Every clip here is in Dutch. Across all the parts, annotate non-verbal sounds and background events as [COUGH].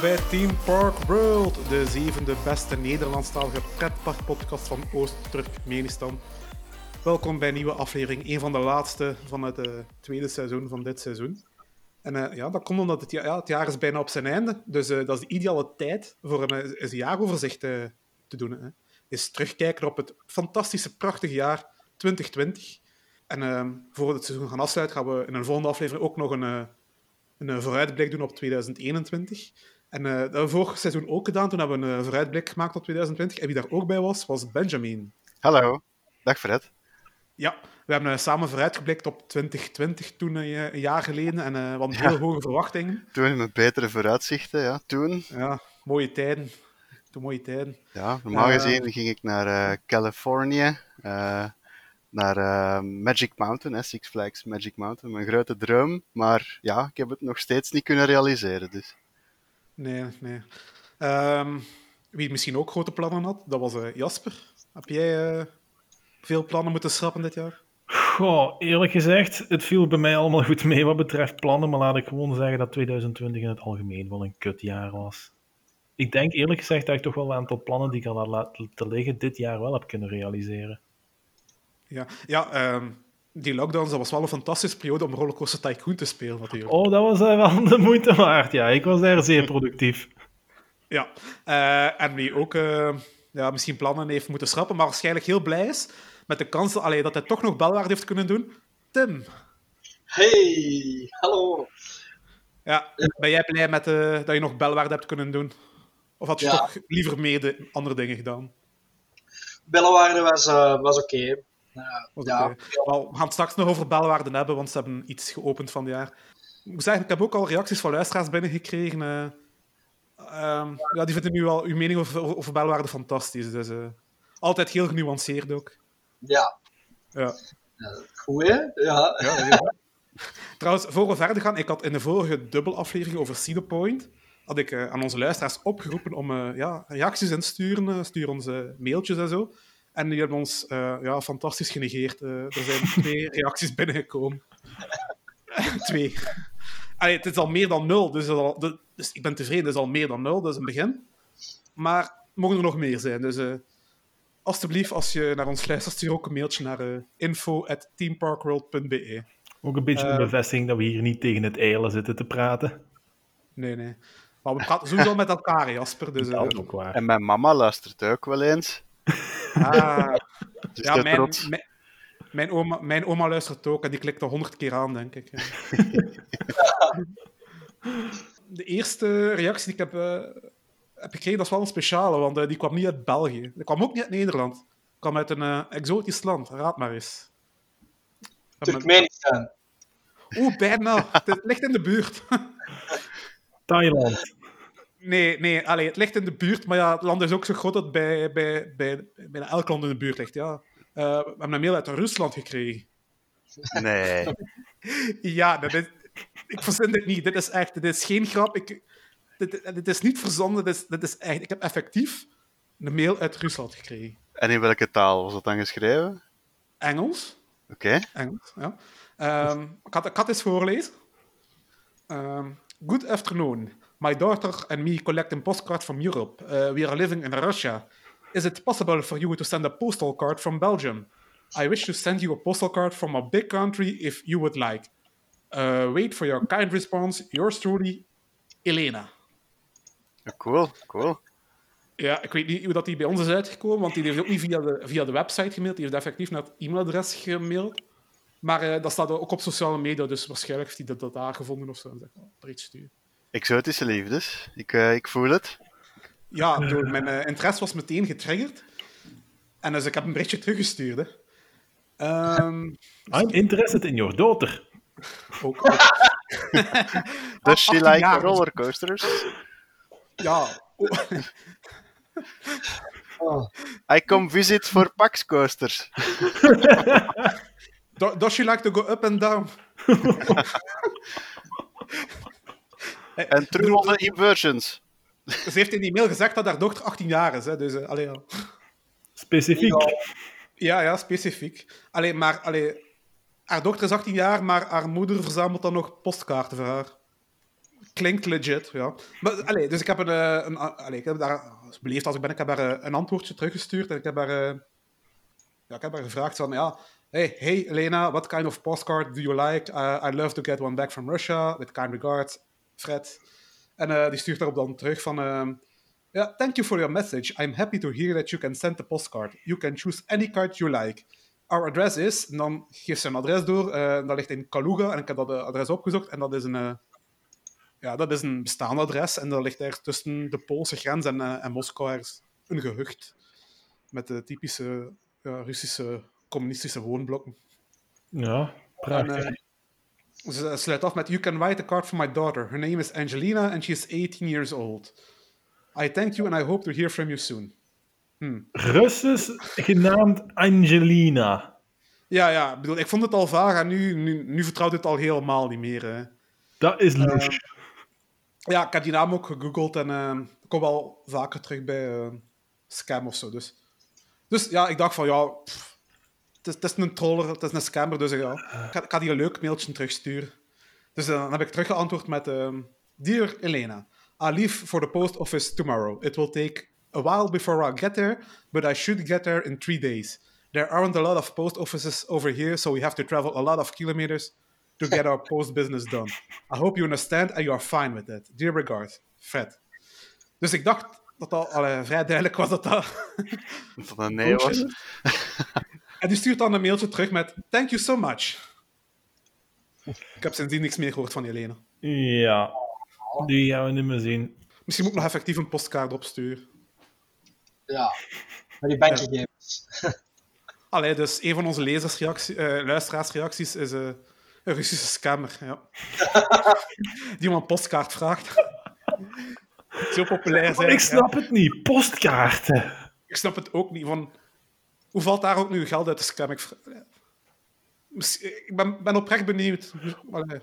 Bij Team Park World, de zevende beste Nederlandstalige pretparkpodcast van Oost-Turkmenistan. Welkom bij een nieuwe aflevering, een van de laatste van het uh, tweede seizoen van dit seizoen. En uh, ja, dat komt omdat het, ja, het jaar is bijna op zijn einde, dus uh, dat is de ideale tijd voor een, een jaaroverzicht te doen. Hè. Is terugkijken op het fantastische, prachtige jaar 2020. En voor we het seizoen gaan afsluiten, gaan we in een volgende aflevering ook nog een een vooruitblik doen op 2021. En uh, dat hebben we vorig seizoen ook gedaan. Toen hebben we een vooruitblik gemaakt op 2020. En wie daar ook bij was, was Benjamin. Hallo. Dag Fred. Ja, we hebben uh, samen vooruitgeblikt op 2020 toen, uh, een jaar geleden. En uh, we hadden heel hoge verwachtingen. Toen met betere vooruitzichten, ja. Toen. Ja, mooie tijden. Toen mooie tijden. Ja, normaal gezien ging ik naar Californië naar Magic Mountain, hè, Six Flags Magic Mountain. Mijn grote droom, maar ja, ik heb het nog steeds niet kunnen realiseren. Dus. Nee, nee. Um, wie misschien ook grote plannen had, dat was uh, Jasper. Heb jij uh, veel plannen moeten schrappen dit jaar? Goh, eerlijk gezegd, het viel bij mij allemaal goed mee wat betreft plannen, maar laat ik gewoon zeggen dat 2020 in het algemeen wel een kutjaar was. Ik denk eerlijk gezegd dat ik toch wel een aantal plannen die ik al had laten liggen dit jaar wel heb kunnen realiseren. Ja, ja um, die lockdowns, dat was wel een fantastische periode om Rollercoaster Tycoon te spelen, natuurlijk. Oh, dat was uh, wel de moeite waard, ja. Ik was daar zeer productief. ja, uh, en wie ook uh, ja, misschien plannen heeft moeten schrappen, maar waarschijnlijk heel blij is met de kans allee, dat hij toch nog belwaarde heeft kunnen doen. Tim. Hey, hallo. Ja, ben jij blij met, dat je nog belwaarde hebt kunnen doen? Of had je ja. toch liever mede andere dingen gedaan? Bellenwaarde was, was oké. Okay. Ja. Wel, we gaan het straks nog over belwaarden hebben, want ze hebben iets geopend van het jaar. Ik moet zeggen, ik heb ook al reacties van luisteraars binnengekregen. Uh, um, ja, die vinden nu al uw mening over, over belwaarden fantastisch. Dus uh, altijd heel genuanceerd ook. Ja. Ja. Goed, hè? Ja. [LAUGHS] Trouwens, voor we verder gaan, ik had in de vorige dubbelaflevering over Cedar Point had ik aan onze luisteraars opgeroepen om ja, reacties in te sturen. stuur ons mailtjes en zo. En die hebben ons uh, ja, fantastisch genegeerd. Uh, er zijn [LAUGHS] twee reacties binnengekomen. twee. Allee, het is al meer dan nul, dus, al, dus, ik ben tevreden. Het is al meer dan nul, dat is een begin. Maar mogen er nog meer zijn. Dus uh, alsjeblieft, als je naar ons luistert, stuur ook een mailtje naar uh, info.teamparkworld.be. Ook een beetje een bevestiging dat we hier niet tegen het eilen zitten te praten. Nee, nee. Maar we praten sowieso met elkaar, Jasper. Dus, dat is ook waar. En mijn mama luistert ook wel eens. [LAUGHS] Ah, [LAUGHS] ja, mijn, mijn, mijn, oma, mijn oma luistert ook en die klikt er honderd keer aan, denk ik. [LAUGHS] De eerste reactie die ik heb, uh, heb gekregen, dat is wel een speciale, want uh, die kwam niet uit België. Die kwam ook niet uit Nederland. Die kwam uit een uh, exotisch land, raad maar eens. Turkmenistan. Oeh, bijna. Het ligt in de buurt. [LAUGHS] Thailand. Nee, nee allee, het ligt in de buurt, maar ja, het land is ook zo groot dat het bij, bij, bij, bijna elk land in de buurt ligt. Ja. Uh, we hebben een mail uit Rusland gekregen. Nee. [LAUGHS] ja, dat is, ik verzin dit niet. Dit is echt, dit is geen grap. Ik, dit, dit is niet verzonnen, dit is, dit is echt... Ik heb effectief een mail uit Rusland gekregen. En in welke taal was dat dan geschreven? Engels. Oké. Okay. Engels, ja. Um, ik, had, ik had eens voorlezen. Um, good afternoon. My daughter and me collecting postcards from Europe. Uh, we are living in Russia. Is it possible for you to send a postal card from Belgium? I wish to send you a postal card from a big country if you would like. Uh, wait for your kind response. Yours truly, Elena. Cool, cool. Ja, ik weet niet hoe dat die bij ons is uitgekomen, want die heeft ook niet via de, via de website gemaild. Die heeft effectief naar het e-mailadres gemaild. Maar uh, dat staat ook op sociale media, dus waarschijnlijk heeft hij dat, dat daar gevonden of zo. En zegt, oh, iets sturen. Exotische liefdes. Ik, uh, ik voel het. Ja, door mijn uh, interesse was meteen getriggerd. En dus ik heb een berichtje teruggestuurd. Hè. Um, I'm interested in your daughter. Ook. ook. [LAUGHS] Does she like jaar, rollercoasters? Ja. oh. [LAUGHS] I come visit for Pax coasters. [LAUGHS] Does she like to go up and down? En through all the inversions. Ze heeft in die mail gezegd dat haar dochter 18 jaar is. Hè, dus, uh, allee, ja. Specifiek. Ja, ja, specifiek. Alleen, maar allee, haar dochter is 18 jaar, maar haar moeder verzamelt dan nog postkaarten voor haar. Klinkt legit, ja. Maar, allee, dus ik heb, een, eh, een, allee, ik heb daar, als beleefd als ik ben, ik heb daar eh, een antwoordje teruggestuurd. En ik heb daar, eh, ja, ik heb daar gevraagd van, ja... Hey, hey Elena, what kind of postcard do you like? Uh, I'd love to get one back from Russia. With kind regards, Fred. En uh, die stuurt daarop dan terug van... Uh, yeah, thank you for your message. I'm happy to hear that you can send the postcard. You can choose any card you like. Our address is... En dan geeft ze een adres door. Uh, dat ligt in Kaluga. En ik heb dat adres opgezocht. En dat is een... ja, dat is een bestaand adres. En dat ligt daar tussen de Poolse grens en, en Moskou ergens een gehucht. Met de typische Russische communistische woonblokken. Ja, prachtig. En, ze sluit af met: You can write a card for my daughter. Her name is Angelina and she is 18 years old. I thank you and I hope to hear from you soon. Hmm. Russisch genaamd Angelina. Ja, ja. Ik, bedoel, ik vond het al vaag en nu, nu, nu vertrouwt het al helemaal niet meer. Hè. Dat is lush. Uh, ja, ik heb die naam ook gegoogeld en uh, ik kom wel vaker terug bij scam of zo. Dus. dus ja, ik dacht van ja. Pff, het is, een troller, het is een scammer, dus ja, ik, ga, ik ga die een leuk mailtje terugsturen. Dus uh, dan heb ik teruggeantwoord met... Um, Dear Elena, I leave for the post office tomorrow. It will take a while before I get there, but I should get there in three days. There aren't a lot of post offices over here, so we have to travel a lot of kilometers to get our post business done. I hope you understand and you are fine with it. Dear regards, Fred. Dus ik dacht dat dat allee, vrij duidelijk was dat dat... dat een nee [LAUGHS] was. [LAUGHS] En die stuurt dan een mailtje terug met Thank you so much. Ik heb sindsdien niks meer gehoord van Helena. Ja, die gaan we niet meer zien. Misschien moet ik nog effectief een postkaart opsturen. Ja, met die bankgegevens. Ja. [LAUGHS] Allee, dus een van onze lezersreactie, uh, luisteraarsreacties is uh, een Russische scammer. Ja. [LAUGHS] die om een postkaart vraagt. [LAUGHS] Zo populair zijn. Ik snap ja. het niet, postkaarten. Ik snap het ook niet. Van, hoe valt daar ook nu geld uit te scam? Ik, ik ben, ben oprecht benieuwd.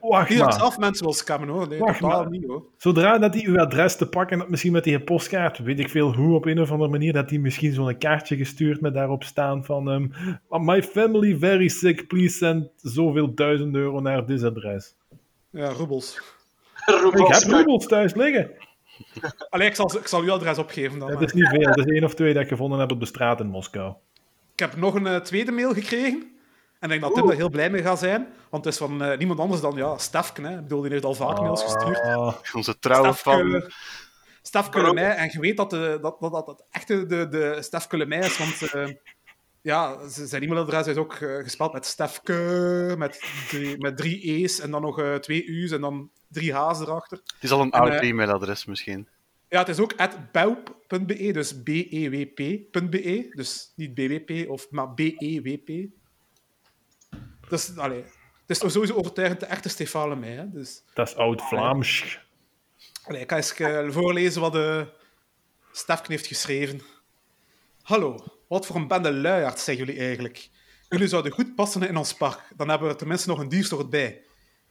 Wacht niet maar. dat zelf mensen wil scammen hoor. Nee, Wacht totaal maar. niet hoor. Zodra dat die uw adres te pakken dat misschien met die postkaart, weet ik veel hoe op een of andere manier, dat die misschien zo'n kaartje gestuurd met daarop staan van um, My family very sick, please send zoveel duizend euro naar dit adres. Ja, roebels. Ik heb roebels thuis liggen. Allee, ik zal, ik zal uw adres opgeven dan. Het is niet veel, het is één of twee dat ik gevonden heb op de straat in Moskou. Ik heb nog een uh, tweede mail gekregen. En ik denk dat Tim er heel blij mee gaat zijn. Want het is van uh, niemand anders dan ja, Stefke. Hè. Ik bedoel, die heeft al vaak mails gestuurd. Ah. Onze trouwe fan. Stefke Lemay. En je weet dat de, dat, dat, dat, dat echte de, de Stefke Lemay is. Want uh, ja, zijn e-mailadres is ook gespeld met Stefke. Met drie, met drie E's en dan nog twee U's en dan drie H's erachter. Het is al een oud e-mailadres misschien. Ja, het is ook boup.be, dus b-e-w-p.be. Dus niet bwp, of, maar b-e-w-p. Dus, allee, het is sowieso overtuigend de echte Stefan Lemay. Hè? Dus, dat is oud-Vlaams. Ik ga eens uh, voorlezen wat de Stefken heeft geschreven. Hallo, wat voor een bende luiaards zijn jullie eigenlijk? Jullie zouden goed passen in ons park. Dan hebben we tenminste nog een diersoort bij.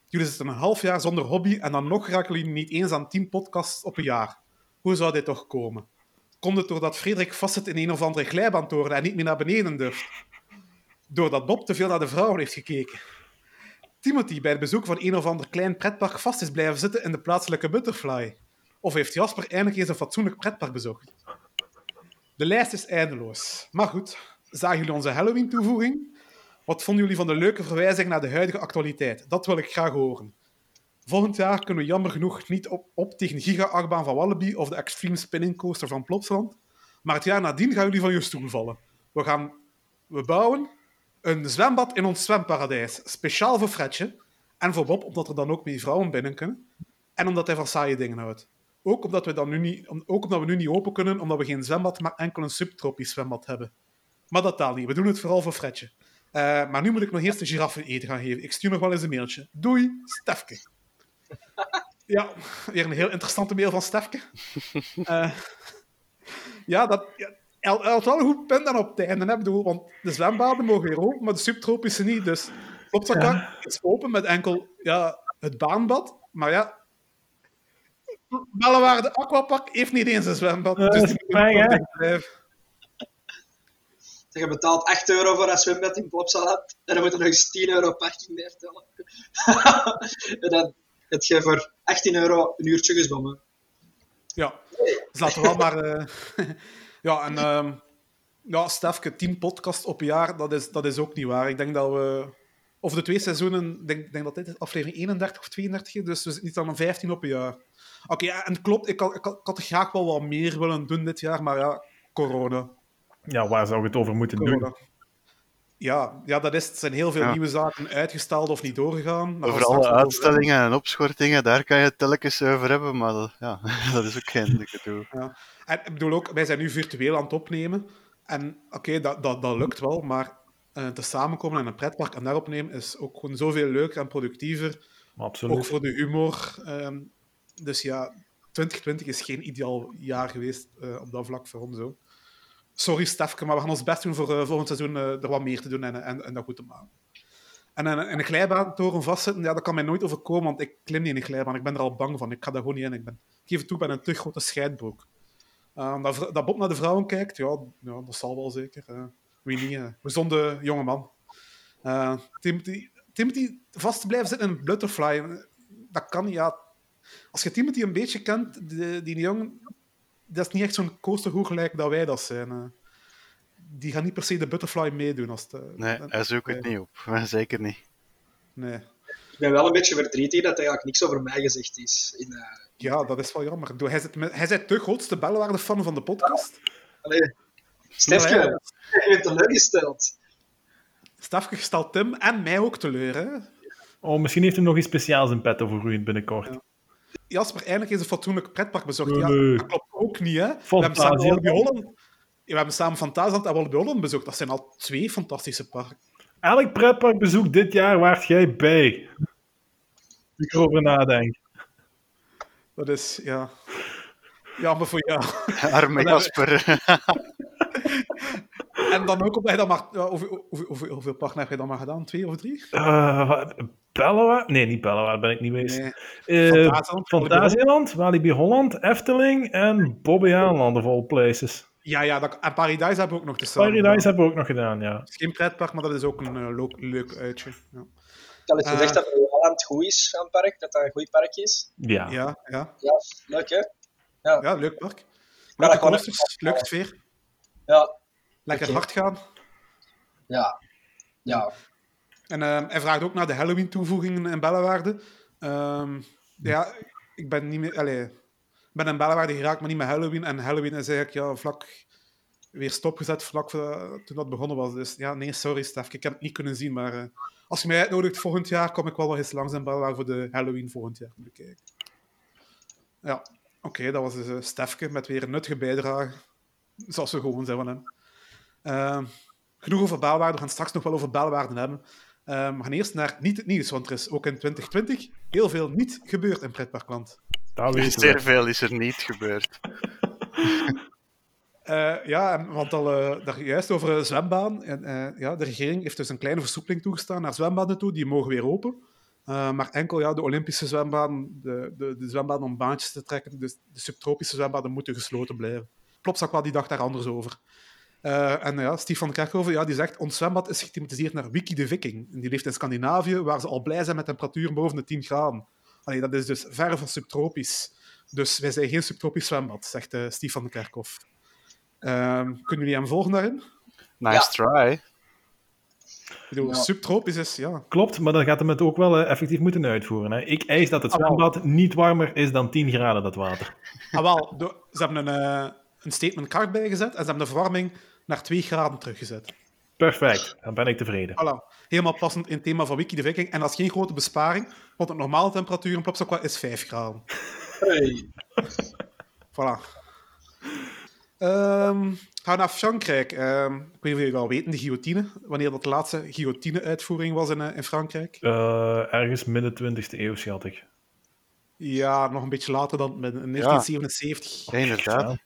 Jullie zitten een half jaar zonder hobby en dan nog raken jullie niet eens aan 10 podcasts op een jaar. Hoe zou dit toch komen? Komt het doordat Frederik vastzit in een of andere glijbaantoren en niet meer naar beneden durft? Doordat Bob te veel naar de vrouwen heeft gekeken? Timothy bij het bezoek van een of ander klein pretpark vast is blijven zitten in de plaatselijke butterfly? Of heeft Jasper eindelijk eens een fatsoenlijk pretpark bezocht? De lijst is eindeloos. Maar goed, zagen jullie onze Halloween-toevoeging? Wat vonden jullie van de leuke verwijzing naar de huidige actualiteit? Dat wil ik graag horen. Volgend jaar kunnen we jammer genoeg niet op, op tegen Giga-achtbaan van Wallaby of de Extreme Spinning Coaster van Plopsland. Maar het jaar nadien gaan jullie van je stoel vallen. We, gaan, we bouwen een zwembad in ons zwemparadijs. Speciaal voor Fredje. En voor Bob, omdat er dan ook meer vrouwen binnen kunnen. En omdat hij van saaie dingen houdt. Ook omdat we, dan nu niet, ook omdat we nu niet open kunnen, omdat we geen zwembad, maar enkel een subtropisch zwembad hebben. Maar dat taal niet. We doen het vooral voor Fredje. Uh, maar nu moet ik nog eerst de giraffen eten gaan geven. Ik stuur nog wel eens een mailtje. Doei, Stefke. Ja, weer een heel interessante mail van Stefke. Uh, [LAUGHS] ja, dat... Ja, hij had wel een goed punt aan op het einde. Hè? Bedoel, want de zwembaden mogen weer open, maar de subtropische niet. Dus Plopsaka ja. is open met enkel ja, het baanbad. Maar ja... Bellewaarde Aquapark heeft niet eens een zwembad. Uh, dus die moet blijven. Je betaalt 8 euro voor een zwembad in Plopsaland en dan moet je nog eens 10 euro parking neertellen. [LAUGHS] en dan, heb je voor 18 euro een uurtje gezwommen. Ja, dus laten we wel maar... eh, [LAUGHS] ja, en... ehm ja, Stefke, 10 podcast op een jaar, dat is, dat is ook niet waar. Ik denk dat we... Of de twee seizoenen, ik denk, denk dat dit is aflevering 31 of 32 is, dus we zitten niet aan een 15 op een jaar. Oké, ja, en het klopt, ik had, ik, had, ik had er graag wel wat meer willen doen dit jaar, maar ja, corona. Ja, waar zou ik het over moeten doen? Ja, ja, dat is, het zijn heel veel Ja. nieuwe zaken uitgesteld of niet doorgegaan. Nog over uitstellingen en opschortingen, daar kan je het telkens over hebben, maar dat, ja, [LAUGHS] dat is ook geen dikke doel. En ik bedoel ook, wij zijn nu virtueel aan het opnemen. En oké, dat, dat, dat lukt wel, maar eh, te samenkomen in een pretpark en daar opnemen is ook gewoon zoveel leuker en productiever. Absoluut. Ook voor de humor. ehm, dus ja, 2020 is geen ideaal jaar geweest eh, op dat vlak voor ons. Ook. Sorry, Stefke, maar we gaan ons best doen voor eh, volgend seizoen eh, er wat meer te doen en, en, en dat goed te maken. En in, in een glijbaantoren vastzitten, ja, dat kan mij nooit overkomen, want ik klim niet in een glijbaan. Ik ben er al bang van. Ik ga daar gewoon niet in. Ik, ben, geef het toe, ik ben een te grote scheidbroek. Eh, dat, dat Bob naar de vrouwen kijkt, ja, ja dat zal wel zeker. eh wie niet, eh gezonde jongeman. Eh Timothy, Timothy vast blijven zitten in een butterfly, dat kan. Ja. Als je Timothy een beetje kent, die, die jongen, dat is niet echt zo'n coaster gelijk dat wij dat zijn. eh. die gaan niet per se de butterfly meedoen. Als het, Nee, hij zoekt het niet op. [LAUGHS] Zeker niet. nee. Ik ben wel een beetje verdrietig dat er eigenlijk niks over mij gezegd is. In, eh, Ja, dat is wel jammer. Hij zit, met- hij zit de grootste bellenwaarde-fan van de podcast. Allee, Ja, je bent teleurgesteld. Stefke stelt Tim en mij ook teleur. Hè? Oh, misschien heeft hij nog iets speciaals in petto voor u binnenkort. Ja. Jasper, eindelijk is een fatsoenlijk pretpark bezocht. Ja, Nee. dat klopt ook niet, hè? We hebben samen. Walibi Holland... We hebben samen Fantasieland en Walibi Holland bezocht. Dat zijn al twee fantastische parken. Elk pretparkbezoek dit jaar waart jij bij. Als ik erover nadenk. Dat is, ja... Jammer voor jou. Arme Jasper. [LAUGHS] En dan ook je dat maar... hoeveel, hoeveel, hoeveel, hoeveel parken heb je dan maar gedaan? Twee of drie? Eh, Bellewaard? Nee, niet Bellewaard, ben ik niet geweest. Nee. Eh, Fantasieland, Fantasieland, Walibi Holland, Efteling en Bobby Aanland of all places. Ja, ja. Dat, en Paradise hebben we ook nog te samen Paradise gedaan. hebben we ook nog gedaan, ja. Het is geen pretpark, maar dat is ook een eh, leuk uitje. Ja, Ik had het Eh. gezegd dat Holland goed is aan het park, dat dat een goed park is. Ja. ja, ja. Ja, leuk hè? ja leuk park. Ja, Leuke dat kan coasters, leuke sfeer. Ja, Lekker hard gaan. ja. Ja, En ehm, hij vraagt ook naar de Halloween-toevoegingen in Bellewaarde. Ehm, ja, ik ben niet meer... Allee, ik ben in Bellewaarde geraakt, maar niet met Halloween. En Halloween is eigenlijk ja, vlak weer stopgezet vlak voor, toen dat begonnen was. Dus ja, nee, sorry Stef, ik heb het niet kunnen zien. Maar eh, als je mij uitnodigt volgend jaar, kom ik wel nog eens langs in Bellewaarde voor de Halloween volgend jaar bekijken. Ja, oké, dat was dus eh, Stefke met weer een nuttige bijdrage. Zoals we gewoon zijn van hem. Genoeg over Belwaarde. We gaan straks nog wel over Belwaarde hebben. Ehm, we gaan eerst naar niet het nieuws, want er is ook in 2020 heel veel niet gebeurd in pretparkland. Dat weten Zeer we. veel is er niet gebeurd. [LAUGHS] Eh, ja, en, want al eh, daar juist over zwembaan. En, eh, ja, de regering heeft dus een kleine versoepeling toegestaan naar zwembaden toe. Die mogen weer open. Eh, maar enkel ja, de Olympische zwembaden, de, de, de zwembaden om baantjes te trekken, dus de subtropische zwembaden moeten gesloten blijven. Plopsakwa die dacht daar anders over. Eh, en ja, Steve van Kerkhoven ja, die zegt, ons zwembad is gethematiseerd naar Wiki de Viking. En die leeft in Scandinavië, waar ze al blij zijn met temperaturen boven de 10 graden. Allee, dat is dus ver van subtropisch. Dus wij zijn geen subtropisch zwembad, zegt eh Steve van Kerkhoff. Ehm, kunnen jullie hem volgen daarin? Nice try. Ik bedoel, Ja. subtropisch is, ja. Klopt, maar dan gaat hem het ook wel eh, effectief moeten uitvoeren. Hè. Ik eis dat het Ah, zwembad niet warmer is dan 10 graden, dat water. Ah, wel, ze hebben een, eh, een statement card bijgezet en ze hebben de verwarming naar 2 graden teruggezet. Perfect, dan ben ik tevreden. Voilà. Helemaal passend in het thema van Wiki de Viking. En dat is geen grote besparing, want de normale temperatuur in Plopsakwa is 5 graden. Hey. [LAUGHS] Voilà. Ehm, gaan we naar Frankrijk. Ehm, ik weet niet of jullie wel weten, de guillotine. Wanneer dat de laatste guillotine-uitvoering was in, eh, in Frankrijk. Eh, ergens midden 20e eeuw, schat ik. Ja, nog een beetje later dan in 1977. Ja, inderdaad.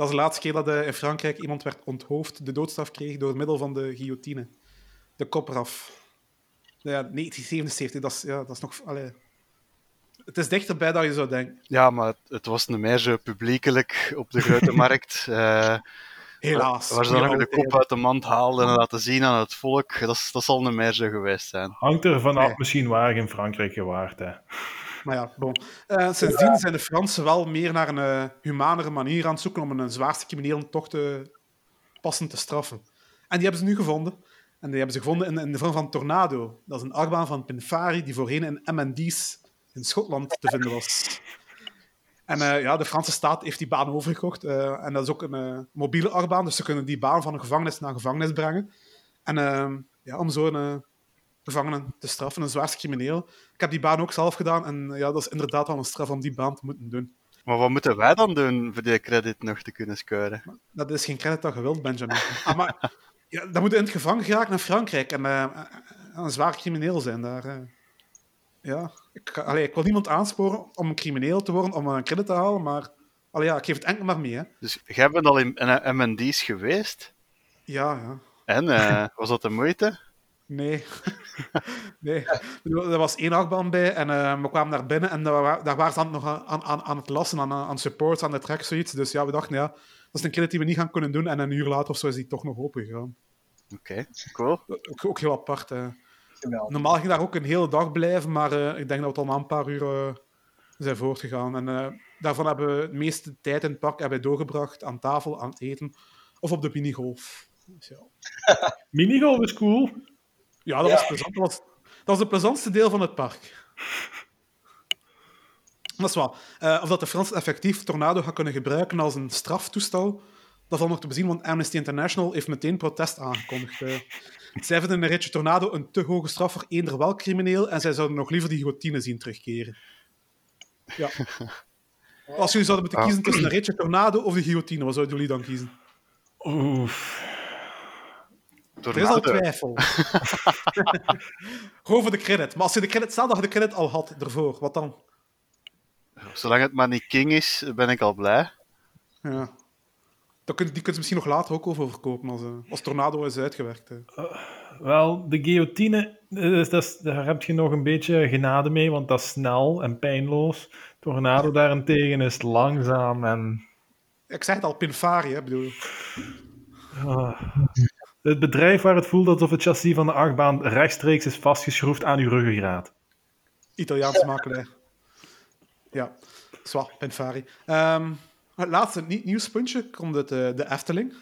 Dat is de laatste keer dat eh, in Frankrijk iemand werd onthoofd, de doodstraf kreeg door middel van de guillotine. De kop eraf. Ja, 1977, dat is, ja, dat is nog... Allee. Het is dichterbij dan je zou denken. Ja, maar het, was niet meer zo publiekelijk op de grote [LAUGHS] markt. Eh, Helaas. Waar ze dan nog de kop uit de mand haalden en laten zien aan het volk, dat, dat zal niet meer zo geweest zijn. Hangt er vanaf Nee. misschien waar in Frankrijk gewaard. Hè. Maar ja, bon. Eh, sindsdien zijn de Fransen wel meer naar een eh, humanere manier aan het zoeken om een zwaarste crimineel toch te passend te straffen. En die hebben ze nu gevonden. En die hebben ze gevonden in, in de vorm van Tornado. Dat is een achtbaan van Pinfari die voorheen in M&D's in Schotland te vinden was. En eh, ja, de Franse staat heeft die baan overgekocht. en dat is ook een mobiele achtbaan, dus ze kunnen die baan van een gevangenis naar gevangenis brengen. En ja, om zo een eh, gevangene te straffen, een zwaarste crimineel. Ik heb die baan ook zelf gedaan en ja, dat is inderdaad wel een straf om die baan te moeten doen. Maar wat moeten wij dan doen voor die credit nog te kunnen scoren? Dat is geen credit dat je wilt, Benjamin. Ah, maar ja, dan moet je in het gevangen geraken naar Frankrijk en eh, eh, een zwaar crimineel zijn daar. eh. Ja, ik, allee, ik wil niemand aansporen om een crimineel te worden, om een credit te halen, maar allee, ja, ik geef het enkel maar mee. Hè. Dus jij bent al in in M&D's geweest. Ja, ja. En, [LAUGHS] was dat de moeite? Nee. [LAUGHS] nee. Er was één achtbaan bij en eh, we kwamen daar binnen en daar, wa- daar waren ze aan, nog aan, aan, aan het lassen, aan, aan supports, aan de track, zoiets. Dus ja, we dachten, ja, dat is een credit die we niet gaan kunnen doen. En een uur later of zo is die toch nog open gegaan. Oké, cool. Ook, ook heel apart. hè. Geweldig. Normaal ging daar ook een hele dag blijven, maar eh, ik denk dat we al na een paar uur eh, zijn voortgegaan. En eh, daarvan hebben we de meeste tijd in het park hebben we doorgebracht aan tafel, aan het eten of op de minigolf. Dus ja. [LAUGHS] Minigolf is cool. Ja, dat Ja. was plezant. Dat was, dat was het plezantste deel van het park. Dat is wel. Eh, of dat de Fransen effectief Tornado gaan kunnen gebruiken als een straftoestel, dat valt nog te bezien, want Amnesty International heeft meteen protest aangekondigd. Eh, zij vinden een ritje Tornado een te hoge straf voor eender welk crimineel en zij zouden nog liever die guillotine zien terugkeren. Ja. Als jullie zouden moeten Ah. kiezen tussen een ritje Tornado of de guillotine, wat zouden jullie dan kiezen? Oef. Er is al twijfel. [LAUGHS] Gewoon voor de credit. Maar als je de credit, dat je de credit al had ervoor, wat dan? Zolang het maar niet King is, ben ik al blij. Ja. Dan kun, die kun je misschien nog later ook overkopen als, eh, als Tornado is uitgewerkt. eh. Wel, de guillotine, eh, dat is, daar heb je nog een beetje genade mee, want dat is snel en pijnloos. Tornado daarentegen is langzaam en... Ik zeg het al, Pinfari, hè, bedoel. ah. Het bedrijf waar het voelt alsof het chassis van de achtbaan rechtstreeks is vastgeschroefd aan uw ruggengraat. Italiaans makelij. Ja, zwa, Pinfari. Ehm, het laatste niet nieuwspuntje komt uit de, de Efteling.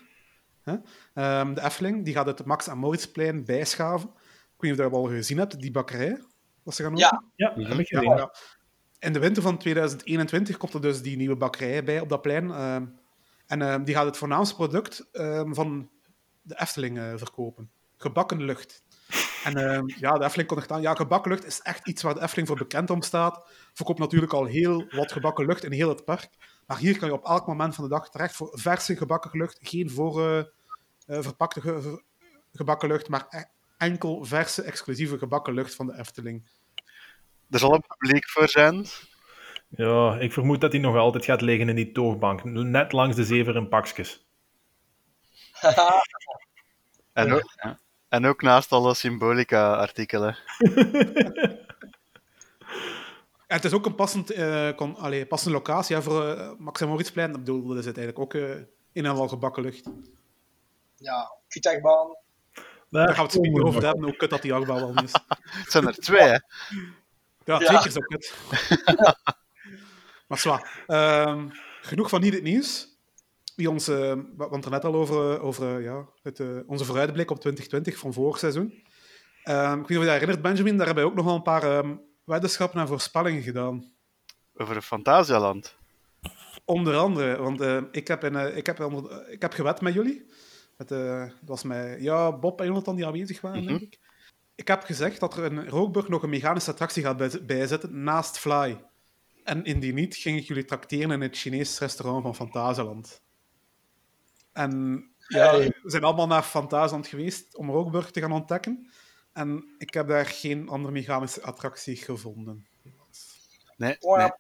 Hè? Ehm, de Efteling die gaat het Max en Moritzplein bijschaven. Ik weet niet of je dat al gezien hebt, die bakkerij. Dat ze gaan Ja. Ja, heb ik Ja, gezien. ja. In de winter van 2021 komt er dus die nieuwe bakkerij bij op dat plein. ehm, en ehm, die gaat het voornaamste product ehm, van de Efteling eh, verkopen. Gebakken lucht. En ehm, ja, de Efteling kondigt aan. Ja, gebakken lucht is echt iets waar de Efteling voor bekend om staat. Verkoopt natuurlijk al heel wat gebakken lucht in heel het park. Maar hier kan je op elk moment van de dag terecht voor verse gebakken lucht. Geen voor eh, eh, verpakte ge- ver- gebakken lucht, maar e- enkel verse, exclusieve gebakken lucht van de Efteling. Er zal een publiek voor zijn. Ja, ik vermoed dat hij nog altijd gaat liggen in die toogbank, net langs de zeveren pakjes. En ook, ja. en ook naast alle symbolica-artikelen. [LAUGHS] En het is ook een passend, eh, kon, allee, passende locatie ja, voor uh, Max en Moritzplein. Ik bedoel, dat is uiteindelijk ook eh in en al gebakken lucht. Ja, kutagbaan. Daar gaan we het niet over hebben, hoe kut dat die achtbaan wel is. Het zijn er twee, hè? Ja, Ja. zeker zo kut. [LAUGHS] maar zwaar. Ehm, genoeg van niet het nieuws. Die ons, eh, het er net al over, over eh, ja, het, eh, onze vooruitblik op 2020 van vorig seizoen. Ehm, ik weet niet of je dat herinnert, Benjamin. Daar hebben we ook nog wel een paar ehm, weddenschappen en voorspellingen gedaan. Over Fantasialand. Onder andere, want ik, heb in, ik, heb onder- ik heb gewet met jullie. Dat was met ja, Bob en Jonathan die aanwezig waren, denk Mhm. ik. Ik heb gezegd dat er in Rookburg nog een mechanische attractie gaat bij- bijzitten naast Fly. En indien niet, ging ik jullie trakteren in het Chinees restaurant van Fantasyland. En ja, we zijn allemaal naar Fantasyland geweest om Rookburg te gaan ontdekken. En ik heb daar geen andere mechanische attractie gevonden. Nee, nee.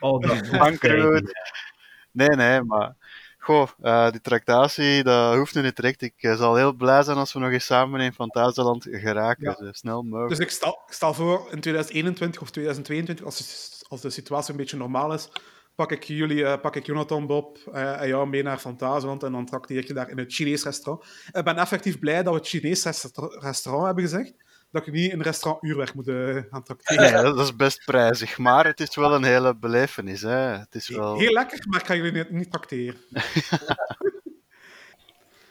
[LAUGHS] die [LAUGHS] Bankroet. Nee, nee, maar... Goh, eh, die tractatie, dat hoeft nu niet direct. Ik eh, zal heel blij zijn als we nog eens samen in Fantasialand geraken. Ja. Zo snel mogelijk. Dus ik stel, ik stel voor in 2021 of 2022, als de, als de situatie een beetje normaal is, pak ik, jullie, eh, pak ik Jonathan, Bob eh, en jou mee naar Fantasieland en dan trakteer ik je daar in het Chinees restaurant. Ik ben effectief blij dat we het Chinees resta- restaurant hebben gezegd, dat ik niet in een restaurant uurweg moet eh, gaan trakteren. Nee, dat is best prijzig, maar het is wel een hele belevenis. Hè. Het is wel... Heel lekker, maar ik ga jullie niet, niet tracteren. [LAUGHS]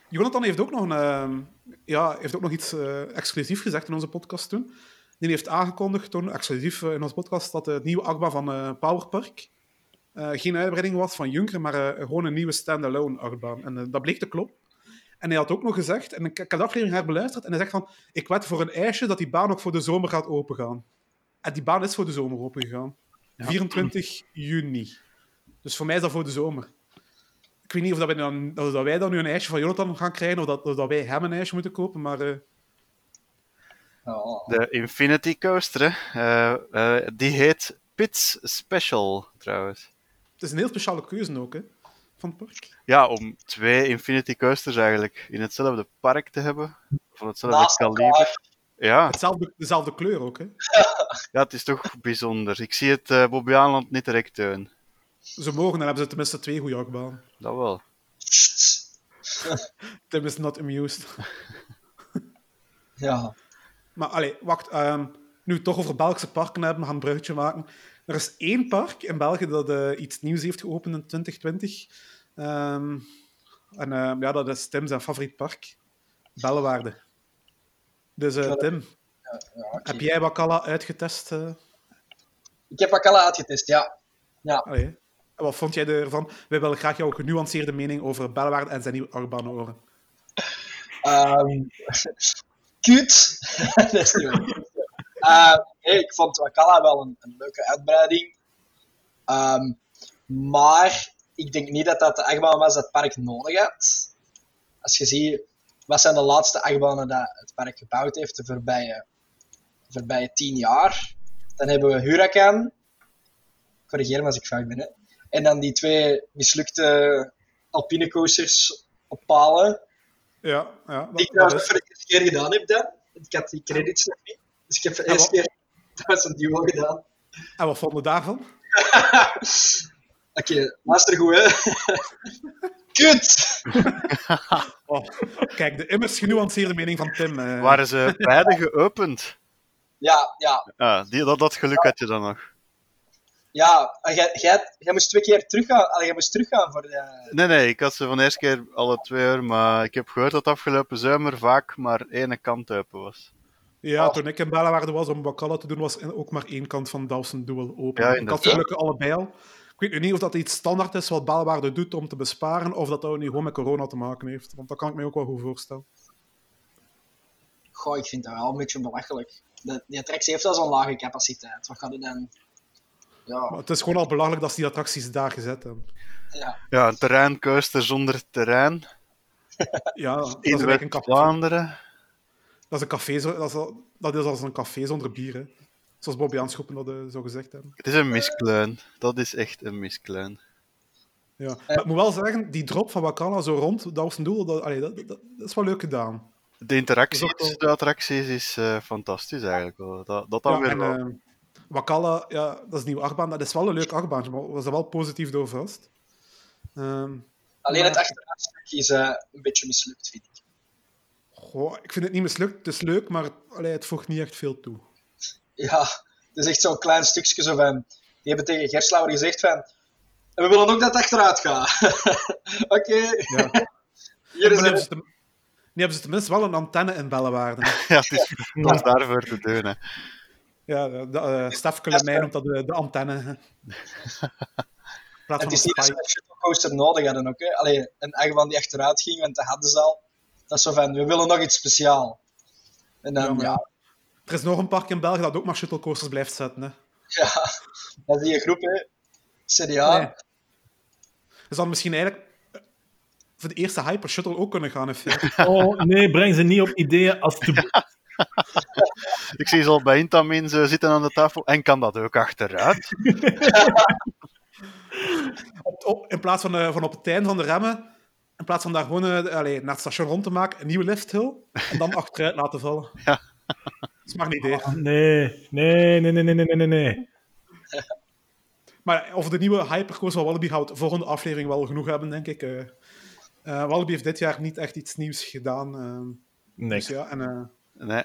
Jonathan heeft ook nog, een, ehm, ja, heeft ook nog iets exclusief gezegd in onze podcast toen. Die heeft aangekondigd toen, exclusief in onze podcast, dat het nieuwe achtbaan van Powerpark geen uitbreiding was van Junker, maar eh, gewoon een nieuwe standalone achtbaan. En eh, dat bleek te kloppen. En hij had ook nog gezegd, en ik, ik heb de aflevering herbeluisterd, en hij zegt van, ik wed voor een ijsje dat die baan ook voor de zomer gaat opengaan. En die baan is voor de zomer opengegaan. 24 juni. Dus voor mij is dat voor de zomer. Ik weet niet of, dat wij, dan, of dat wij dan nu een ijsje van Jonathan gaan krijgen, of dat, of dat wij hem een ijsje moeten kopen, maar eh. De Infinity Coaster, hè. Eh, eh, die heet Pits Special trouwens. Het is een heel speciale keuze ook, hè, van het park. Ja, om twee Infinity Coasters eigenlijk in hetzelfde park te hebben. Van hetzelfde Naast kaliber. Ja, Hetzelfde, dezelfde kleur ook, hè. [LAUGHS] ja, het is toch bijzonder. Ik zie het uh, Bobbejaanland niet direct doen. Ze mogen, dan hebben ze tenminste twee goede achtbanen. Dat wel. [LAUGHS] Tim is not amused. [LAUGHS] Ja. Maar allee, wacht. ehm, nu we het toch over Belgische parken hebben, we gaan een bruggetje maken. Er is één park in België dat eh, iets nieuws heeft geopend in 2020. Ehm, en ehm, ja, dat is Tim zijn favoriet park. Bellewaarde. Dus eh, Ja, Tim, ja oké. heb jij Wakala uitgetest? eh? Ik heb Wakala uitgetest, ja. Ja, Allee. En wat vond jij ervan? Wij willen graag jouw genuanceerde mening over Bellewaarde en zijn nieuwe achtbaan horen. Ehm [LAUGHS] kut. [LAUGHS] dat is niet Eh, ik vond Wakala wel een, een leuke uitbreiding. Ehm, maar ik denk niet dat dat de achtbaan was dat het park nodig had. Als je ziet, wat zijn de laatste achtbanen dat het park gebouwd heeft de voorbije, de voorbije tien jaar? Dan hebben we Huracan. Corrigeer me als ik fout ben. Hè. En dan die twee mislukte alpine coasters op palen. Ja, ja dat, Die ik dat trouwens voor de eerste keer gedaan heb dan. Ik had die credits nog niet. Dus ik heb de Ja, eerste keer een duo gedaan. En wat vonden we daarvan? [LAUGHS] Oké, luister goed hè. [LAUGHS] Kut! [LAUGHS] Oh, kijk, de immers genuanceerde mening van Tim. eh. Waren ze beide geopend? Ja, ja. Ah, die, dat, dat geluk had je dan nog. Ja, en jij, moest twee keer teruggaan. Jij moest teruggaan voor de... Nee, nee, ik had ze van de eerste keer alle twee uur, maar ik heb gehoord dat afgelopen zomer vaak maar één kant open was. Ja, toen ik in Bellewaarde was om Wakala te doen, was ook maar één kant van Dawson Duel open. Ja, ik had gelukkig allebei al. Ik weet nu niet of dat iets standaard is wat Bellewaarde doet om te besparen, of dat dat nu gewoon met corona te maken heeft. Want dat kan ik me ook wel goed voorstellen. Goh, ik vind dat wel een beetje belachelijk. De, die attractie heeft wel zo'n lage capaciteit. Wat gaat er dan... Maar Ja, het is gewoon al belangrijk dat ze die attracties daar gezet hebben. ja. Ja, een terreincoaster zonder terrein. Ja, [LAUGHS] dat is een café. Dat is, een café zo- dat, is, al- dat is als een café zonder bier. Hè. Zoals Bobby Aanschoppen dat eh, zo gezegd hebben. Het is een miskleun. Dat is echt een miskleun. Ja. Maar ik moet wel zeggen, die drop van Wakala zo rond Dawson Duel, dat, allee, dat, dat, dat is wel leuk gedaan. De interactie Dat de attracties is eh, fantastisch eigenlijk wel. Dat, dat dan Ja, weer en wel. eh, Wakala, ja, dat is een nieuwe achtbaan. Dat is wel een leuk achtbaantje, maar we zijn wel positief door verrast. Ehm, Alleen het achteruitstuk is eh, een beetje mislukt, vind ik. Goh, ik vind het niet mislukt. Het is leuk, maar allee, het voegt niet echt veel toe. Ja, het is echt zo'n klein stukje zo van... Die hebben tegen Gerslauer gezegd van... En we willen ook dat het achteruit gaat. [LAUGHS] Oké, Ja. [LAUGHS] hier is hebben het. nu hebben ze tenminste wel een antenne in Bellewaarde. [LAUGHS] Ja, het is, is daarvoor te doen. Hè. Ja, de, de, eh, Stef Kulemijn noemt dat de, de antenne. Het van is niet dat ze een shuttlecoaster nodig hadden ook. Hè. Allee, een achtbaan die achteruit ging, want dat hadden ze al. Dat is zo van, we willen nog iets speciaals. En dan, Ja, ja, maar ja, ja. Er is nog een park in België dat ook maar shuttlecoasters blijft zetten. Hè. [LAUGHS] dat is die groep, hè. CDA. Nee. Ze hadden misschien eigenlijk eh, voor de eerste Hyper Shuttle ook kunnen gaan. feite. [LAUGHS] Oh, nee, breng ze niet op ideeën als te... [LAUGHS] Ik zie ze al bij Intamin zitten aan de tafel. En kan dat ook achteruit? in plaats van, eh, van op het einde van de remmen, in plaats van daar gewoon eh, allee, naar het station rond te maken, een nieuwe lifthill en dan [LAUGHS] achteruit laten vallen. Ja. Dat is maar een idee. Nee, nee, nee, nee, nee, nee, nee, nee. [LAUGHS] Maar over de nieuwe Hypercourse van Wallaby gaan we het volgende aflevering wel genoeg hebben, denk ik. Eh eh, Wallaby heeft dit jaar niet echt iets nieuws gedaan. ehm, Niks. Dus ja, en, eh, Nee,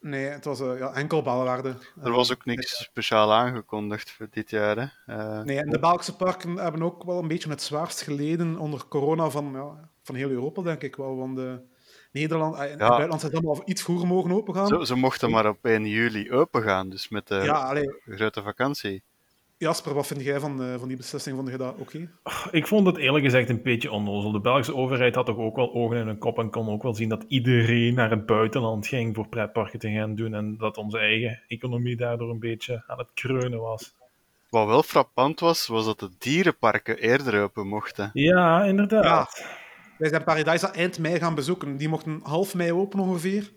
nee, het was eh, ja, enkel balwaarde. er was ook niks speciaal aangekondigd voor dit jaar. Hè. Eh, Nee, en de Belgische parken hebben ook wel een beetje het zwaarst geleden onder corona van, ja, van heel Europa, denk ik wel. Want eh, Nederland en. Duitsland zijn allemaal iets vroeger mogen opengaan. Ze, ze mochten maar op 1 juli open gaan, dus met de allee, grote vakantie. Jasper, wat vind jij van, eh, van die beslissing? Vond je dat oké? Ik vond het eerlijk gezegd een beetje onnozel. De Belgische overheid had toch ook wel ogen in hun kop en kon ook wel zien dat iedereen naar het buitenland ging voor pretparken te gaan doen en dat onze eigen economie daardoor een beetje aan het kreunen was. Wat wel frappant was, was dat de dierenparken eerder open mochten. Ja, inderdaad. Wij zijn Paradise eind mei gaan bezoeken. Die mochten half mei open ongeveer.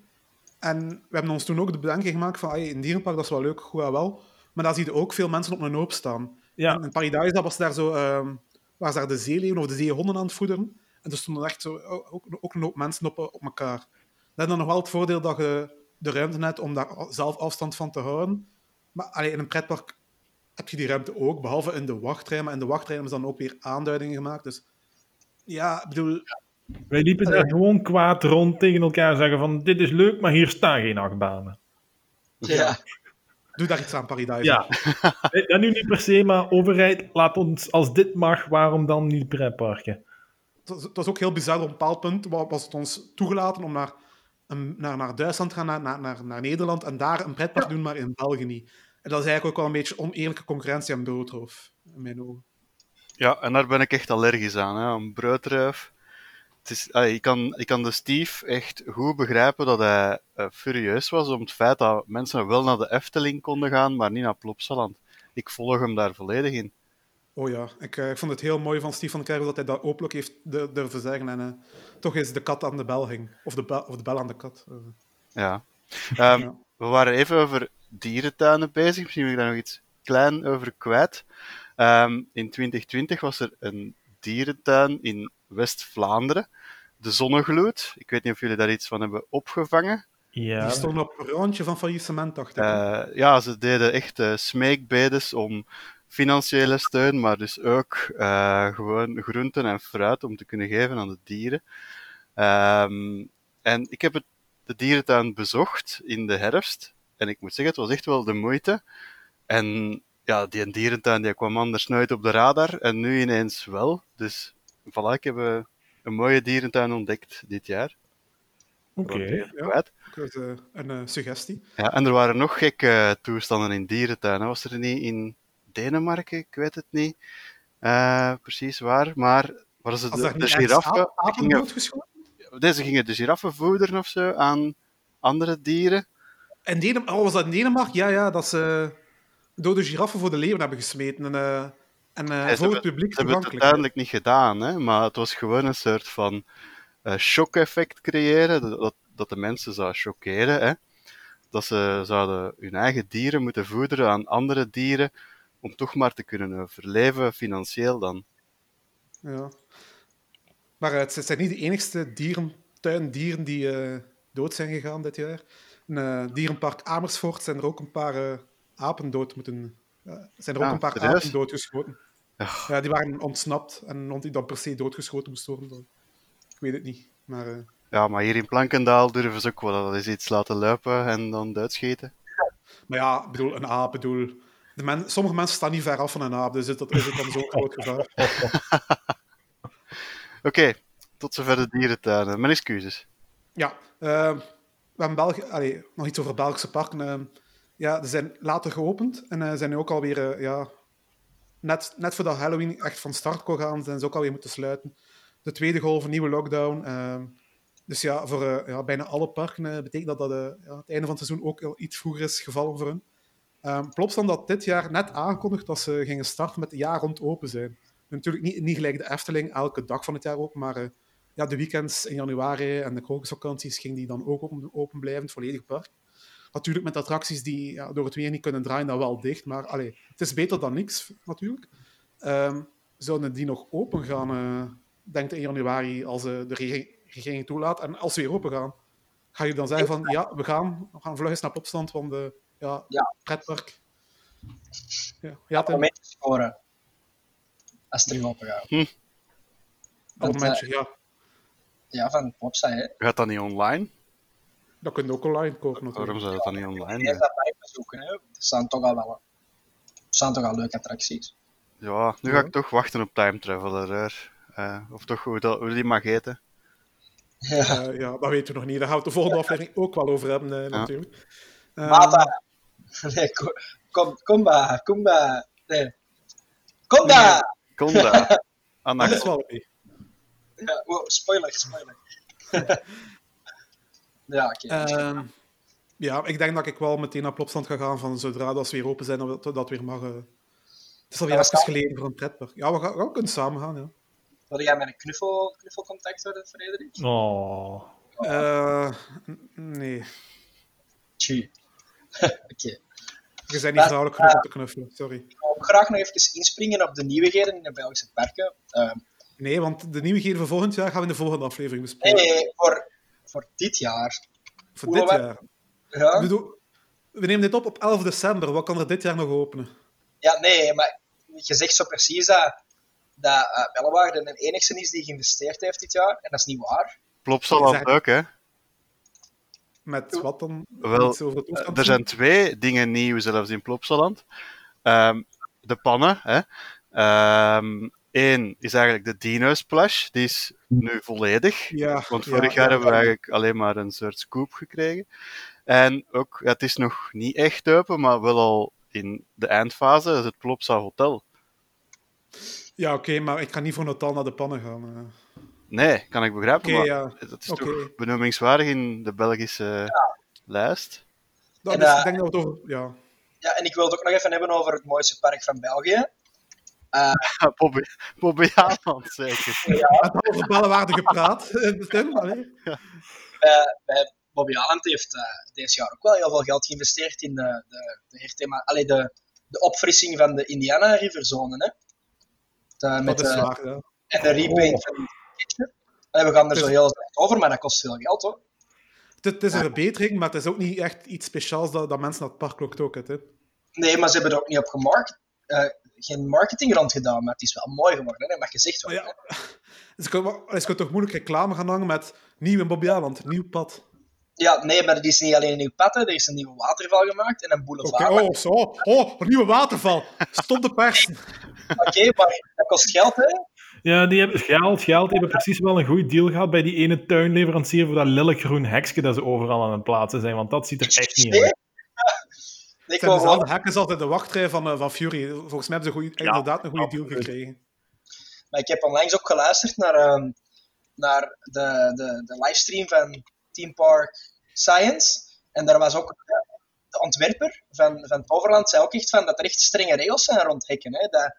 En we hebben ons toen ook de bedenking gemaakt van, "Ai, een dierenpark dat is wel leuk, goed en wel. Maar daar zie je ook veel mensen op een hoop staan. Ja, En in Paradise was daar zo, ehm was daar de zeeleeuwen of de zeehonden aan het voederen. En er stonden echt zo, ook, ook een hoop mensen op, op elkaar. Dat is dan nog wel het voordeel dat je de ruimte hebt om daar zelf afstand van te houden. Maar allee, in een pretpark heb je die ruimte ook, behalve in de wachtrij. Maar in de wachtrij hebben ze dan ook weer aanduidingen gemaakt. Dus ja, ik bedoel, wij liepen daar gewoon kwaad rond tegen elkaar zeggen van dit is leuk, maar hier staan geen achtbanen. Ja. Doe daar iets aan, Paradise. Ja, [LAUGHS] dat nu niet per se, maar overheid, laat ons, als dit mag, waarom dan niet pretparken? Het was, ook heel bizar. Op een bepaald punt wa- was het ons toegelaten om naar, een- naar, naar Duitsland te gaan, naar, naar, naar, naar Nederland, en daar een pretpark doen, maar in België niet. En dat is eigenlijk ook wel een beetje oneerlijke concurrentie aan broodroof, in mijn ogen. Ja, en daar ben ik echt allergisch aan, hè, aan broodruif. Het is, ik, kan, ik kan de Steve echt goed begrijpen dat hij eh, furieus was om het feit dat mensen wel naar de Efteling konden gaan, maar niet naar Plopsaland. Ik volg hem daar volledig in. Oh ja, ik, eh, ik vond het heel mooi van Steve van Kervel dat hij dat openlijk heeft du- durven zeggen. En eh, toch is de kat aan de bel hing. Of de, bel, of de bel aan de kat. Eh, Ja. Ehm, Ja. We waren even over dierentuinen bezig. Misschien wil ik daar nog iets klein over kwijt. Ehm, in 2020 was er een dierentuin in West-Vlaanderen. De Zonnegloed. Ik weet niet of jullie daar iets van hebben opgevangen. Ja, Die stonden op een randje van faillissement, dacht ik. Eh, ja, ze deden echt eh, smeekbedes om financiële steun, maar dus ook eh, gewoon groenten en fruit om te kunnen geven aan de dieren. Ehm, en ik heb het, de dierentuin bezocht in de herfst. En ik moet zeggen, het was echt wel de moeite. En ja, die dierentuin die kwam anders nooit op de radar. En nu ineens wel. Dus voilà, ik heb eh, een mooie dierentuin ontdekt dit jaar. oké. Ja. Kwijt. Dat is eh, een eh, suggestie. Ja, en er waren nog gekke toestanden in dierentuinen. Was er niet in Denemarken? Ik weet het niet eh, precies waar. Maar waren ze de, de giraffen gingen? Deze gingen de giraffen voederen of zo aan andere dieren. In Denem oh, was dat in Denemarken? Ja, ja, dat ze dode giraffen voor de leeuwen hebben gesmeten. En, eh, en voor het publiek Ze hebben het uiteindelijk niet gedaan, hè? maar het was gewoon een soort van eh shock-effect creëren. Dat, dat, de mensen zou chockeren. Hè? Dat ze zouden hun eigen dieren moeten voederen aan andere dieren. Om toch maar te kunnen overleven, financieel dan. Ja. Maar eh, het zijn niet de enigste dierentuindieren die eh, dood zijn gegaan dit jaar. In dierenpark Amersfoort zijn er ook een paar apen dood moeten... ja, zijn er ook Ah, een paar apen doodgeschoten. Ja, die waren ontsnapt en omdat die dan per se doodgeschoten moest worden. dan- Ik weet het niet. Maar eh, Ja, maar hier in Plankendaal durven ze ook wel dat eens iets laten lopen en dan doodschieten. Maar ja, ik bedoel, een aap, bedoel... De men, sommige mensen staan niet ver af van een aap, dus is, dat, is het dan zo'n groot gevaar? [LAUGHS] Oké, tot zover de dierentuinen. Mijn excuses. Ja, eh, we hebben België, allee, nog iets over Belgische parken. eh, ja, ze zijn later geopend en eh, zijn nu ook alweer, eh, ja, net, net voordat Halloween echt van start kon gaan, zijn ze ook alweer moeten sluiten. De tweede golf, nieuwe lockdown. eh, dus ja, voor eh, ja, bijna alle parken betekent dat dat ja, het einde van het seizoen ook al iets vroeger is gevallen voor hun. Um, Plopsland dat dit jaar net aangekondigd dat ze gingen starten met het jaar rond open zijn. Natuurlijk niet, niet gelijk de Efteling, elke dag van het jaar open, maar ja, de weekends in januari en de krokusvakanties gingen die dan ook open, open blijven, het volledige park. Natuurlijk met attracties die ja, door het weer niet kunnen draaien, dan wel dicht, maar allee, het is beter dan niks, natuurlijk. Ehm, zouden die nog open gaan, eh denkt in januari, als eh, de regering, regering toelaat, en als ze weer open gaan, ga je dan zeggen van, ja, we gaan, we gaan vlug eens naar Plopsland, want de ja, Ja. pretpark Ja, ja scoren. Als het terug open gaat. Want, abonnementje, ja. Ja, van Popsa, hè. Gaat dat niet online? Dat kun je ook online kopen Waarom natuurlijk. zou dat dan niet online zijn? dat bij bezoeken, hè. Er staan toch al wel... Staan toch al leuke attracties. Ja, nu ga ik toch wachten op Time Traveler. Eh, of toch hoe, dat, hoe die mag eten. Ja. Eh, ja, dat weten we nog niet. Daar gaan we de volgende aflevering ook wel over hebben, eh, natuurlijk. Eh, Mata. Nee, kom, kom, kom bij, kom bij. Nee. [LAUGHS] Dat. Ja, wow, spoiler, spoiler. [LAUGHS] ja, oké. Ehm, ja, ik denk dat ik wel meteen naar Plopstand ga gaan van zodra dat ze weer open zijn, dat dat weer mag. eh. Het is alweer even geleden voor een pretpark. Ja, we, gaan, we kunnen samen gaan, ja. Wil jij met een knuffel, knuffelcontact worden, Frederik? Oh. Eh, nee, Tjie. [LAUGHS] oké. je bent niet vrouwelijk genoeg om te knuffelen, sorry. Ik wil ook graag nog even inspringen op de nieuwigheden in de Belgische parken. Ehm, Nee, want de nieuwigheden voor volgend jaar gaan we in de volgende aflevering bespreken. nee, voor, voor dit jaar. voor hoe dit we- jaar. Ja? Bedoel, we nemen dit op op 11 december. Wat kan er dit jaar nog openen? ja, nee, maar je zegt zo precies dat, dat uh, Bellewaarde de enigste is die geïnvesteerd heeft dit jaar. En dat is niet waar. Plopsaland Zeg- ook, hè? Met wat dan? Wel, aan Er zijn twee dingen nieuw, zelfs in Plopsaland. Ehm, de pannen, hè. Eén is eigenlijk de Dino Splash. Die is nu volledig. Ja, Want vorig ja, jaar hebben we eigenlijk alleen maar een soort scoop gekregen. En ook, ja, het is nog niet echt open, maar wel al in de eindfase, dat is het Plopsa Hotel. Ja, oké, maar ik ga niet voor Natal naar de pannen gaan. eh. Nee, kan ik begrijpen, Oké, maar ja. dat is toch benoemingswaardig in de Belgische lijst. Dat En, is, eh, ik denk dat we het over... Ja. Ja, en ik wil het ook nog even hebben over het mooiste park van België. Ja, [LAUGHS] Bobby, Bobby Haaland, zeker. Het over ballenwaarde gepraat. [LAUGHS] eh, allee. bij, bij Bobby Aland heeft eh deze jaar ook wel heel veel geld geïnvesteerd in de, de, de, allee, de, de opfrissing van de Indiana River zone. Hè? De, met Dat is waar, ja. en de repaint van de we gaan er zo heel slecht over, maar dat kost veel geld hoor. Het, is een verbetering, maar het is ook niet echt iets speciaals dat, dat mensen naar het park lokt ook. Het, hè. Nee, maar ze hebben er ook niet op gemarket, eh, geen marketing rond gedaan, maar het is wel mooi geworden, hè? dat mag gezegd Maar worden. ja, kunnen [LAUGHS] toch moeilijk reclame gaan hangen met nieuw in Bobby nieuw pad. Ja, nee, maar het is niet alleen een nieuw pad, hè. er is een nieuwe waterval gemaakt en een boulevard. oh, zo. Oh, een nieuwe waterval. Stop de pers. [LAUGHS] [LAUGHS] Oké, maar dat kost geld, hè? Ja, die hebben geld, geld. Die hebben precies wel een goed deal gehad bij die ene tuinleverancier voor dat lelijk groen hekje dat ze overal aan het plaatsen zijn. Want dat ziet er echt niet uit. Nee, ik zijn dezelfde hackers als in de wachtrij van, eh, van Fury. Volgens mij hebben ze goeie- inderdaad een goede deal gekregen. Maar ik heb onlangs ook geluisterd naar, ehm, naar de, de, de livestream van Team Park Science. En daar was ook eh, de ontwerper van, van Toverland zei ook echt van dat er echt strenge regels zijn rond hekken. Hè? Dat,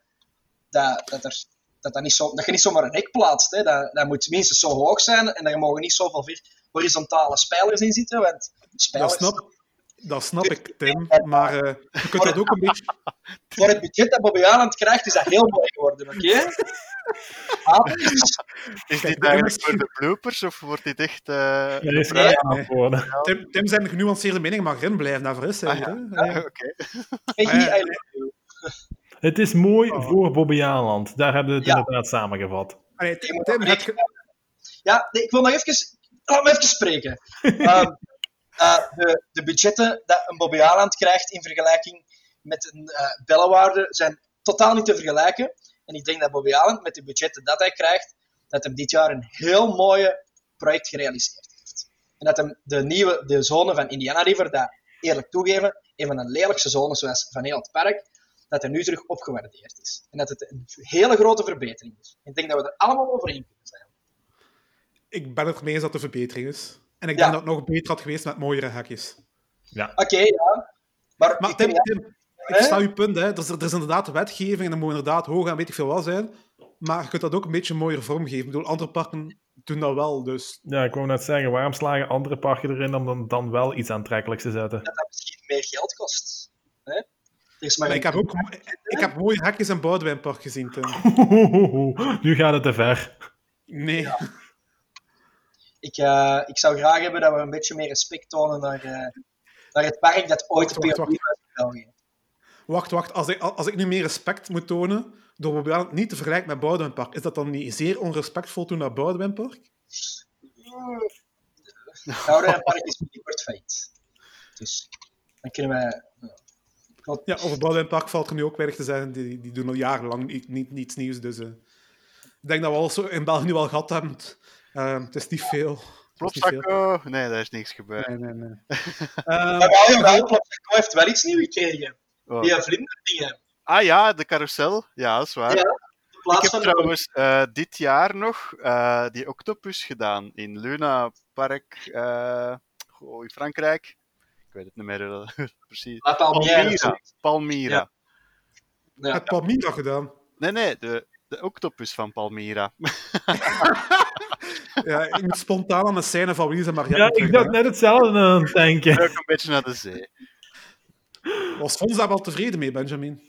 dat, dat, er, dat, dat, niet zo, dat je niet zomaar een hek plaatst. Hè? Dat, dat moet minstens zo hoog zijn en er mogen niet zoveel horizontale spijlers in zitten. Want spijlers, Dat snap, dat snap ik, Tim. Maar eh, je kunt dat ook een beetje... [LAUGHS] voor het budget dat Bobby Aland krijgt, is dat heel mooi geworden. Oké? [LAUGHS] Ah, Is Kijk, dit eigenlijk MS voor de bloopers of wordt dit echt... eh, is Nee. antwoorden. Tim, Tim zijn genuanceerde mening mag erin blijven. Daarvoor is hij Ah, ja. Ah, Ja. Oké. [LAUGHS] Ah. Het is mooi Oh. voor Bobby Aland. Daar hebben we het Ja. inderdaad samengevat. Allee, Tim, Tim, rekenen- Ja, nee, ik wil nog even... Laat me even spreken. Ehm, eh, de, de budgetten dat een Bobby Aland krijgt in vergelijking met een uh, Bellewaarde zijn totaal niet te vergelijken. En ik denk dat Bobby Aland met de budgetten dat hij krijgt, dat hem dit jaar een heel mooie project gerealiseerd heeft. En dat hem de nieuwe de zone van Indiana River, daar eerlijk toegeven, een van de lelijkste zones zoals van heel het park, dat er nu terug opgewaardeerd is. En dat het een hele grote verbetering is. Ik denk dat we er allemaal over kunnen zijn. ik ben het mee eens dat een verbetering is. En ik Ja. denk dat het nog beter had geweest met mooiere hekjes. Oké, ja. Maar, Maar ik Tim, dat- Tim ik sta uw punt. Hè. Er, is, er is inderdaad wetgeving en dan moet inderdaad hoog en weet ik veel wat zijn. Maar je kunt dat ook een beetje mooier vormgeven. Ik bedoel, andere parken doen dat wel. Dus Ja, ik wou net zeggen, waarom slagen andere parken erin om dan, dan wel iets aantrekkelijks te zetten? dat dat misschien meer geld kost. Hè? Maar maar ik heb ook ik heb mooie hekjes in Boudewijnpark gezien, Tim. [LAUGHS] nu gaat het te ver. Nee. Ik, eh, ik zou graag hebben dat we een beetje meer respect tonen naar, eh, naar het park dat ooit Wacht, wacht, pionier was in België. Wacht, wacht. Als ik, als ik nu meer respect moet tonen door bijvoorbeeld niet te vergelijken met Boudewijnpark, is dat dan niet zeer onrespectvol toen naar Boudewijnpark? Boudewijnpark is binnenkort failliet. Dus dan kunnen wij... ja. Ja, over Boudewijnpark valt er nu ook weinig te zeggen. Die, die doen al jarenlang niet, niet, niets nieuws. Dus eh, ik denk dat we alles zo in België nu wel gehad hebben. Eh, het is niet veel. Plopsakko? Nee, daar is niks gebeurd. Nee, nee, nee. [LAUGHS] Maar Ehm, wel, wel, Plopsaco heeft wel iets nieuws gekregen. Oh. Die vlinderdingen. Ah ja, de carousel. Ja, dat is waar. Ja, Ik heb trouwens eh, dit jaar nog eh, die octopus gedaan in Luna Park eh, goh, in Frankrijk. Ik weet het niet meer [LAUGHS] precies. Meer. Palmyra. Palmyra. Ja. Ja. Het Palmyra gedaan. Nee, nee, de, de octopus van Palmyra. [LAUGHS] Ja, ik moet spontaan aan de scène van Willy en Mariette Ja, ik dacht net hetzelfde aan het denken. Ook een beetje naar de zee. Was Fons daar wel tevreden mee, Benjamin?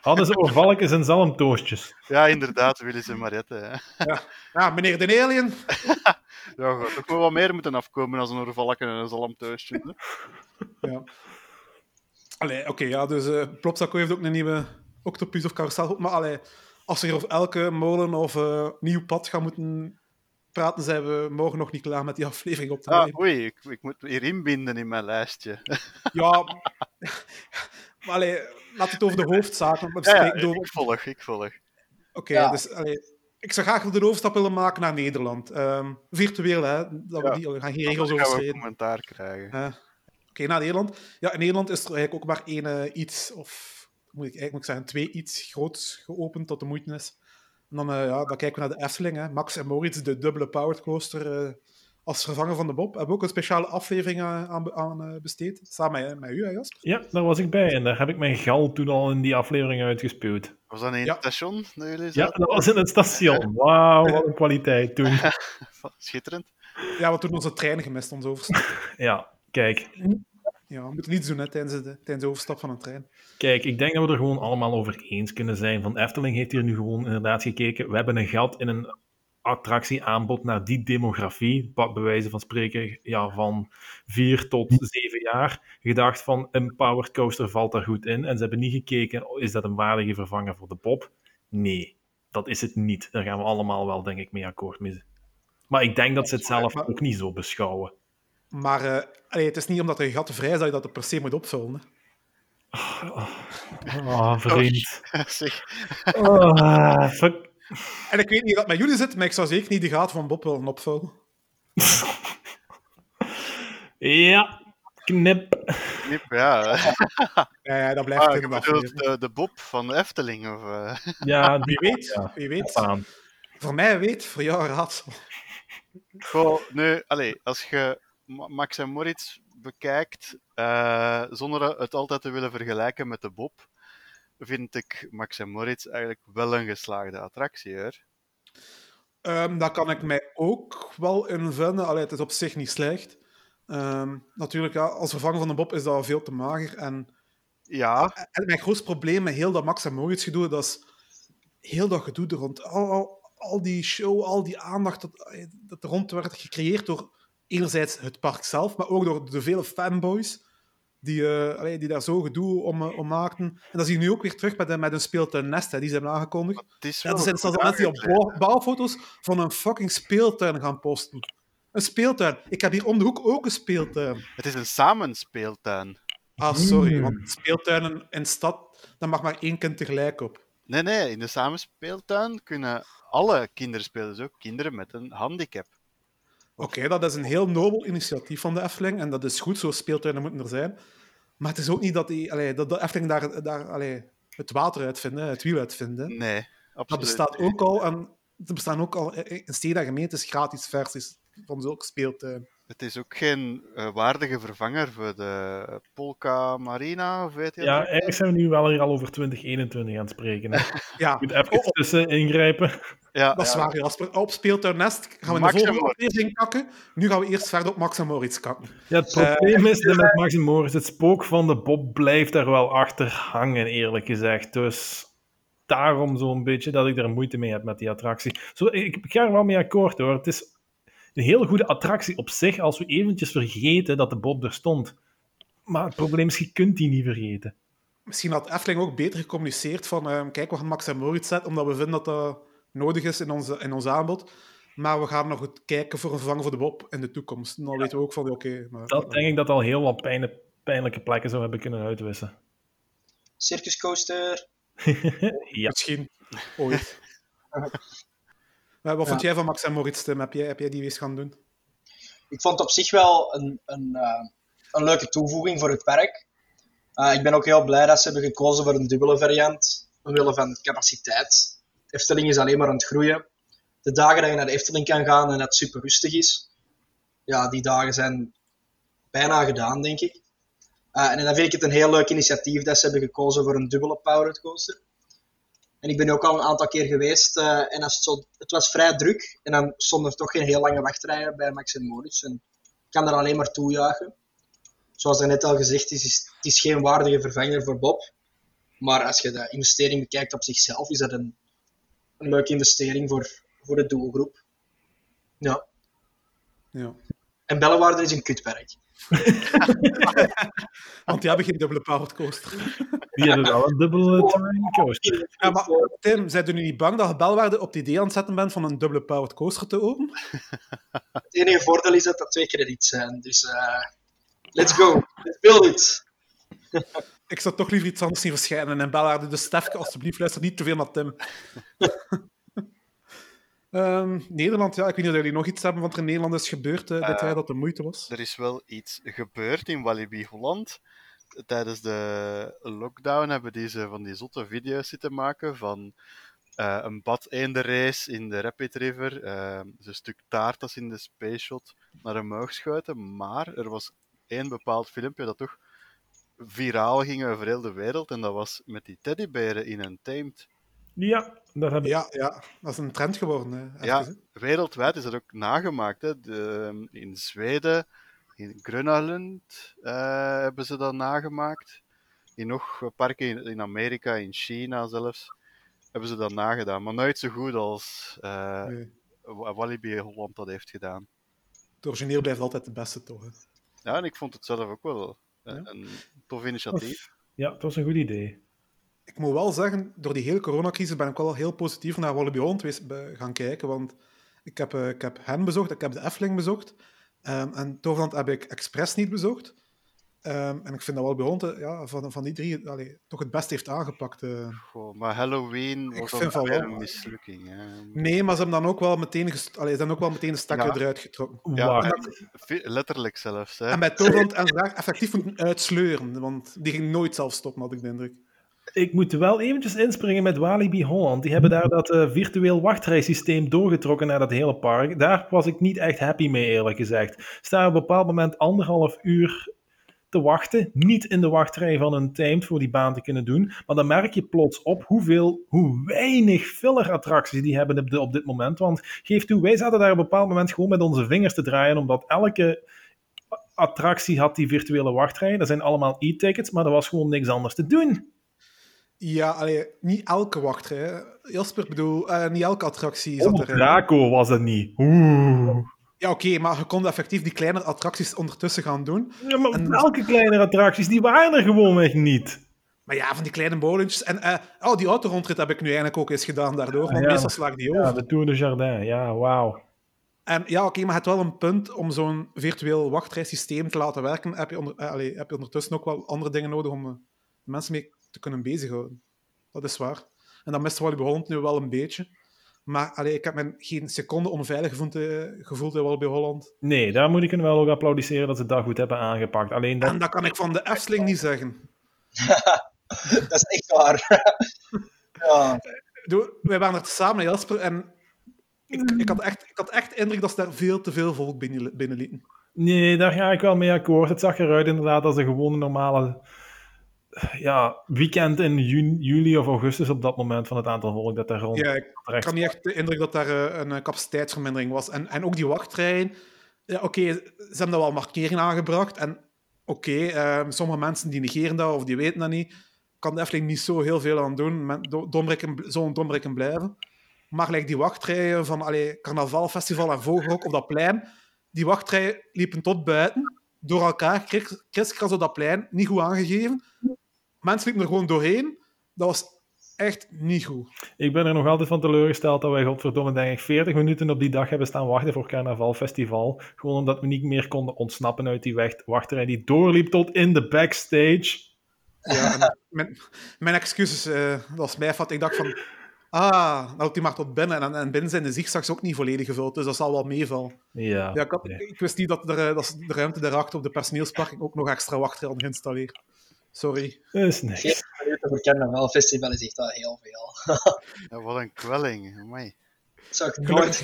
Hadden ze oorvalkjes en zalmtoastjes. Ja, inderdaad, Willis en Mariette. Hè. Ja, meneer de Alien. [LAUGHS] Ja, goed, toch wel wat meer moeten afkomen als een oorvalken en een zalmtoastje. hè. Ja. Allee, oké, ja, dus eh Plopsaco heeft ook een nieuwe octopus of carousel. Maar allee, als hier over elke molen of eh, nieuw pad gaan moeten praten, zijn we morgen nog niet klaar met die [LAUGHS] aflevering op te Ah, nemen. oei, ik, ik moet hier inbinden in mijn lijstje. [LAUGHS] Ja, [LAUGHS] maar allee, we het over de hoofdzaken Ja, ja, bespreken. door- ik volg, ik volg. Oké, Ja. dus allee, ik zou graag de overstap willen maken naar Nederland. Ehm, virtueel, hè. Dat we, die, we gaan geen regels overschrijden. commentaar krijgen. Eh, Oké, naar Nederland. Ja, in Nederland is er eigenlijk ook maar één eh, iets, of moet ik eigenlijk moet ik zeggen, twee iets groots geopend tot de moeite is. En dan, eh, ja, dan kijken we naar de Efteling. Hè. Max en Moritz, de dubbele powered coaster, eh, als vervanger van de Bob. Hebben we ook een speciale aflevering aan, aan, aan, eh, besteed. Samen met, met u, hè, Jasper? Ja, daar was ik bij en daar heb ik mijn gal toen al in die aflevering uitgespeeld. Was dat in Ja. het station dat jullie Ja, dat was in het station. [LAUGHS] Wauw, wat een kwaliteit toen. Schitterend. Ja, we hebben toen onze trein gemist, onze overstap. Ja, kijk. Ja, we moeten niets doen hè, tijdens, de, tijdens de overstap van een trein. Kijk, ik denk dat we er gewoon allemaal over eens kunnen zijn. Van Efteling heeft hier nu gewoon inderdaad gekeken. We hebben een gat in een attractieaanbod naar die demografie, bij wijze van spreken, ja, van vier tot zeven jaar. Gedacht van een powered coaster valt daar goed in. En ze hebben niet gekeken, is dat een waardige vervanger voor de Bob? Nee, dat is het niet. Daar gaan we allemaal wel, denk ik, mee akkoord mee. Maar ik denk dat ze het zelf ook niet zo beschouwen. Maar eh, allee, het is niet omdat er gaten vrij zijn dat je dat er per se moet opvullen. Hè. Oh, vriend. [LAUGHS] zeg, Oh, fuck. En ik weet niet dat met jullie zit, maar ik zou zeker niet de gaten van Bob willen opvullen. Ja, knip. knip, ja. [LAUGHS] Ja, ja dat blijft Ah, je de bedoelt aflevering. de, de Bob van de Efteling? Of, eh? Ja, [LAUGHS] Wie weet, Ja. wie weet. Voor mij weet, voor jou raadsel. Goh, nee, allee, als je Max en Moritz bekijkt, eh, zonder het altijd te willen vergelijken met de Bob, vind ik Max en Moritz eigenlijk wel een geslaagde attractie, hoor. Ehm daar kan ik mij ook wel in vinden. Allee, het is op zich niet slecht. Ehm, natuurlijk, ja, als vervanger van de Bob is dat veel te mager. En, Ja, en mijn grootste probleem met heel dat Max en Moritz gedoe, dat is heel dat gedoe er rond. Al, al, al die show, al die aandacht dat, dat er rond werd gecreëerd door enerzijds het park zelf, maar ook door de vele fanboys die, eh, allee, die daar zo gedoe om, eh, om maakten. En dat zie je nu ook weer terug met, de- met een speeltuin Nest, hè, die ze hebben aangekondigd. Ja, er zijn zelfs mensen die op bouwfoto's van een fucking speeltuin gaan posten. Een speeltuin. Ik heb hier om de hoek ook een speeltuin. Het is een samenspeeltuin. Ah, sorry, Mm. want speeltuinen in stad, daar mag maar één kind tegelijk op. Nee, nee, in de samenspeeltuin kunnen alle kinderen spelen, dus ook kinderen met een handicap. Oké, dat is een heel nobel initiatief van de Efteling en dat is goed, zo speeltuinen moeten er zijn. Maar het is ook niet dat, die, allee, dat de Efteling daar, daar allee, het water uitvinden, het wiel uitvinden. Nee, absoluut. Dat bestaat ook al, en er bestaan ook al in steden en gemeentes gratis versies van zulke speeltuinen. Het is ook geen eh, waardige vervanger voor de Polka Marina, of weet je Ja, dat? eigenlijk zijn we nu wel hier al over 2021 aan het spreken. hè. [LAUGHS] Ja, moet even Oh, oh. tussen ingrijpen. Ja, Dat is ja. waar, Jasper. Op Speeltuin Nest gaan we Max de en volgende aflevering kakken. Nu gaan we eerst verder op Max en Moritz kakken. Ja, het probleem is dat met Max en Moritz, het spook van de Bob blijft daar wel achter hangen, eerlijk gezegd. Dus daarom zo'n beetje dat ik er moeite mee heb met die attractie. Zo, ik, ik ga er wel mee akkoord hoor. Het is een hele goede attractie op zich als we eventjes vergeten dat de Bob er stond. Maar het probleem is, je kunt die niet vergeten. misschien had Efteling ook beter gecommuniceerd van ehm, kijk, we gaan Max en Moritz zetten, omdat we vinden dat dat nodig is in, onze, in ons aanbod. Maar we gaan nog goed kijken voor een vervanger voor de Bob in de toekomst. En dan weten we ook van, oké... maar Dat denk ik dat al heel wat pijne- pijnlijke plekken zou hebben kunnen uitwissen. Circus Coaster. [LAUGHS] ja. Misschien ooit. [LAUGHS] Maar wat vond jij van Max en Moritz, Tim? Heb jij, heb jij die eens gaan doen? Ik vond het op zich wel een, een, eh, een leuke toevoeging voor het park. Eh, ik ben ook heel blij dat ze hebben gekozen voor een dubbele variant, omwille van capaciteit. Efteling is alleen maar aan het groeien. De dagen dat je naar de Efteling kan gaan en dat het super rustig is, ja, die dagen zijn bijna gedaan, denk ik. Eh, en dan vind ik het een heel leuk initiatief dat ze hebben gekozen voor een dubbele powered coaster. En ik ben ook al een aantal keer geweest eh, en als het, zo, het was vrij druk. En dan stonden er toch geen heel lange wachtrijen bij Max en Moritz. En ik kan er alleen maar toejuichen. Zoals er net al gezegd is, is het is geen waardige vervanger voor Bob. Maar als je de investering bekijkt op zichzelf, is dat een, een leuke investering voor, voor de doelgroep. Ja. Ja. En Bellewaarde is een kutpark. [LAUGHS] [LAUGHS] Want die hebben geen dubbele powered coaster. Die hebben wel een dubbele touring coaster. Ja, maar Tim, zijn jullie niet bang dat je Belwaarde op het idee aan het zetten bent van een dubbele powered coaster te openen? [LAUGHS] Het enige voordeel is dat dat twee credits zijn. Dus eh, let's go. Let's build it. Ik zou toch liever iets anders zien verschijnen in Belwaarde. Dus Stefke, alsjeblieft, luister niet te veel naar Tim. [LAUGHS] Ehm, Nederland, ja, ik weet niet of jullie nog iets hebben wat er in Nederland is gebeurd dit jaar dat de moeite was. Er is wel iets gebeurd in Walibi Holland. Tijdens de lockdown hebben die ze van die zotte video's zitten maken van eh, een bad race in de Rapid River. dus een stuk taart dat ze in de space shot naar omhoog schuiten. Maar er was één bepaald filmpje dat toch viraal ging over heel de wereld. En dat was met die teddyberen in een tamed. Ja, dat heb ik. Ja, ja, dat is een trend geworden. hè, Ja, wereldwijd is dat ook nagemaakt. Hè. De, in Zweden, in Grönland eh, hebben ze dat nagemaakt. In nog parken in, in Amerika, in China zelfs, hebben ze dat nagedaan. Maar nooit zo goed als eh, Nee. Walibi Holland dat heeft gedaan. Het origineel blijft altijd de beste, toch? Hè? Ja, en ik vond het zelf ook wel een, Ja. een tof initiatief. Ja, het was een goed idee. Ik moet wel zeggen, door die hele coronacrisis ben ik wel heel positief naar Walibi Holland gaan kijken. Want ik heb, eh, ik heb hen bezocht, ik heb de Efteling bezocht. Ehm, en Toverland heb ik expres niet bezocht. Ehm, en ik vind dat Holland eh, ja, van, van die drie allee, toch het beste heeft aangepakt. eh. Goh, maar Halloween Ik was vind van wel. een mislukking. Hè. Nee, maar ze hebben dan ook wel meteen, gest- allee, ze hebben ook wel meteen de stekker Ja. eruit getrokken. Ja, Letterlijk zelfs. Hè. En bij Toverland hebben ze daar effectief moeten uitsleuren. Want die ging nooit zelf stoppen, had ik de indruk. Ik moet wel eventjes inspringen met Walibi Holland. Die hebben daar dat eh, virtueel wachtrijsysteem doorgetrokken naar dat hele park. Daar was ik niet echt happy mee, eerlijk gezegd. Sta op een bepaald moment anderhalf uur te wachten. Niet in de wachtrij van een timed voor die baan te kunnen doen. Maar dan merk je plots op hoeveel, hoe weinig filler-attracties die hebben op, op dit moment. Want geef toe, wij zaten daar op een bepaald moment gewoon met onze vingers te draaien, omdat elke attractie had die virtuele wachtrij. Dat zijn allemaal e-tickets, maar er was gewoon niks anders te doen. Ja, allee, niet elke wachtrij. hè. Jasper, bedoel, eh, niet elke attractie zat Oh, erin. Draco was het niet. Oeh. Ja, oké, maar je kon effectief die kleine attracties ondertussen gaan doen. Ja, maar En- welke kleinere attracties, die waren er gewoonweg niet. Maar ja, van die kleine molentjes. En eh, oh, die autorondrit heb ik nu eigenlijk ook eens gedaan daardoor, want Ja. meestal sla ik die over. Ja, de Tour de Jardin, ja, wauw. En ja, oké, maar het wel een punt om zo'n virtueel wachtrijsysteem te laten werken. Heb je, onder, allee, heb je ondertussen ook wel andere dingen nodig om mensen mee te kunnen bezighouden. Dat is waar. En dat mist Walibi Holland nu wel een beetje. Maar allee, ik heb me geen seconde onveilig gevoeld, eh, gevoeld in Walibi Holland. Nee, daar moet ik hen wel ook applaudisseren dat ze dat goed hebben aangepakt. Alleen dat... En dat kan ik van de Efteling niet zeggen. [LAUGHS] Dat is echt waar. [LAUGHS] ja. Doe- Wij waren er samen met Jasper en ik, ik, had echt, ik had echt de indruk dat ze daar veel te veel volk binnen, binnenlieten. Nee, daar ga ik wel mee akkoord. Het zag eruit inderdaad als een gewone normale ja, weekend in juni, juli of augustus op dat moment van het aantal volk dat daar rond Ja, ik terecht had niet echt de indruk dat daar eh, een eh, capaciteitsvermindering was. En, en ook die wachtrijen. Ja, oké, ze hebben daar wel markeringen aangebracht. En oké, eh, sommige mensen die negeren dat of die weten dat niet. Kan de Efteling niet zo heel veel aan doen. Men- Zo'n dombrikken blijven. Maar gelijk die wachtrijen van allee, Carnaval, Festival en Vogelrok op dat plein. Die wachtrijen liepen tot buiten. Door elkaar, kris- kriskras op dat plein. Niet goed aangegeven. Mensen liepen er gewoon doorheen. Dat was echt niet goed. Ik ben er nog altijd van teleurgesteld dat wij, godverdomme, denk ik, 40 minuten op die dag hebben staan wachten voor Carnavalfestival. Gewoon omdat we niet meer konden ontsnappen uit die weg- wachtrij die doorliep tot in de backstage. Ja, en mijn, mijn excuses, eh, dat was mijn fout. Ik dacht van, ah, loopt hij maar tot binnen. En, en binnen zijn de zigzags ook niet volledig gevuld, dus dat zal wel meevallen. Ja. Ja, ik, had- nee. ik wist niet dat, er, eh, dat de ruimte daarachter op de personeelsparking ook nog extra wachtrij hadden geïnstalleerd. Sorry. Dat is niks. 40 minuten voor Carnaval Festival is echt wel heel veel. [LAUGHS] Ja, wat een kwelling. Amai. Dat zou ik Gelukkig,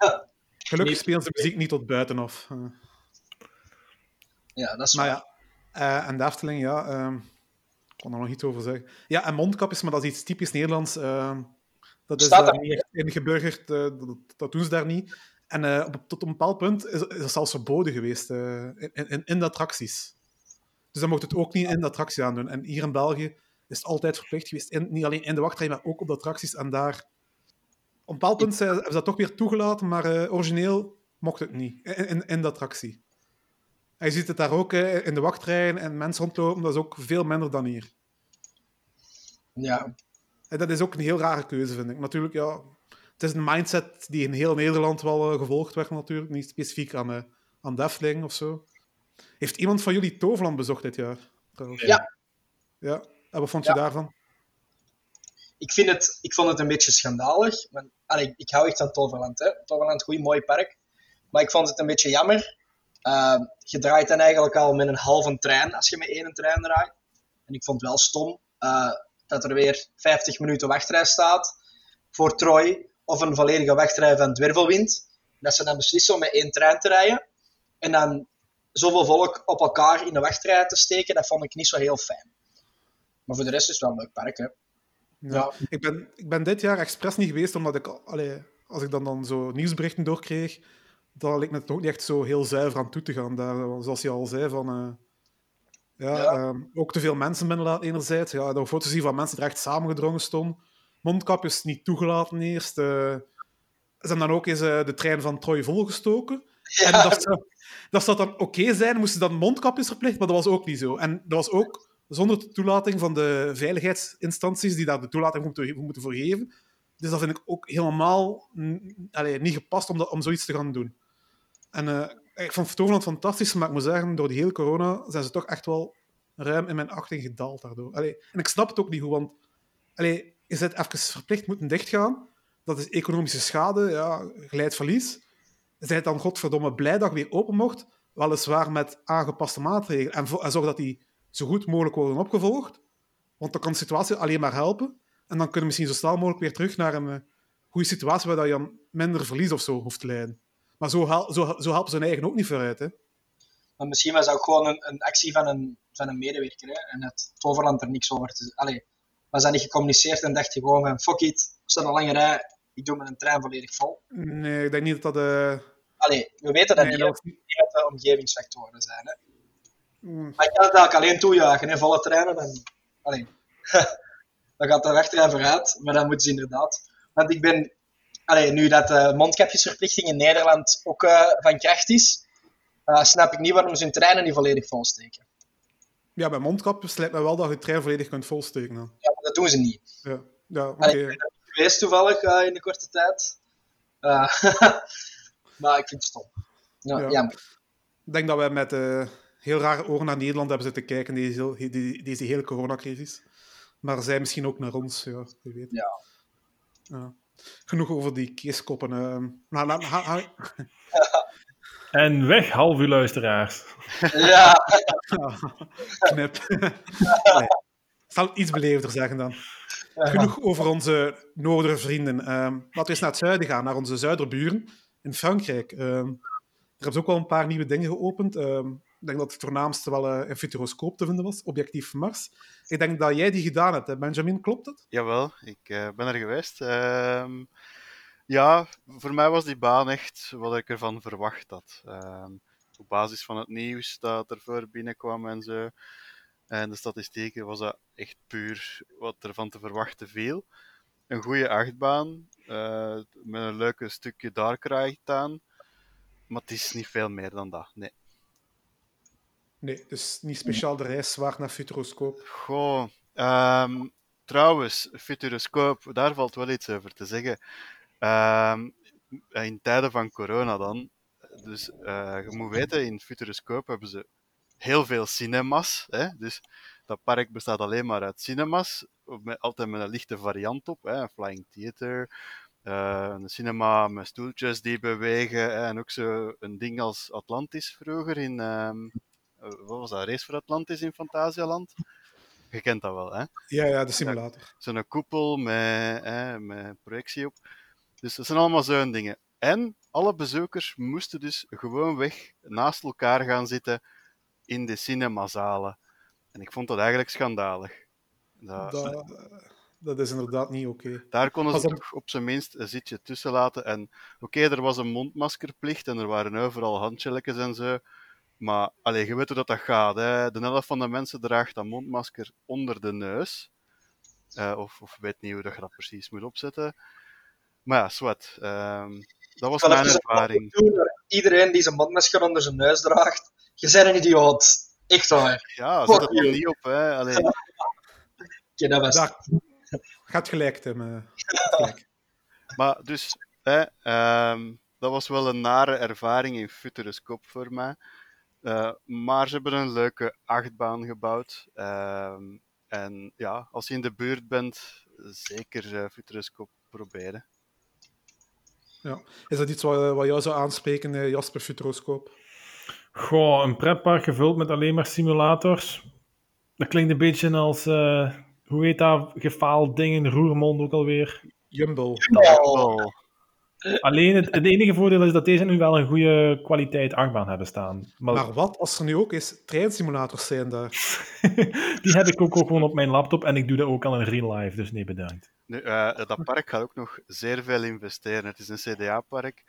nooit... gelukkig [LAUGHS] ze de muziek niet tot buitenaf. Eh, Ja, dat is maar waar. ja, eh, en de Efteling, ja, ehm, ik kon er nog iets over zeggen. Ja, en mondkapjes, maar dat is iets typisch Nederlands. ehm, dat is Staat daar dat? niet echt ingeburgerd, eh, dat, dat doen ze daar niet. En eh, op, tot een bepaald punt is, is het zelfs verboden geweest eh, in, in, in de attracties. Dus dan mocht het ook niet in de attractie aan doen. En hier in België is het altijd verplicht geweest, in, niet alleen in de wachtrij, maar ook op de attracties. En daar, op een bepaald punt hebben ze dat toch weer toegelaten, maar eh, origineel mocht het niet in, in, in de attractie. En je ziet het daar ook eh, in de wachtrijen en mensen rondlopen, dat is ook veel minder dan hier. Ja, En dat is ook een heel rare keuze, vind ik. Natuurlijk, ja, het is een mindset die in heel Nederland wel eh, gevolgd werd, natuurlijk. Niet specifiek aan, aan de Efteling of zo. Heeft iemand van jullie Toverland bezocht dit jaar? trouwens? Ja. Ja, en wat vond Ja. je daarvan? ik, vind het, ik vond het een beetje schandalig. Maar, allee, ik hou echt van Toverland. Hè. Toverland, goed, mooi park. Maar ik vond het een beetje jammer. Uh, je draait dan eigenlijk al met een halve trein als je met één trein draait. En ik vond het wel stom uh, dat er weer 50 minuten wachtrij staat voor Troy. Of een volledige wachtrij van Dwervelwind. Dat ze dan beslissen om met één trein te rijden. En dan zoveel volk op elkaar in de wachtrij te steken, dat vond ik niet zo heel fijn. Maar voor de rest is het wel een leuk park, hè. Ja. Ja. Ik, ben, ik ben dit jaar expres niet geweest, omdat ik, allee, als ik dan, dan zo nieuwsberichten doorkreeg, dan leek me het ook niet echt zo heel zuiver aan toe te gaan. Daar, zoals je al zei, van, uh, ja, Ja. ehm, ook te veel mensen binnenlaten enerzijds. Ja, door foto's zien van mensen die echt samengedrongen stonden. Mondkapjes niet toegelaten eerst. eh, ze hebben dan ook eens eh, de trein van Troy volgestoken. En dat zou, dat zou dan oké zijn, moesten dan mondkapjes verplicht, maar dat was ook niet zo. En dat was ook zonder de toelating van de veiligheidsinstanties die daar de toelating moeten, moeten voor geven. Dus dat vind ik ook helemaal allee, niet gepast om, dat, om zoiets te gaan doen. En eh, ik vond Toverland fantastisch, maar ik moet zeggen, door die hele corona zijn ze toch echt wel ruim in mijn achting gedaald daardoor. Allee, en ik snap het ook niet goed, want allee, je zit even verplicht moeten dichtgaan. Dat is economische schade, ja, geleid verlies. Zij dan godverdomme blij dat je weer open mocht, weliswaar met aangepaste maatregelen. En, zorg dat die zo goed mogelijk worden opgevolgd. Want dan kan de situatie alleen maar helpen. En dan kunnen we misschien zo snel mogelijk weer terug naar een eh, goede situatie waar dat je dan minder verlies of zo hoeft te lijden. Maar zo, hel- zo, zo helpen ze hun eigen ook niet vooruit. Hè? Maar misschien was dat ook gewoon een, een actie van een, van een medewerker. Hè? En het Toverland er niks over te Allee, was dat niet gecommuniceerd en dacht je gewoon van fuck it, er staat een lange rij, ik doe mijn trein volledig vol. Nee, ik denk niet dat dat... eh, Allee, we weten dat nee, niet, dat hè, was niet- dat de omgevingsfactoren zijn. Hè? Mm, Maar ik kan het eigenlijk alleen toejuichen, hè? volle treinen. Dan, allee, [LAUGHS] dan gaat de wachtrij vooruit, maar dan moeten ze inderdaad. Want ik ben, allee, nu dat de mondkapjesverplichting in Nederland ook eh, van kracht is, eh, snap ik niet waarom ze hun treinen niet volledig volsteken. Ja, bij mondkapjes lijkt me wel dat je de trein volledig kunt volsteken. Dan. Ja, maar dat doen ze niet. Ja, ja oké. Ik ben er geweest toevallig eh, in de korte tijd. [LAUGHS] Eh, maar ik vind het stom. Ja, Ja. jammer. Ik denk dat wij met eh, heel rare ogen naar Nederland hebben zitten kijken, deze, die- deze hele coronacrisis. Maar zij misschien ook naar ons, ja, wie weet. Ja. Ja. Genoeg over die keeskoppen. ehm. nou, ha- [LAUGHS] En weg, half uw luisteraars. [LAUGHS] Ja, knip. [LAUGHS] nee. Ik zal het iets beleefder zeggen dan. Genoeg over onze noordere vrienden. Ehm, laten we eens naar het zuiden gaan, naar onze zuiderburen in Frankrijk. Ehm, er hebben ze ook wel een paar nieuwe dingen geopend. Ehm, ik denk dat het voornaamste wel eh, een futuroscoop te vinden was, Objectief Mars. Ik denk dat jij die gedaan hebt, hè? Benjamin, klopt dat? Jawel, ik eh, ben er geweest. Ehm, ja, voor mij was die baan echt wat ik ervan verwacht had. Op basis van het nieuws dat ervoor binnenkwam en zo. En de statistieken was dat echt puur wat er van te verwachten viel. Een goede achtbaan, eh, met een leuke stukje dark ride aan. Maar het is niet veel meer dan dat, nee. Nee, dus niet speciaal de reis waar naar Futuroscope. Goh, ehm, trouwens, Futuroscoop, daar valt wel iets over te zeggen. Ehm, in tijden van corona dan. Dus eh, je moet weten, in Futuroscoop hebben ze heel veel cinemas. Hè? Dus dat park bestaat alleen maar uit cinemas. Met, altijd met een lichte variant op. Hè? Een flying theater, uh, een cinema met stoeltjes die bewegen. En ook zo een ding als Atlantis vroeger in... Um, wat was dat? Race voor Atlantis in Fantasialand? Je kent dat wel, hè? Ja, ja, de simulator. Zo'n koepel met, hè, met projectie op. Dus dat zijn allemaal zo'n dingen. En alle bezoekers moesten dus gewoon weg naast elkaar gaan zitten in de cinemazalen. En ik vond dat eigenlijk schandalig. Dat, dat, dat is inderdaad niet oké. Daar konden ze toch op zijn minst een zitje tussen laten. En oké, er was een mondmaskerplicht en er waren overal handjelletjes en zo. Maar allee, je weet hoe dat, dat gaat. Hè. De helft van de mensen draagt dat mondmasker onder de neus. Uh, of, of weet niet hoe dat je dat precies moet opzetten. Maar ja, zwart. Um, dat was mijn ervaring. Iedereen die zijn mondmasker onder zijn neus draagt, je bent een idioot. Echt waar. Ja, zet het er niet op. Hè. Allee. Ja, dat was... Daar gaat gelijk, Tim. [LAUGHS] Gelijk. maar dus, hè, um, dat was wel een nare ervaring in Futuroscope voor mij. Uh, maar ze hebben een leuke achtbaan gebouwd. Uh, en ja, als je in de buurt bent, zeker uh, Futuroscope proberen. Ja. Is dat iets wat, wat jou zou aanspreken, Jasper Futuroscope? Goh, een pretpark gevuld met alleen maar simulators. Dat klinkt een beetje als, uh, hoe heet dat, gefaald ding in Roermond ook alweer? Jumbo. Jumbo. Alleen het, het, enige voordeel is dat deze nu wel een goede kwaliteit achtbaan hebben staan. Maar, maar wat als er nu ook eens treinsimulators zijn daar? [LAUGHS] Die heb ik ook, ook gewoon op mijn laptop en ik doe dat ook al in real life, dus nee bedankt. Nu, uh, dat park gaat ook nog zeer veel investeren. Het is een CDA-park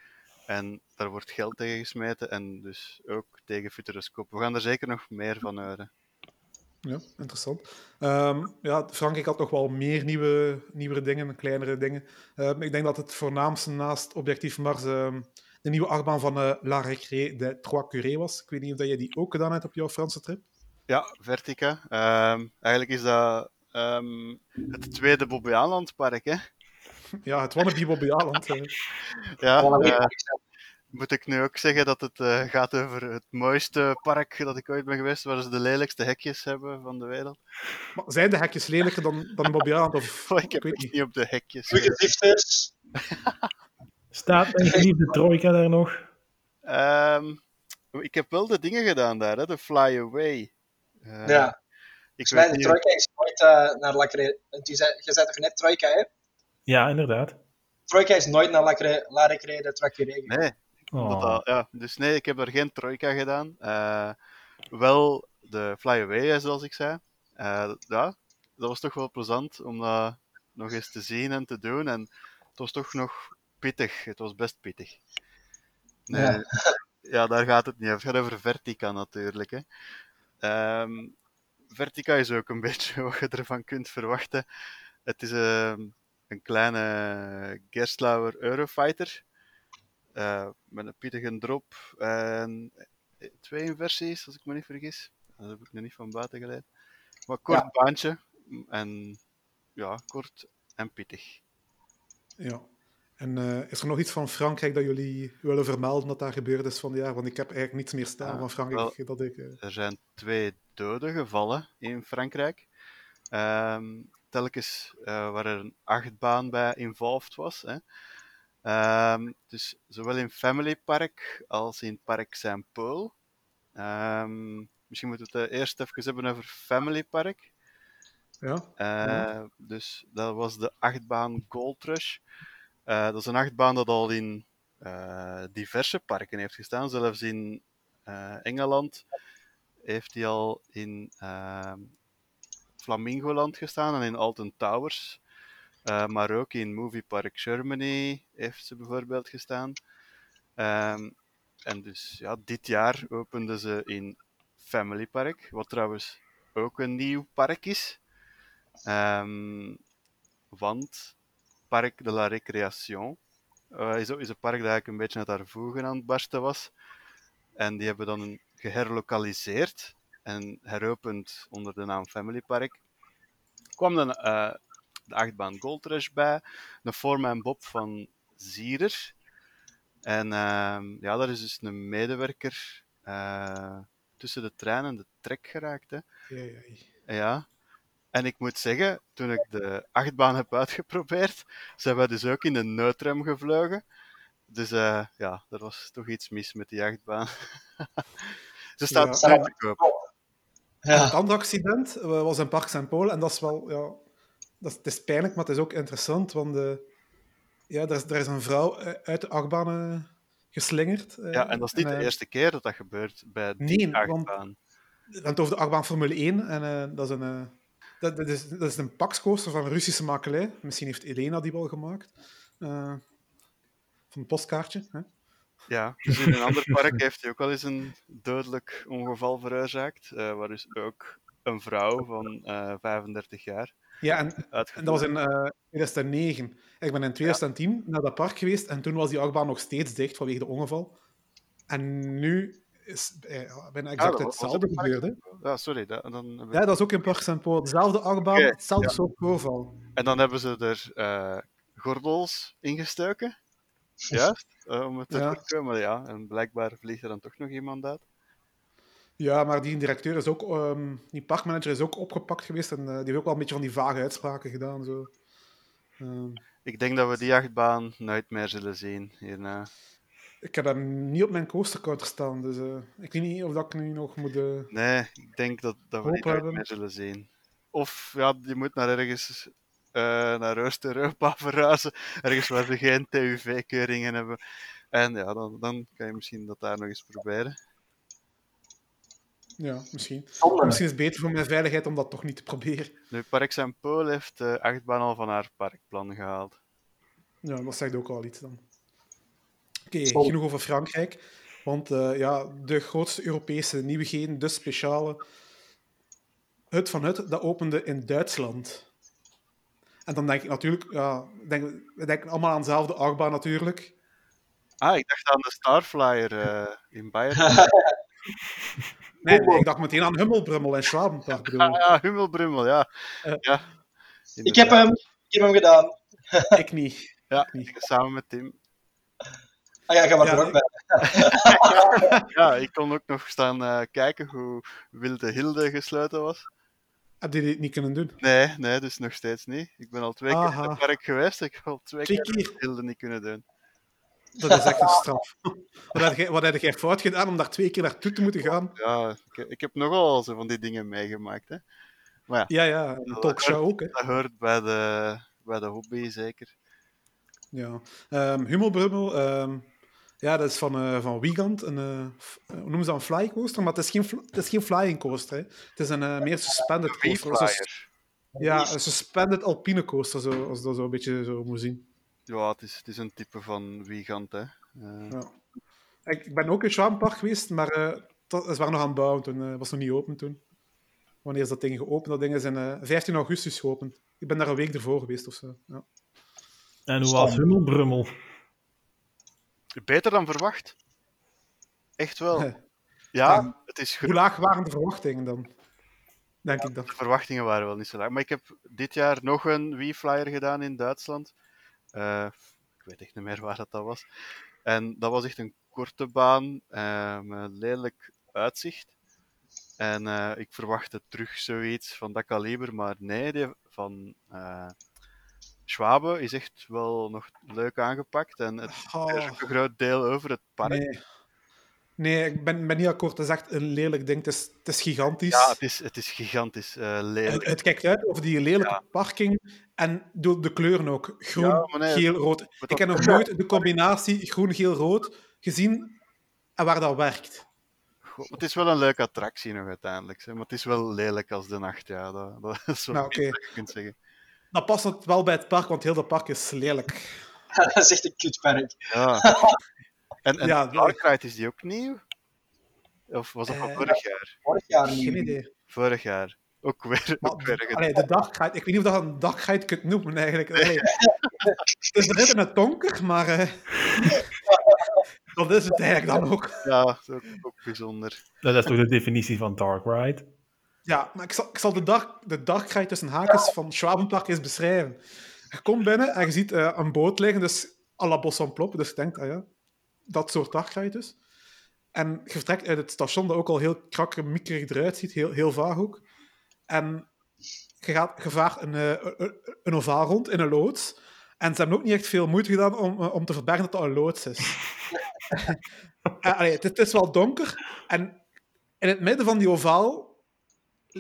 en daar wordt geld tegen gesmeten en dus ook tegen Futuroscope. We gaan er zeker nog meer van horen. Ja, interessant. Um, ja, Frankrijk had nog wel meer nieuwe, nieuwere dingen, kleinere dingen. Um, ik denk dat het voornaamste naast Objectief Mars um, de nieuwe achtbaan van uh, La Récré de Trois Curés was. Ik weet niet of je die ook gedaan hebt op jouw Franse trip. Ja, Vertica. eigenlijk is dat het tweede Bobbejaanlandpark, hè? [LAUGHS] Ja, het wannabe Bobbejaanland. ja, uh, moet ik nu ook zeggen dat het uh, gaat over het mooiste park dat ik ooit ben geweest, waar ze de lelijkste hekjes hebben van de wereld. Maar zijn de hekjes lelijker dan, dan Bobbejaanland? Of... [LAUGHS] Oh, ik heb ik niet. niet op de hekjes. Staat mijn geliefde trojka daar nog? Um, ik heb wel de dingen gedaan daar, hè, de Fly Away. Uh, ja. Ik de trojka is nooit uh, naar La Je zei toch net trojka, hè? Ja, inderdaad. Trojka is nooit naar La Recré de Tracuré Nee, Oh. Dat, ja, dus nee, ik heb er geen trojka gedaan. Uh, wel de Fly Away, zoals ik zei. Uh, ja, dat was toch wel plezant om dat nog eens te zien en te doen. En het was toch nog pittig. Het was best pittig. Nee, ja. [LAUGHS] ja daar gaat het niet over. Het gaat over Vertica natuurlijk. Hè. Um, Vertica is ook een [LAUGHS] beetje wat je ervan kunt verwachten. Het is uh, een kleine Gerstlauer Eurofighter. Uh, met een pittige drop en twee versies, als ik me niet vergis. Dat heb ik nog niet van buiten geleid. Maar kort ja. baantje en ja, kort en pittig. Ja. En uh, is er nog iets van Frankrijk dat jullie willen vermelden dat daar gebeurd is van het jaar? Want ik heb eigenlijk niets meer staan Ja, van Frankrijk. wel, dat ik, uh... Er zijn twee doden gevallen in Frankrijk. Ehm, telkens uh, waar er een achtbaan bij involved was. Hè. Um, dus zowel in Family Park als in Park Saint-Paul. Um, misschien moeten we het eerst even hebben over Family Park. Ja. Uh, ja. Dus dat was de achtbaan Gold Rush. Uh, dat is een achtbaan dat al in uh, diverse parken heeft gestaan. Zelfs in Engeland heeft hij al in ehm, Flamingoland gestaan en in Alton Towers. Uh, maar ook in Movie Park Germany heeft ze bijvoorbeeld gestaan. Um, en dus ja, dit jaar openden ze in Family Park, wat trouwens ook een nieuw park is. Um, want Parc de la Récréation uh, is, is een park dat eigenlijk een beetje uit haar voegen aan het barsten was. En die hebben dan geherlokaliseerd en heropend onder de naam Family Park. kwam dan eh, de achtbaan Gold Rush bij, een Foreman Bob van Zierer. En ehm, ja, daar is dus een medewerker eh, tussen de trein en de trek geraakt. Hè. Ja. En ik moet zeggen, toen ik de achtbaan heb uitgeprobeerd, zijn wij dus ook in de noodrem gevlogen. Dus eh, ja, er was toch iets mis met die achtbaan. [LAUGHS] Ze staat ja. te koop. Ja. andere accident eh, was in Park St. Paul en dat is wel, ja, dat is, het is pijnlijk, maar het is ook interessant, want eh, ja, er, is, er is een vrouw eh, uit de achtbaan eh, geslingerd. Ja, en dat is niet de eerste keer dat dat gebeurt bij die Nee, want achtbaan. we hebben het over de achtbaan Formule 1 en dat is een... eh, dat, dat, is, dat is een pakscoaster van een Russische makelij. Misschien heeft Elena die wel gemaakt. Van een postkaartje. Hè? Ja, dus in een ander [LAUGHS] park heeft hij ook wel eens een dodelijk ongeval veroorzaakt. eh, waar dus ook een vrouw van eh 35 jaar Ja, en, en dat was in eh, 2009. Ik ben in 2010 naar dat park geweest en toen was die achtbaan nog steeds dicht vanwege de ongeval. En nu is eh, bijna Ah, exact hetzelfde het gebeurd. Hè? Ja, sorry. dat- dan ik- Ja, dat is ook in Park St. Paul. Dezelfde achtbaan, hetzelfde ja. soort voorval. En dan hebben ze er eh, gordels ingestoken. Juist, eh, om het te Ja. voorkomen. Ja, en blijkbaar vliegt er dan toch nog iemand uit. Ja, maar die directeur is ook, ehm, die parkmanager is ook opgepakt geweest en eh, die heeft ook wel een beetje van die vage uitspraken gedaan. Zo. Ehm, Ik denk dat we die achtbaan nooit meer zullen zien hierna. ik heb hem niet op mijn coastercounter staan, dus eh, ik weet niet of dat ik nu nog moet... Nee, ik denk dat, dat we die nooit meer zullen zien. Of ja, je moet naar ergens naar Oost-Europa [LAUGHS] verhuizen. Ergens waar ze geen TUV-keuringen hebben. En ja, dan, dan kan je misschien dat daar nog eens proberen. ja, misschien. Misschien is het beter voor mijn veiligheid om dat toch niet te proberen. Nu, Park St. Paul heeft de achtbaan al van haar parkplan gehaald. Ja, dat zegt ook al iets dan. Oké, genoeg over Frankrijk. Want eh, ja, de grootste Europese nieuwigheden, de speciale Hut van Hut, dat opende in Duitsland. En dan denk ik natuurlijk, ja, ik denk, we denken allemaal aan dezelfde achtbaan natuurlijk. Ah, ik dacht aan de Starflyer eh, in Bayern. [LAUGHS] Nee, nee, ik dacht meteen aan Hummelbrummel en Schwabenpark. bedoel Ah ik. ja, Hummelbrummel, ja. Eh. ja. Ik heb hem, ik heb hem gedaan. [LAUGHS] Ik niet. Ja, niet. samen met Tim. Ah ja, ga maar Ja, er ook ik- bij. [LAUGHS] Ja, ik kon ook nog staan eh, kijken hoe Wilde Hilde gesloten was. Heb je dit niet kunnen doen? Nee, nee, dus nog steeds niet. Ik ben al twee keer in het park geweest. Ik heb al twee, keer? Hilde niet kunnen doen. Dat is echt een straf. [LAUGHS] Wat heb jij, wat jij fout gedaan om daar twee keer naartoe te moeten gaan? Ja, ik, ik heb nogal zo van die dingen meegemaakt. Hè. Maar ja, Ja, ja, een talkshow ook. Hè. dat hoort bij de, bij de hobby zeker. Ja. Ehm Hummelbrummel, ehm, ja, dat is van, eh van Wiegand. Een, eh, eh, hoe noemen ze dat? Een fly coaster? Maar het is geen, het is geen flying coaster. Hè. Het is een meer suspended coaster. Ja, een suspended alpine coaster, zo, als dat zo een beetje zo moet zien. Ja, het is, het is een type van Wiegand. Hè. Eh, Ja. Ik, ik ben ook in Schwabenpark geweest, maar eh dat, ze waren nog aan het bouwen toen. eh, Het was nog niet open toen. Wanneer is dat ding geopend? Dat ding is in eh, 15 augustus geopend. Ik ben daar een week ervoor geweest of zo. Ja. En hoe was Hummelbrummel? Beter dan verwacht. Echt wel. [LAUGHS] Ja. Het is Hoe laag waren de verwachtingen dan? Denk ik dan. De verwachtingen waren wel niet zo laag. Maar ik heb dit jaar nog een Wii-flyer gedaan in Duitsland. Eh, ik weet echt niet meer waar dat, dat was. En dat was echt een korte baan eh, met een lelijk uitzicht. En eh, ik verwachtte terug zoiets van dat kaliber, maar nee, die van Schwabe is echt wel nog leuk aangepakt. En het Oh, is ook een groot deel over het park. nee. Nee, ik ben, ben niet akkoord. Het is echt een lelijk ding. Het is, het is gigantisch. Ja, het is, het is gigantisch eh, lelijk. het, het kijkt uit over die lelijke Ja. parking. En door de kleuren ook. Groen, Ja, maar nee, geel, rood. Ik heb nog nooit de combinatie groen, geel, rood gezien en waar dat werkt. Het is wel een leuke attractie nog uiteindelijk. Hè? Maar het is wel lelijk als de nacht. Ja, dat, dat is wat Nou, je kunt zeggen. Dat past het wel bij het park, want heel dat park is lelijk. [LAUGHS] dat is echt een kutpark. Ja. [LAUGHS] En, en Ja, Dark Ride, is die ook nieuw? Of was dat van Eh, vorig jaar? Vorig jaar Geen niet. idee. Vorig jaar. Ook weer, Maar, ook weer allee, de dagguide, ik weet niet of dat een dagguide kunt noemen eigenlijk. Het is in het donker, maar... eh, [LAUGHS] dat is het eigenlijk dan ook. Ja, dat is ook, ook bijzonder. Dat is toch de definitie van Dark Ride? Ja, maar ik zal, ik zal de, dark, de tussen haakjes van Schwabenpark eens beschrijven. Je komt binnen en je ziet eh, een boot liggen, dus à la Bos Plop. Dus je denkt, ah ja, dat soort ride dus. En je vertrekt uit het station dat ook al heel krakker, mikkerig eruit ziet, heel, heel vaag ook. En je, gaat, je vaart een, eh, een, een ovaal rond in een loods. En ze hebben ook niet echt veel moeite gedaan om, eh, om te verbergen dat dat een loods is. [LAUGHS] Allee, het, het is wel donker. En in het midden van die ovaal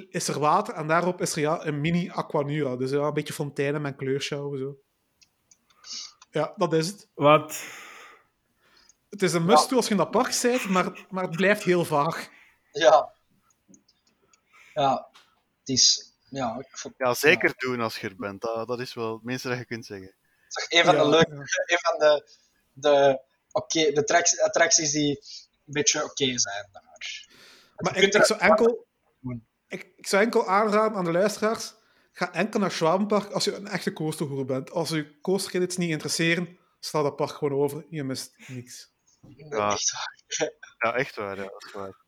is er water. En daarop is er ja, een mini aquanura. Dus ja, een beetje fonteinen met kleurshow. Zo. Ja, dat is het. Wat? Het is een must als je in dat park bent, maar, maar het blijft heel vaag. Ja. Ja, het is... Ja, ik vond Ja, zeker doen als je er bent. Dat, dat is wel het minste dat je kunt zeggen. het is toch een van Ja, de leuke... ja. Een van de... de oké, de attracties die een beetje oké zijn daar. Maar ik, ik, zou enkel. Ik, ik zou enkel aanraden aan de luisteraars: ga enkel naar Schwabenpark als je een echte coasterhoer bent. Als je coastercredits niet interesseren, sla dat park gewoon over. Je mist niks. Ja. [LAUGHS] Echt waar. Ja, echt waar.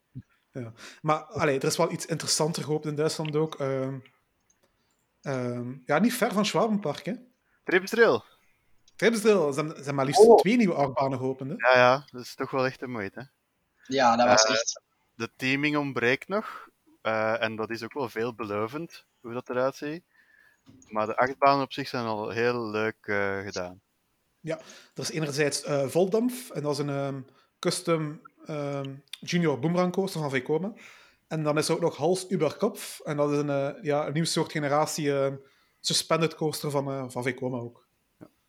Ja. Maar allee, er is wel iets interessanter geopend in Duitsland ook. Ehm, ehm, ja, niet ver van Schwabenpark. Hè. Tripsdrill. Tripsdrill, ze hebben, hebben maar liefst Oh. twee nieuwe achtbanen geopend. Hè. Ja, ja, dat is toch wel echt een moeite. Hè? Ja, dat was Eh, echt... De teaming ontbreekt nog. Eh, en dat is ook wel veelbelovend, hoe dat eruit ziet. Maar de achtbanen op zich zijn al heel leuk eh, gedaan. Er is enerzijds Voldamp, en dat is een ehm, custom ehm, junior boomerang coaster van Vekoma. En dan is er ook nog Hals über Kopf, en dat is een, ja, een nieuw soort generatie ehm, suspended coaster van, van Vekoma ook.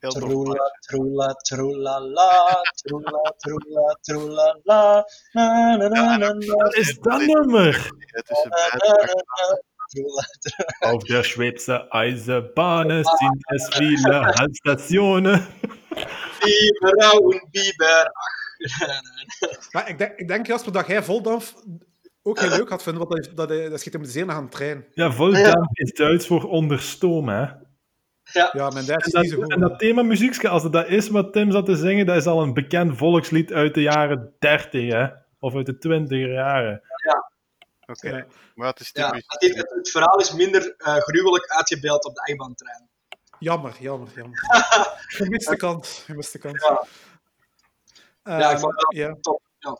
Heel. Troela, troela, troela, la, troela, troela, troela, la, na, na, na, na, na, Wat is dat nummer? Na, na. Troela, Auf der Schweizer Eisenbahnen sind es viele Haltstationen. Biber, und Biber, ach. Maar ik denk, ik denk Jasper, dat jij Voldamp ook heel leuk had vinden, want dat, dat, dat schiet hem zeer naar aan de trein. Ja, Voldamp is Duits voor onder stoom, hè. Ja, Ja, En is niet zo dat, goed. en dat thema muziekje, als het dat is wat Tim zat te zingen, dat is al een bekend volkslied uit de jaren 30, hè. Of uit de 20 jaren. Oké, Ja. maar het is ja. typisch. Het, is- het, het verhaal is minder eh, gruwelijk uitgebeeld op de achtbaantrein. Jammer, jammer, jammer. [LAUGHS] Gemiste kant, gemiste kant. Ja. Eh, Ja, ik vond dat ja. top. Ja.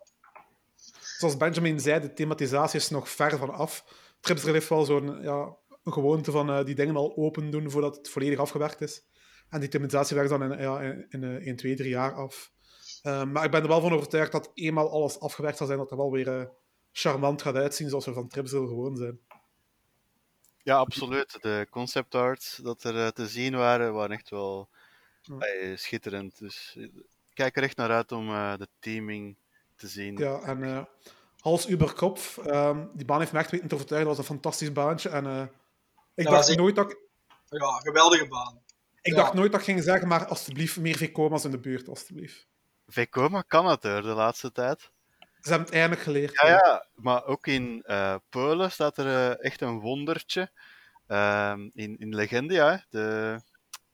Zoals Benjamin zei, de thematisatie is nog ver van af. Tripsdrill heeft wel zo'n ja, een gewoonte van eh, die dingen al open doen voordat het volledig afgewerkt is. En die thematisatie werkt dan in, ja, in, in, eh, in 2, 3 jaar af. Eh, maar ik ben er wel van overtuigd dat eenmaal alles afgewerkt zal zijn, dat er wel weer charmant gaat uitzien zoals we van Tripsdrill gewoon zijn. Ja, absoluut. De concept arts dat er te zien waren, waren echt wel Ja. schitterend. Dus ik kijk er echt naar uit om de teaming te zien. Ja, en eh, Hals über Kopf, ehm, die baan heeft me echt weten te overtuigen. Dat was een fantastisch baantje. En ik, Dat dacht nooit dat, ik- Ja, geweldige baan. ik Ja. dacht nooit dat ik ging zeggen, maar alsjeblieft, meer VCOMA's in de buurt, alsjeblieft. Vekoma kan het er de laatste tijd. Ze hebben het eindelijk geleerd. Ja, ja, maar ook in eh, Polen staat er eh, echt een wondertje. Ehm, in, in Legendia, hè, de.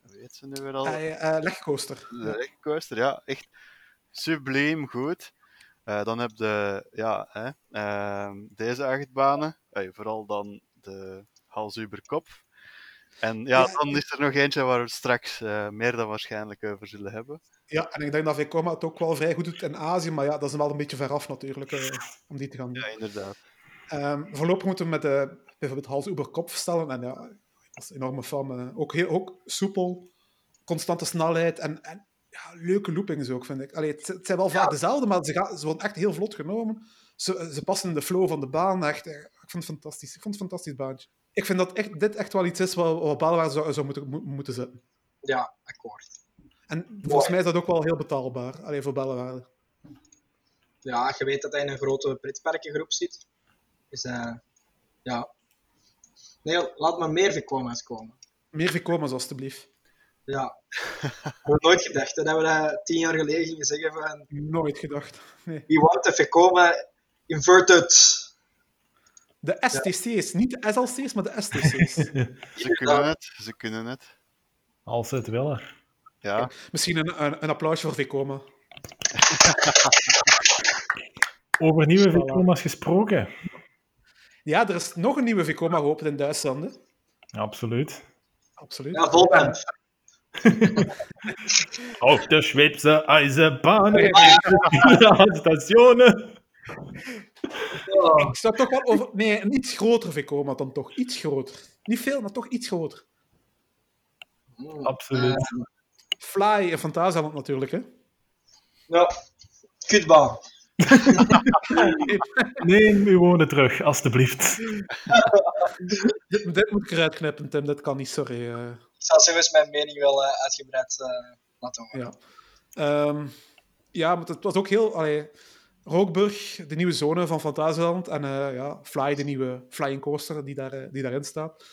Hoe heet ze nu weer al? Eh, eh, legcoaster. De Legcoaster, ja, echt subliem goed. Eh, dan heb je ja, hè, ehm, deze achtbanen, eh, vooral dan de hals über kop. En ja, dan is er nog eentje waar we straks eh, meer dan waarschijnlijk over zullen hebben. Ja, en ik denk dat VCOMA het ook wel vrij goed doet in Azië, maar ja, dat is wel een beetje veraf natuurlijk, eh, om die te gaan doen. Ja, inderdaad. Ehm, voorlopig moeten we met de, bijvoorbeeld Hals über Kopf stellen. En ja, ik was een enorme fan. eh, ook, heel, ook soepel, constante snelheid en, en ja, leuke loopings ook, vind ik. Allee, het, het zijn wel vaak dezelfde, maar ze, gaan, ze worden echt heel vlot genomen. Ze, ze passen in de flow van de baan. Echt, ik vond het fantastisch. Ik vond het een fantastisch baantje. Ik vind dat echt, dit echt wel iets is wat, wat Belwaar zou, zou moeten, mo- moeten zetten. Ja, akkoord. En volgens mij is dat ook wel heel betaalbaar. Alleen voor Belwaarde. Ja, je weet dat hij in een grote pretparkengroep zit. Dus eh, ja. Nee, laat maar meer VCOMA's komen. Meer VCOMA's, alstublieft. Ja. [LAUGHS] Ik had nooit gedacht hè, dat we dat tien jaar geleden gingen zeggen van Nooit gedacht. Nee. we want a VCOMA inverted. De STC's, niet de SLC's, maar de STC's. [LAUGHS] Ze kunnen het, ze kunnen het. Als ze het willen. Ja, Misschien een, een, een applausje voor VCOMA. [LAUGHS] Over nieuwe Voilà. Vecoma's gesproken. Ja, er is nog een nieuwe Vekoma geopend in Duitsland. Hè? Absoluut. Absoluut. Ja, vol Auf der Schweizer Eisenbahn. Ja. Stationen. [LAUGHS] Oh, Ik zou toch wel over... Nee, een iets groter Vekoma dan toch. Iets groter. Niet veel, maar toch iets groter. mm. Absoluut. Fly in Fantasieland natuurlijk, hè. Ja, kutbaan. [LAUGHS] Neem uw woorden terug, alstublieft. Dit, [LAUGHS] dit moet ik eruit knippen, Tim. Dit kan niet, sorry. eh. Ik zal zelfs mijn mening wel eh, uitgebreid eh, laten horen. Ja. Ehm, ja, maar het was ook heel... Allee, Rookburg, de nieuwe zone van Fantasieland. En eh, ja, Fly, de nieuwe flying coaster die, daar, eh, die daarin staat.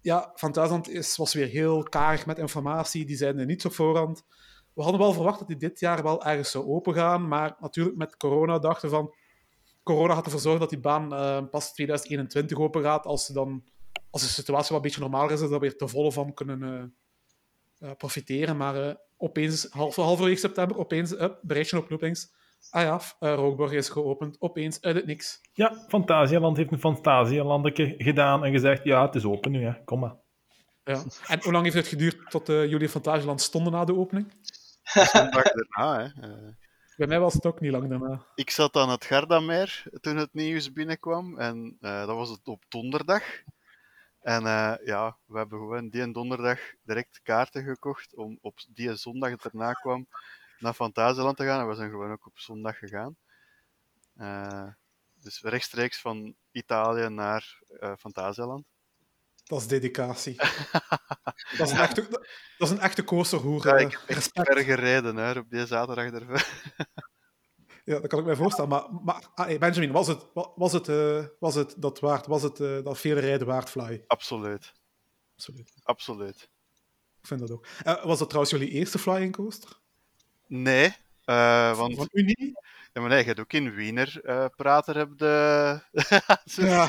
Ja, Fantasieland is, was weer heel karig met informatie. Die zijn er niet op voorhand. We hadden wel verwacht dat die dit jaar wel ergens zou opengaan. Maar natuurlijk met corona dachten we van... Corona gaat ervoor zorgen dat die baan eh, pas 2021 open gaat. Als, ze dan, als de situatie wat een beetje normaal is, dat we er weer te volle van kunnen profiteren. Maar opeens, half, halverwege september, opeens, up, berichtje op Loopings. Ah ja, eh, Rookburg is geopend. Opeens, uit het niks. Ja, Fantasialand heeft een Fantasialandetje gedaan en gezegd, ja, het is open nu, hè. kom maar. Ja. En hoe lang heeft het geduurd tot eh, jullie in Fantasieland stonden na de opening? Zondag daarna, hè. Eh, Bij mij was het ook niet lang daarna. ik zat aan het Gardameer toen het nieuws binnenkwam. En eh, dat was het op donderdag. En eh, ja, we hebben gewoon die donderdag direct kaarten gekocht om op die zondag dat erna kwam naar Fantasieland te gaan. En we zijn gewoon ook op zondag gegaan. Eh, dus rechtstreeks van Italië naar eh Fantasieland. Dat is dedicatie. [LAUGHS] dat, is een echte, dat is een echte coasterhoer. Ja, eh, ik heb echt ver gereden hè, op die zaterdag ervoor. [LAUGHS] Ja, dat kan ik me voorstellen. Maar, maar ah, Benjamin, was het, wa- was, het, was het dat waard? Was het dat vele rijden waard, Fly? Absoluut, Absoluut. absoluut. Ik vind dat ook. Was dat trouwens jullie eerste flying coaster? Nee, eh, want Van Unie? ja, maar nee, je hebt ook in Wiener eh, prater heb de [LAUGHS] Ja,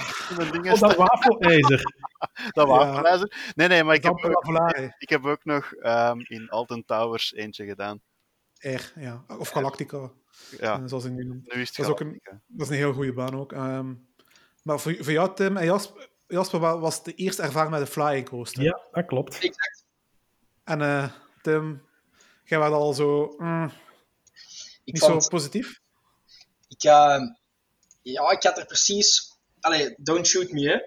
dingen Oh, dat wafelijzer. [LAUGHS] dat ja. wafelijzer. Nee, nee, maar ik heb, ook, ik heb ook nog ehm, in Alton Towers eentje gedaan. R, ja. Of Galactica, Ja, eh, zoals ik nu noem. nu is het dat is ook een-. Dat is een heel goede baan ook. Ehm, maar voor, voor jou, Tim en Jasper, Jasper, wa- was de eerste ervaring met een flying coaster. Ja, dat klopt. Exact. En eh, Tim, jij was al zo mm, Ik, niet vond, zo positief. ik, eh, ja, ik had er precies... Allee, don't shoot me, hè.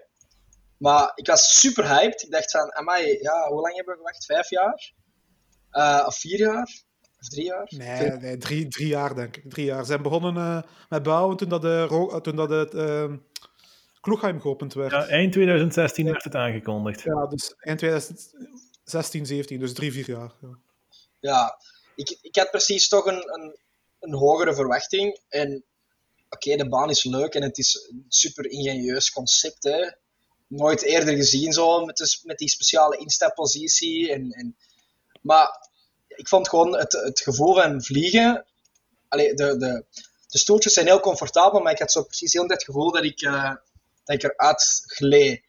Maar ik was super hyped. Ik dacht van, amai, ja, hoe lang hebben we gewacht? Vijf jaar? Eh, of vier jaar? Of drie jaar? Nee, nee drie, drie jaar denk ik. Drie jaar. Ze zijn begonnen eh, met bouwen toen dat, de, ro- eh, toen dat het ehm Kloegheim geopend werd. Ja, eind 2016 werd het aangekondigd. Ja, dus eind 2016, 17, dus drie, vier jaar. Ja. Ja, ik, ik had precies toch een, een, een hogere verwachting. En oké, de baan is leuk en het is een super ingenieus concept. Hè. Nooit eerder gezien zo, met, de, met die speciale instappositie. En, en, maar ik vond gewoon het, het gevoel van vliegen. Allee, de, de, de stoeltjes zijn heel comfortabel, maar ik had zo precies heel het gevoel dat ik, eh, dat ik eruit gleed.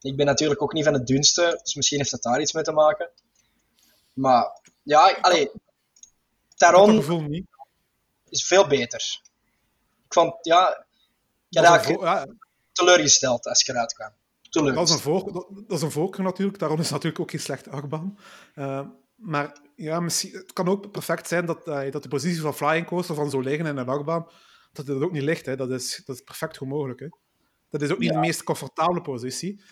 Ik ben natuurlijk ook niet van het dunste, dus misschien heeft dat daar iets mee te maken. Maar ja, allee, Dat Taron niet. is veel beter. Ik vond, ja, ik ja, teleurgesteld als ik eruit kwam. dat, is een voor, dat, dat is een voorkeur natuurlijk. Daarom is het natuurlijk ook geen slechte achtbaan. Eh, maar ja, misschien, het kan ook perfect zijn dat, eh, dat de positie van flying coaster van zo liggen in een achtbaan, dat het ook niet ligt. Hè. Dat, is, dat is perfect goed mogelijk. Hè. Dat is ook niet de meest comfortabele positie.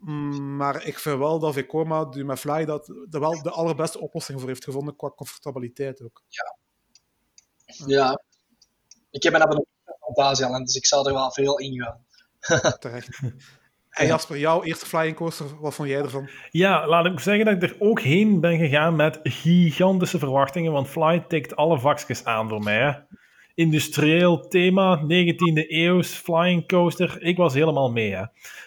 Mm, Maar ik vind wel dat Vekoma, die met Fly, dat, dat wel de allerbeste oplossing voor heeft gevonden qua comfortabiliteit ook. Ja. Ik heb een abonnement op dus ik zal er wel veel in gaan. [LAUGHS] Terecht. En Jasper, jouw eerste flying coaster, wat vond jij ervan? Ja, laat ik zeggen dat ik er ook heen ben gegaan met gigantische verwachtingen, want Fly tikt alle vakjes aan voor mij. Industrieel thema, 19e eeuws, flying coaster, ik was helemaal mee. Hè.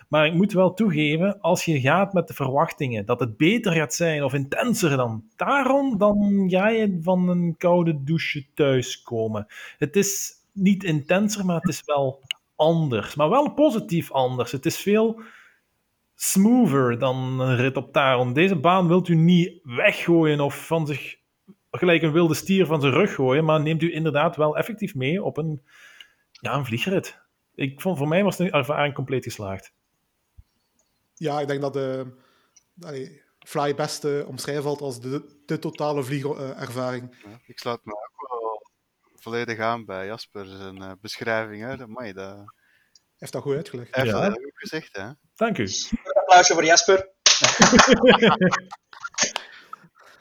Maar ik moet wel toegeven, als je gaat met de verwachtingen dat het beter gaat zijn of intenser dan daarom, dan ga je van een koude douche thuiskomen. Het is niet intenser, maar het is wel anders. Maar wel positief anders. Het is veel smoother dan een rit op Taron. Deze baan wilt u niet weggooien of van zich gelijk een wilde stier van zijn rug gooien, maar neemt u inderdaad wel effectief mee op een, ja, een vliegrit. Ik vond, voor mij was de ervaring compleet geslaagd. Ja, ik denk dat de allee, Fly best uh, omschrijven valt als de, de totale vliegervaring. Ja, ik sluit me ook wel volledig aan bij Jasper zijn uh, beschrijving. Hè. Amai, dat... Heeft dat goed uitgelegd. Hij heeft Ja. dat goed gezegd, hè. Dank u. Een applausje voor Jasper. [LAUGHS]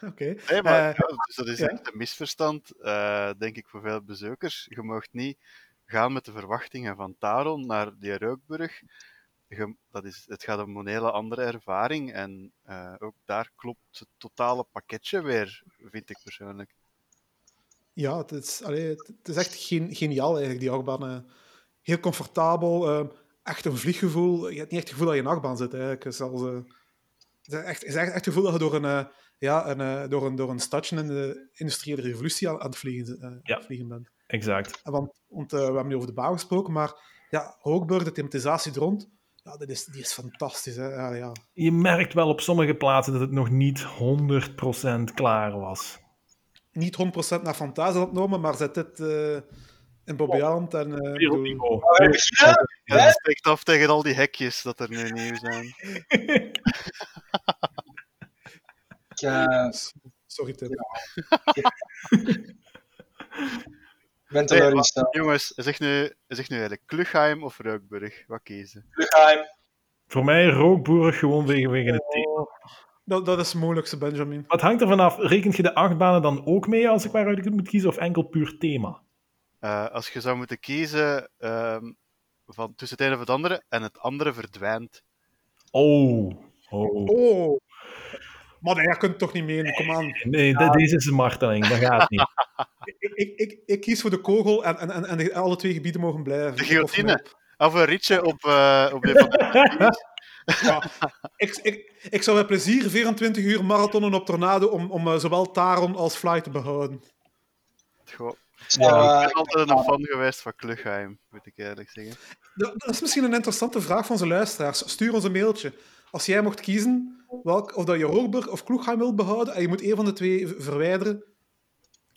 Oké. Nee, maar Eh, ja, dus dat is ja. echt een misverstand, eh, denk ik, voor veel bezoekers. Je mag niet gaan met de verwachtingen van Taron naar die Reukburg. Je- dat is, het gaat om een hele andere ervaring. En eh, ook daar klopt het totale pakketje weer, vind ik persoonlijk. Ja, het is, allee, het is echt gen- geniaal eigenlijk, die achtbaan. heel comfortabel, eh, echt een vlieggevoel. Je hebt niet echt het gevoel dat je in een achtbaan zit. Eigenlijk. Het is, zelfs, het is echt, het is echt, echt het gevoel dat je door een, ja, een, eh, door een, door een stadje in de industriële revolutie aan, aan het vliegen, eh, aan Ja. het vliegen bent. Exact. En Want, want eh, we hebben nu over de baan gesproken, maar ja, Hoogburg, de thematisatie er rond, ja, dat is, die is fantastisch. Hè? Ja, ja. Je merkt wel op sommige plaatsen dat het nog niet 100% klaar was. Niet 100% naar Fantasia ontnomen, maar zet dit eh, in Bobbejaand en... eh, bedoel- Wereldniveau. Ja, Ja, dat steekt af tegen al die hekjes dat er nu nieuw zijn. [LAUGHS] Sorry, Tim. [LAUGHS] ben Nee, teleurgesteld. Jongens, zeg nu, zeg nu eigenlijk Klugheim of Reukburg? Wat kiezen? Klugheim. Voor mij Rookboerig gewoon vanwege het thema. Dat, dat is het moeilijkste, Benjamin. Wat hangt er vanaf? Rekent je de achtbanen dan ook mee als ik waaruit moet kiezen, of enkel puur thema? Eh, als je zou moeten kiezen ehm, van tussen het ene of het andere en het andere verdwijnt. Oh. oh. Oh! Maar nee, dat kunt toch niet menen, kom aan. Nee, de- deze is een marteling, dat gaat niet. Ik, ik, ik, ik kies voor de kogel en, en, en, en de- alle twee gebieden mogen blijven. De guillotine. Of een ritje op, eh op de Ja, ik, ik, ik zou met plezier 24 uur marathonnen op Tornado om, om eh, zowel Taron als Fly te behouden. Goh, Ik zou, ik ben altijd een fan geweest van Klugheim, moet ik eerlijk zeggen. Dat, dat is misschien een interessante vraag van onze luisteraars. Stuur ons een mailtje. Als jij mocht kiezen welk, of dat je Hoogburg of Kloegheim wilt behouden en je moet een van de twee verwijderen,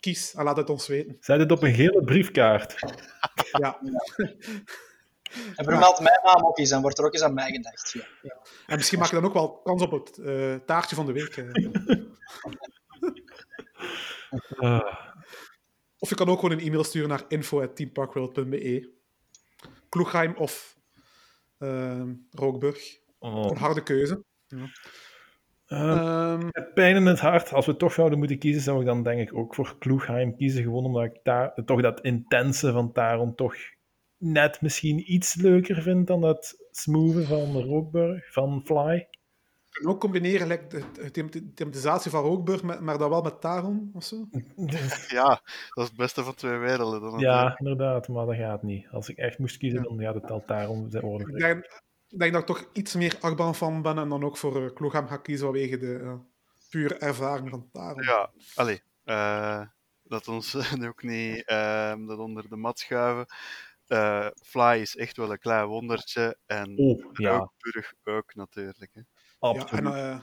kies en laat het ons weten. Zet het op een gele briefkaart. [LAUGHS] Ja. En vermeld mijn naam ook eens, dan wordt er ook eens aan mij gedacht. Ja. En misschien maak je dan ook wel kans op het eh, taartje van de week. eh. Ah, Of je kan ook gewoon een e-mail sturen naar info.teamparkworld.be. Kloegheim of ehm Rookburg. Oh. Een harde keuze. Eh, Ehm, met pijn in het hart, als we toch zouden moeten kiezen, zou ik dan denk ik ook voor Kloegheim kiezen. Gewoon omdat ik daar, toch dat intense van Taron toch net misschien iets leuker vind dan dat smoothen van Rookburg, van Fly. kunnen ook combineren like, de, de them- thematisatie van Rookburg, met, maar dan wel met Taron of zo. [LAUGHS] Ja, dat is het beste van twee werelden. Dan Ja, inderdaad, maar dat gaat niet. Als ik echt moest kiezen, dan gaat het al Taron denk, ik denk dat ik toch iets meer achtbaan van ben en dan ook voor uh, ga kiezen vanwege de eh, pure ervaring van Taron. Ja, allee. eh dat ons [LAUGHS] nu ook niet ehm, dat onder de mat schuiven. Eh, Fly is echt wel een klein wondertje. En Oh, ja, Rookburg ook natuurlijk. Hè. Ja, absoluut. en, eh,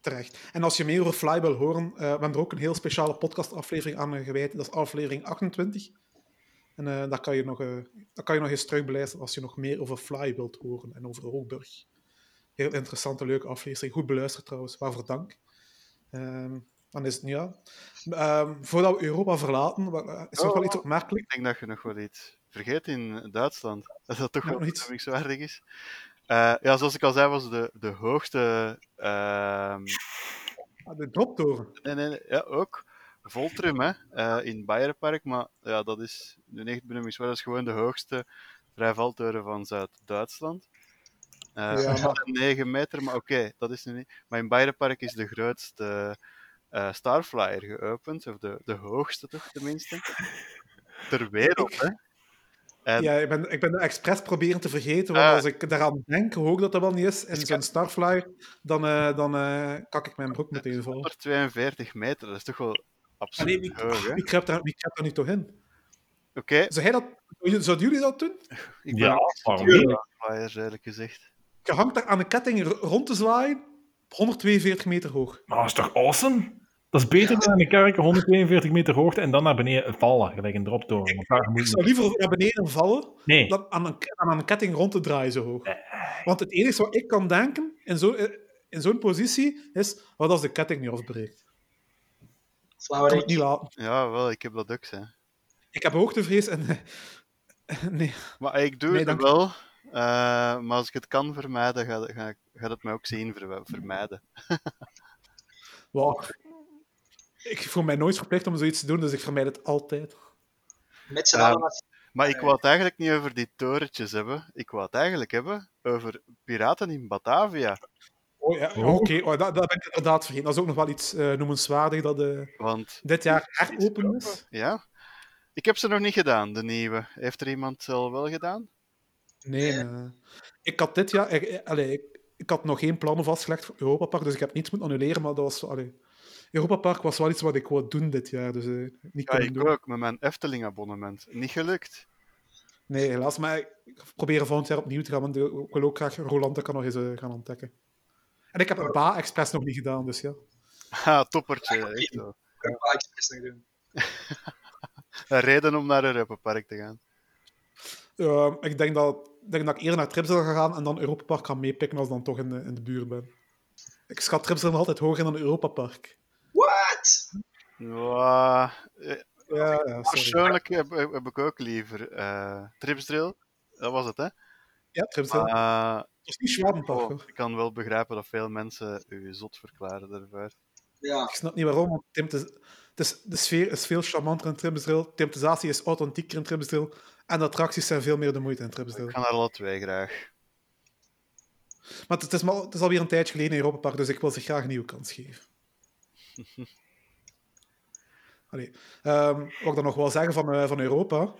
terecht. En als je meer over Fly wil horen, eh, we hebben er ook een heel speciale podcastaflevering aan gewijd. Dat is aflevering 28. En eh daar, kan je nog, eh daar kan je nog eens terugbeluisteren als je nog meer over Fly wilt horen en over Rookburg. Heel interessante, leuke aflevering. Goed beluisterd trouwens, waarvoor dank. Ehm, dan is het, ja... Ehm, voordat we Europa verlaten, is er nog wel Oh. iets opmerkelijk. Ik denk dat je nog wel iets vergeet in Duitsland. [LAUGHS] Dat dat toch Ja, wel nog iets. bestemmingwaardig is. Eh, ja, zoals ik al zei, was de, de hoogste. ehm, Ah, De droptoren. nee, nee, nee, ja, ook. Voltrum, hè, eh, in Bayernpark. Maar ja, dat is nu echt benoemingswaardig. Dat is gewoon de hoogste vrijvaltoren van Zuid-Duitsland. Eh Ja, maar- 9 meter, maar oké, dat is nu niet. Maar in Bayernpark is de grootste eh, Starflyer geopend. Of de, de hoogste toch, tenminste. Ter wereld, hè. En Ja, ik ben, ik ben expres proberen te vergeten, want Ah. als ik daaraan denk, hoe ook dat dat wel niet is, in zo'n Starflyer, dan, eh, dan eh, kak ik mijn broek meteen vol. 142 meter, dat is toch wel Allee, absoluut wie, hè? wie kruipt daar, wie kruipt daar nu toch in? Oké, Zou, hij dat, zouden jullie dat doen? [LAUGHS] ik ben Ja, waarom niet? gezegd. Je hangt daar aan een ketting rond te zwaaien, op 142 meter hoog. Maar dat is toch awesome? Dat is beter dan in de kerken 142 meter hoogte en dan naar beneden vallen, gelijk een droptoren. Want daar moet Ik je zou liever naar beneden vallen Nee, dan aan een, aan een ketting rond te draaien zo hoog. Want het enige wat ik kan denken in zo'n in zo'n positie is, wat als de ketting niet afbreekt? Ik het Flauwerik. niet laten. Ja, wel, ik heb dat ook, hè. Ik heb hoogtevrees en... [LAUGHS] Nee, Maar ik doe Nee, het wel. eh, maar als ik het kan vermijden, gaat ga, gaat het mij ook zien ver- vermijden. [LAUGHS] wow. Ik voel mij nooit verplicht om zoiets te doen, dus ik vermijd het altijd. Met z'n allen. Maar ik wou het eigenlijk niet over die torentjes hebben. Ik wou het eigenlijk hebben over piraten in Batavia. Oh ja, Oh. oké, oh, dat, dat ben ik inderdaad vergeten. Dat is ook nog wel iets eh, noemenswaardig dat eh, Want dit jaar heropen is. Ja. Ik heb ze nog niet gedaan, de nieuwe. Heeft er iemand al wel gedaan? Nee, nee. ik had dit jaar... Allee, ik, ik had nog geen plannen vastgelegd voor Europa Park, dus ik heb niets moeten annuleren, maar dat was... Allee, Europa Park was wel iets wat ik wou doen dit jaar, dus eh, niet Ja, kunnen ik doen. ook, met mijn Efteling-abonnement. Niet gelukt. Nee, helaas, maar ik probeer volgend jaar opnieuw te gaan, want ik wil ook graag Rolanda kan nog eens eh, gaan ontdekken. En ik heb een Ba Express nog niet gedaan, dus ja. Ha, [LAUGHS] toppertje. Echt wel. Ik kan wel expres nog doen. [LAUGHS] Een reden om naar Europa Park te gaan. Eh, ik denk dat, ik denk dat ik eerder naar Tripsel ga gaan en dan Europa Park gaan meepikken als ik dan toch in de, in de buurt ben. Ik schat Tripsel nog altijd hoger dan Europa Park. What? Ja, eh, Ja, persoonlijk heb, heb ik ook liever eh Tripsdrill. Dat was het, hè? Ja, Tripsel. Ah, dat is niet Schwabenpark, oh, ik kan wel begrijpen dat veel mensen u zot verklaren daarvoor. Ja. Ik snap niet waarom, want Tim te- het is, de sfeer is veel charmanter in Tripsdrill. Temptatie is authentieker in Tripsdrill. En de attracties zijn veel meer de moeite in Tripsdrill. Ik ga naar alle twee graag. Maar het is, maar het is alweer een tijdje geleden in Europa Park, dus ik wil ze graag een nieuwe kans geven. [LAUGHS] Allee. Ehm, wat ik dan nog wel zeggen van, eh, van Europa.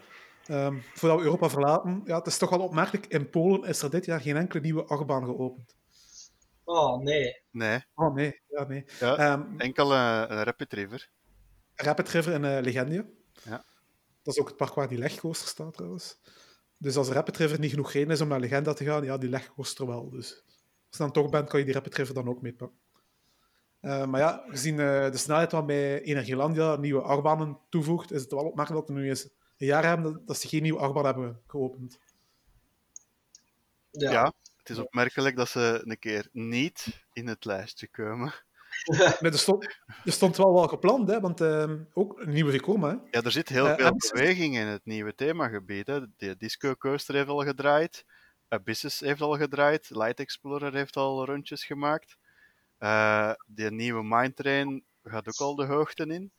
Ehm, voordat we Europa verlaten, ja, het is toch wel opmerkelijk. In Polen is er dit jaar geen enkele nieuwe achtbaan geopend. Oh, nee. Nee, Oh nee, ja, nee. ja, Ehm, enkel een Rapid River. Rapid River in eh, Legendia. Ja. Dat is ook het park waar die legcoaster staat trouwens. Dus als Rapid River niet genoeg reden is om naar Legenda te gaan, ja, die legcoaster wel. Dus als je dan toch bent, kan je die Rapid River dan ook meepakken. Eh, maar ja, gezien eh, de snelheid waarmee Energielandia nieuwe achtbanen toevoegt, is het wel opmerkelijk dat we nu eens een jaar hebben dat- ze geen nieuwe achtbaan hebben geopend. Ja. Ja. het is opmerkelijk dat ze een keer niet in het lijstje komen. [LAUGHS] Maar er stond, er stond wel wel gepland, hè, want ehm, ook een nieuwe Vekoma. Hè. Ja, er zit heel Eh, veel beweging in het nieuwe themagebied. Hè. De Disco Coaster heeft al gedraaid. Abyssus heeft al gedraaid. Light Explorer heeft al rondjes gemaakt. Eh die nieuwe Mindtrain gaat ook al de hoogte in.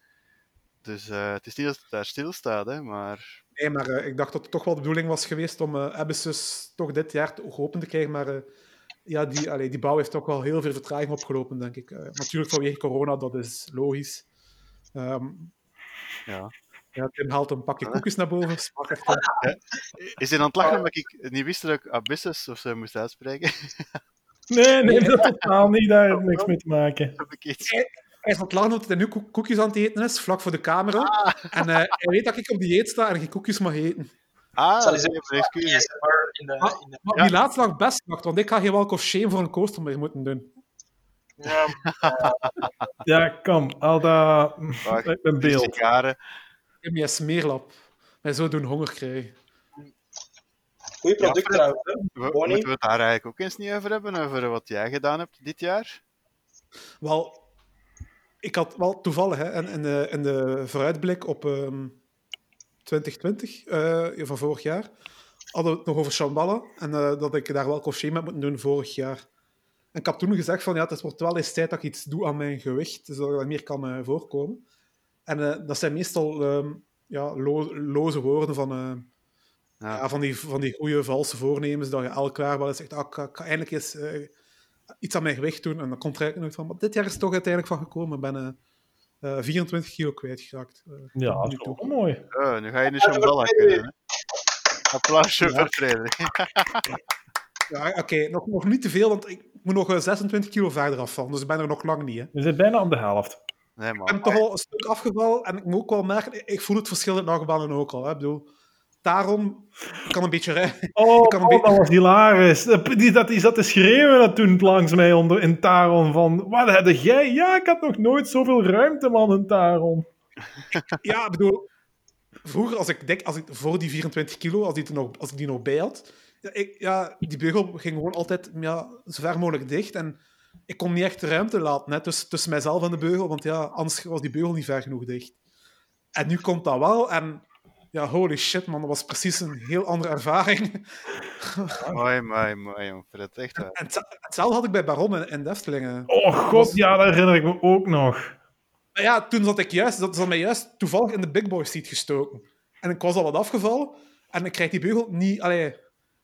Dus eh, het is niet dat het daar stilstaat, hè, maar Nee, maar eh, ik dacht dat het toch wel de bedoeling was geweest om eh Abyssus toch dit jaar te- geopend te krijgen. Maar eh, ja, die, allee, die bouw heeft toch wel heel veel vertraging opgelopen, denk ik. Eh, natuurlijk vanwege corona, dat is logisch. Ehm, ja. ja, Tim haalt een pakje koekjes naar boven. [LAUGHS] Smaakt. Is hij aan het lachen omdat ik niet wist dat ik Abyssus of zo moest uitspreken? nee, nee, [LAUGHS] dat totaal niet. Daar heeft niks mee te maken. Hij is aan het lachen omdat hij nu koek- koekjes aan het eten is, vlak voor de camera. En eh, hij weet dat ik op dieet sta en geen koekjes mag eten. Ah, excuses. Ah. in de... Maar Ja. die laatste lag best wacht, want ik ga geen walk of shame voor een coaster meer moeten doen. Ja, [LAUGHS] Ja, kom, al dat... Ik ben beeld. Ik heb een smeerlap. Mij zo doen honger krijgen. goeie product trouwens. Hè? Bonnie? moeten we het daar eigenlijk ook eens niet over hebben? Over wat jij gedaan hebt dit jaar? Wel, ik had wel toevallig hè, in, in, de, in de vooruitblik op ehm, 2020 eh, van vorig jaar hadden we het nog over Shambhala en eh, dat ik daar wel koffie mee moeten doen vorig jaar. En ik had toen gezegd van ja, het wordt wel eens tijd dat ik iets doe aan mijn gewicht, zodat dat meer kan eh, voorkomen. En dat zijn meestal ehm, ja, lo- loze woorden van, Ja. ja, van, die, van die goede valse voornemens, dat je elk jaar wel eens zegt, ah, ik, ga, eindelijk eens iets aan mijn gewicht doen. En dan komt er eigenlijk nooit van. Maar dit jaar is het toch uiteindelijk van gekomen. Ik ben eh, eh, 24 kilo kwijtgeraakt. eh, Ja, dat nu is wel mooi. Oh, nu ga je in de Shambhala kunnen. hè. Applausje Ja. voor Frederik. [LAUGHS] Ja, Oké, nog, nog niet te veel, want ik moet nog eh, 26 kilo verder afvallen. Dus ik ben er nog lang niet. Hè. We zijn bijna op de helft. Nee, Ik ben man. toch al een stuk afgevallen. En ik moet ook wel merken, ik voel het verschil in de ook al. Hè. Ik bedoel, Taron kan een beetje rijden. [LAUGHS] Oh, kan een oh, dat was hilarisch. Die, dat, die zat te schreeuwen dat toen langs mij onder, in Taron van... Wat heb jij? Ja, ik had nog nooit zoveel ruimte, man, in Taron. [LAUGHS] Ja, ik bedoel, vroeger, als ik denk, als ik voor die 24 kilo, als, die er nog, als ik die nog bij had, ja, ik, ja, die beugel ging gewoon altijd ja, zo ver mogelijk dicht. En ik kon niet echt ruimte laten hè, tussen, tussen mijzelf en de beugel, want ja, anders was die beugel niet ver genoeg dicht. En nu komt dat wel, en ja, holy shit, man, dat was precies een heel andere ervaring. Mooi, mooi, mooi, jong. Fred, echt waar. En hetze- hetzelfde had ik bij Baron en, en Deftelingen. Oh god, ja, dat herinner ik me ook nog. Maar ja, toen zat ik juist, dat zat mij juist toevallig in de big boy seat gestoken. En ik was al wat afgevallen. En ik krijg die beugel niet, allee,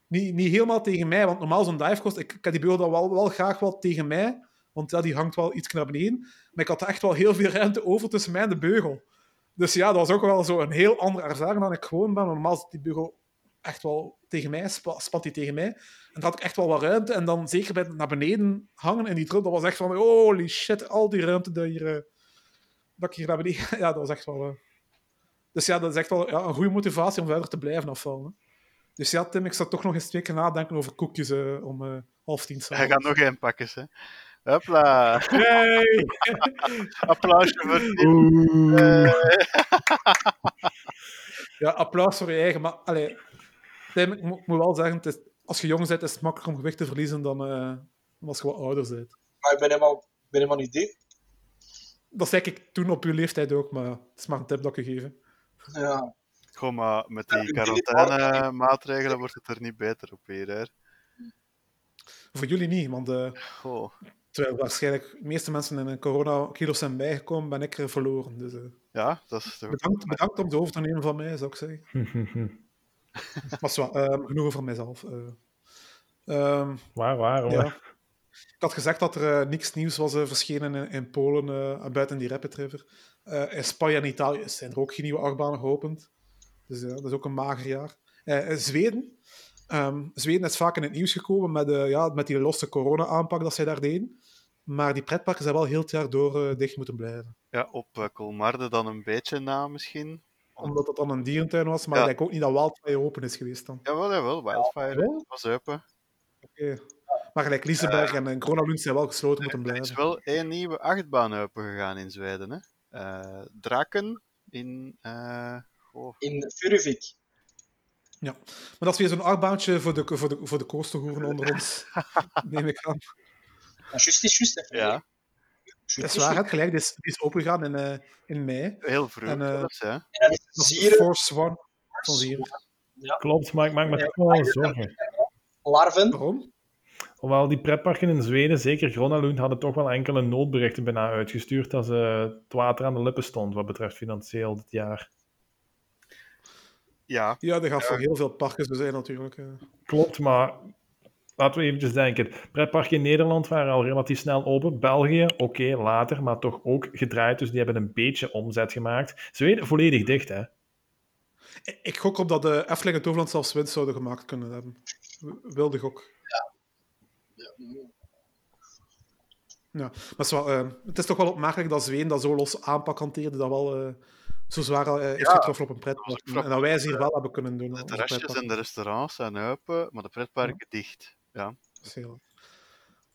niet, niet helemaal tegen mij. Want normaal zo'n divecost, ik, ik heb die beugel dan wel, wel graag wel tegen mij. Want ja, die hangt wel iets naar beneden. Maar ik had echt wel heel veel ruimte over tussen mij en de beugel. Dus ja, dat was ook wel zo een heel andere ervaring dan ik gewoon ben. Normaal zit die beugel echt wel tegen mij, spa- spat die tegen mij. En dan had ik echt wel wat ruimte. En dan zeker bij naar beneden hangen in die druk, dat was echt van holy shit, al die ruimte dat hier... eh, dat ik hier naar beneden... [LAUGHS] Ja, dat was echt wel... eh. Dus ja, dat is echt wel ja, een goede motivatie om verder te blijven afvallen. Dus ja, Tim, ik zat toch nog eens twee keer nadenken over koekjes eh, om half tien Hij gaat nog één pakken, hè. Hopla. Hey! [LAUGHS] Applausje voor Tim. Eh, Ja, applaus voor je eigen. Maar allee, Tim, ik mo- moet wel zeggen, het is, als je jong bent, is het makkelijker om gewicht te verliezen dan, eh, dan als je wat ouder bent. Maar ik ben helemaal, ik ben helemaal niet dik. Dat zei ik toen op uw leeftijd ook, maar het is maar een tip dat ik je geef. Ja. Gewoon maar met die quarantaine-maatregelen wordt het er niet beter op hier, hè. Voor jullie niet, want eh. Terwijl waarschijnlijk de meeste mensen in een corona-kilo's zijn bijgekomen, ben ik er verloren. Dus eh, Ja, dat is toch... bedankt, bedankt om het over te nemen van mij, zou ik zeggen. [LAUGHS] Maar zwaar, ehm, genoeg over mijzelf. eh. Ehm, waar, waar, ja. Ik had gezegd dat er eh, niks nieuws was eh, verschenen in, in Polen, eh, buiten die Rapid River. Eh, in Spanje en Italië zijn er ook geen nieuwe achtbanen geopend. Dus ja, dat is ook een mager jaar. Eh, in Zweden. ehm, Zweden is vaak in het nieuws gekomen met, eh, ja, met die losse corona-aanpak dat zij daar deden. Maar die pretparken zijn wel heel het jaar door eh, dicht moeten blijven. Ja, op uh, Colmarde dan een beetje na misschien. Omdat het dan een dierentuin was, maar Ja. ik denk ook niet dat Wildfire open is geweest dan. Jawel, jawel, Wildfire wel? was open. Oké. Maar gelijk Liseberg en, en Kronalund zijn wel gesloten moeten Er blijven. is wel één nieuwe achtbaan open gegaan in Zweden, hè. Eh, Draken in... eh, goh, In Furuvik. Maar dat is weer zo'n achtbaantje voor de, voor de, voor de onder ons, [LAUGHS] neem ik aan. Ja, juist is juist. ja, Dat is waar, het gelijk. Die is, is opengegaan in, eh, in mei. heel vroeg En. En dat is Dat is Zieren, Force One van Zieren. Klopt, maar ik maak me toch wel zorgen. larven. Waarom? Hoewel die pretparken in Zweden, zeker Gronalund, hadden toch wel enkele noodberichten bijna uitgestuurd dat ze het water aan de lippen stond wat betreft financieel dit jaar. Ja, Ja, dat gaat voor heel veel parken zo zijn natuurlijk. eh. Klopt, maar laten we eventjes denken. Pretparken in Nederland waren al relatief snel open. België, oké, later, maar toch ook gedraaid. Dus die hebben een beetje omzet gemaakt. Zweden volledig dicht, hè? Ik- gok op dat de Efteling en Toverland zelfs winst zouden gemaakt kunnen hebben. Wilde gok. Ja, maar het is, wel, eh, het is toch wel opmerkelijk dat Zweden dat zo los aanpak hanteerde, dat wel eh, zo zwaar eh, heeft Ja, getroffen op een pretpark. dat was En, en dat wij ze hier wel hebben kunnen doen. de pretpark. en de restaurants zijn open, maar de pretparken dicht. Ja. Dat is heel-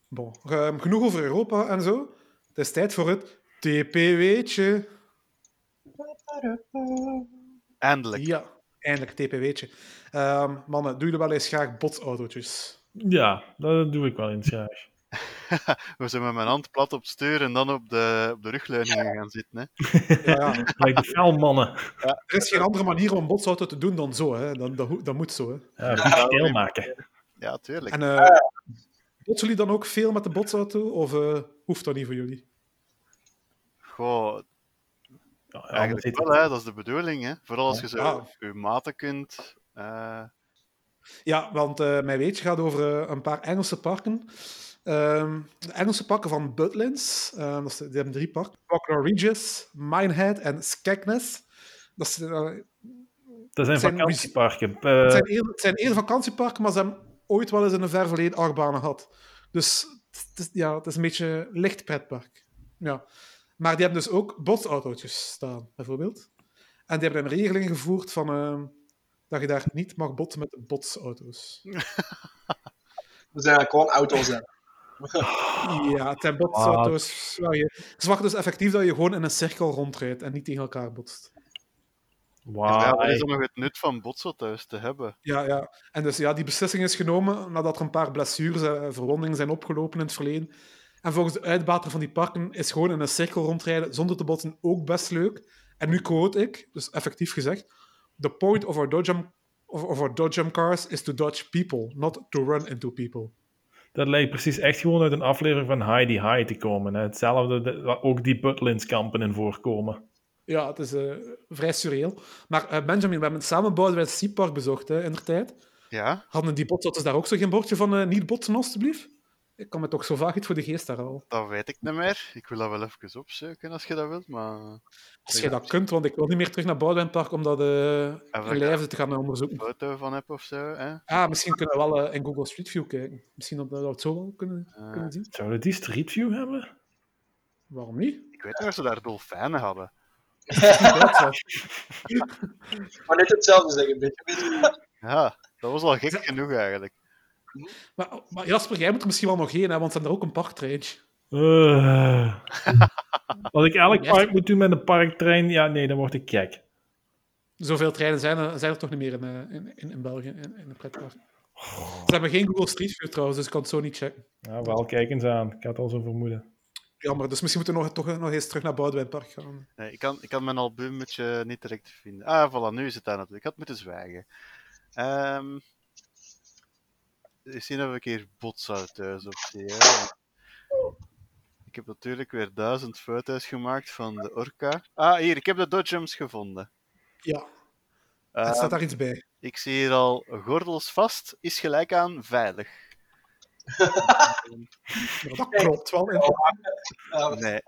Bon. Ehm, genoeg over Europa en zo. Het is tijd voor het TPW'tje. Eindelijk. Ja, eindelijk TPW'tje. Ehm mannen, doen jullie wel eens graag botsautootjes? Ja, dat doe ik wel eens graag. [LAUGHS] We zijn met mijn hand plat op het stuur en dan op de, op de rugleuningen gaan zitten. Hè. Ja, [LAUGHS] ja. Lijkt de velmannen. Er is geen andere manier om een botsauto te doen dan zo. Hè. Dan, dat, dat moet zo. Hè. Ja, goed stijl maken. Ja, tuurlijk. En eh botsen jullie dan ook veel met de botsauto? Of eh, hoeft dat niet voor jullie? Goh, Ja, eigenlijk wel, hè. dat is de bedoeling. Hè. Vooral als je zo Ja. je maten kunt. eh, Ja, want eh, mijn weetje gaat over een paar Engelse parken. Ehm, de Engelse parken van Butlins. ehm, dat is, die hebben drie parken. Buckner Regis, Minehead en Skegness. Dat is, Dat zijn zijn- vakantieparken. Het zijn, eerder, het zijn eerder vakantieparken, maar ze hebben ooit wel eens in een ver verleden achtbanen gehad. Dus het is, ja, het is een beetje een licht pretpark. Ja. Maar die hebben dus ook botsautootjes staan, bijvoorbeeld. En die hebben een regeling gevoerd van... ehm, dat je daar niet mag botsen met de botsauto's. [LAUGHS] Dus eigenlijk gewoon auto's hebben. [LAUGHS] Ja, het zijn botsauto's. je- dus effectief dat je gewoon in een cirkel rondrijdt en niet tegen elkaar botst. Wauw. ja, wat is dan nog het nut van botsel thuis te hebben? Ja, ja. En dus ja, die beslissing is genomen nadat er een paar blessures en verwondingen zijn opgelopen in het verleden. En volgens de uitbater van die parken is gewoon in een cirkel rondrijden zonder te botsen ook best leuk. En nu quote ik, dus effectief gezegd: The point of our dodgem, of, of our dodgem cars is to dodge people, not to run into people. Dat lijkt precies echt gewoon uit een aflevering van Heidi High te komen. Hè. Hetzelfde, de- waar ook die Butlins-kampen in voorkomen. Ja, het is eh, vrij surreal. Maar eh, Benjamin, we hebben samen Boudewijn Seapark bezocht hè, in de tijd. Ja, Hadden die botsauto's daar ook zo geen bordje van eh, niet botsen, alstublieft? Ik kan me toch zo vaak iets voor de geest daar al. dat weet ik niet meer. Ik wil dat wel even opzoeken als je dat wilt, maar... Als je dat kunt, want ik wil niet meer terug naar Boudewijnpark om dat uh, te gaan eh, een onderzoeken. foto van heb of zo, hè? Ah, misschien kunnen we wel in Google Street View kijken. Misschien dat we dat zo wel kunnen, kunnen zien. Zouden die Street View hebben? Waarom niet? Ik weet niet of ze daar dolfijnen hadden. [LAUGHS] Maar net hetzelfde zeggen, een beetje. Ja, dat was al gek genoeg eigenlijk. maar, maar Jasper, jij moet er misschien wel nog heen, hè, want ze hebben er ook een parktreintje. Uh. Als ik elk park moet doen met een parktrein, ja, nee, dan word ik gek. Zoveel treinen zijn er, zijn er toch niet meer in, eh, in, in, in België, in, in de pretpark. Ze hebben geen Google Street View trouwens, dus ik kan het zo niet checken. Ja, wel, kijk eens aan. Ik had al zo vermoeden. Jammer, dus misschien moeten we nog, toch nog eens terug naar Boudewijnpark gaan. Nee, ik, kan, ik kan mijn albumetje niet direct vinden. Ah, voilà, nu is het daar natuurlijk. Ik had moeten zwijgen. Ehm Misschien heb ik hier botsauto's op zie. hè. Ik heb natuurlijk weer duizend foto's gemaakt van de Orca. Ah, hier, ik heb de Dodgems gevonden. Ja, er staat daar iets bij. ik zie hier al gordels vast is gelijk aan veilig. [LAUGHS] Dat klopt wel. Nee,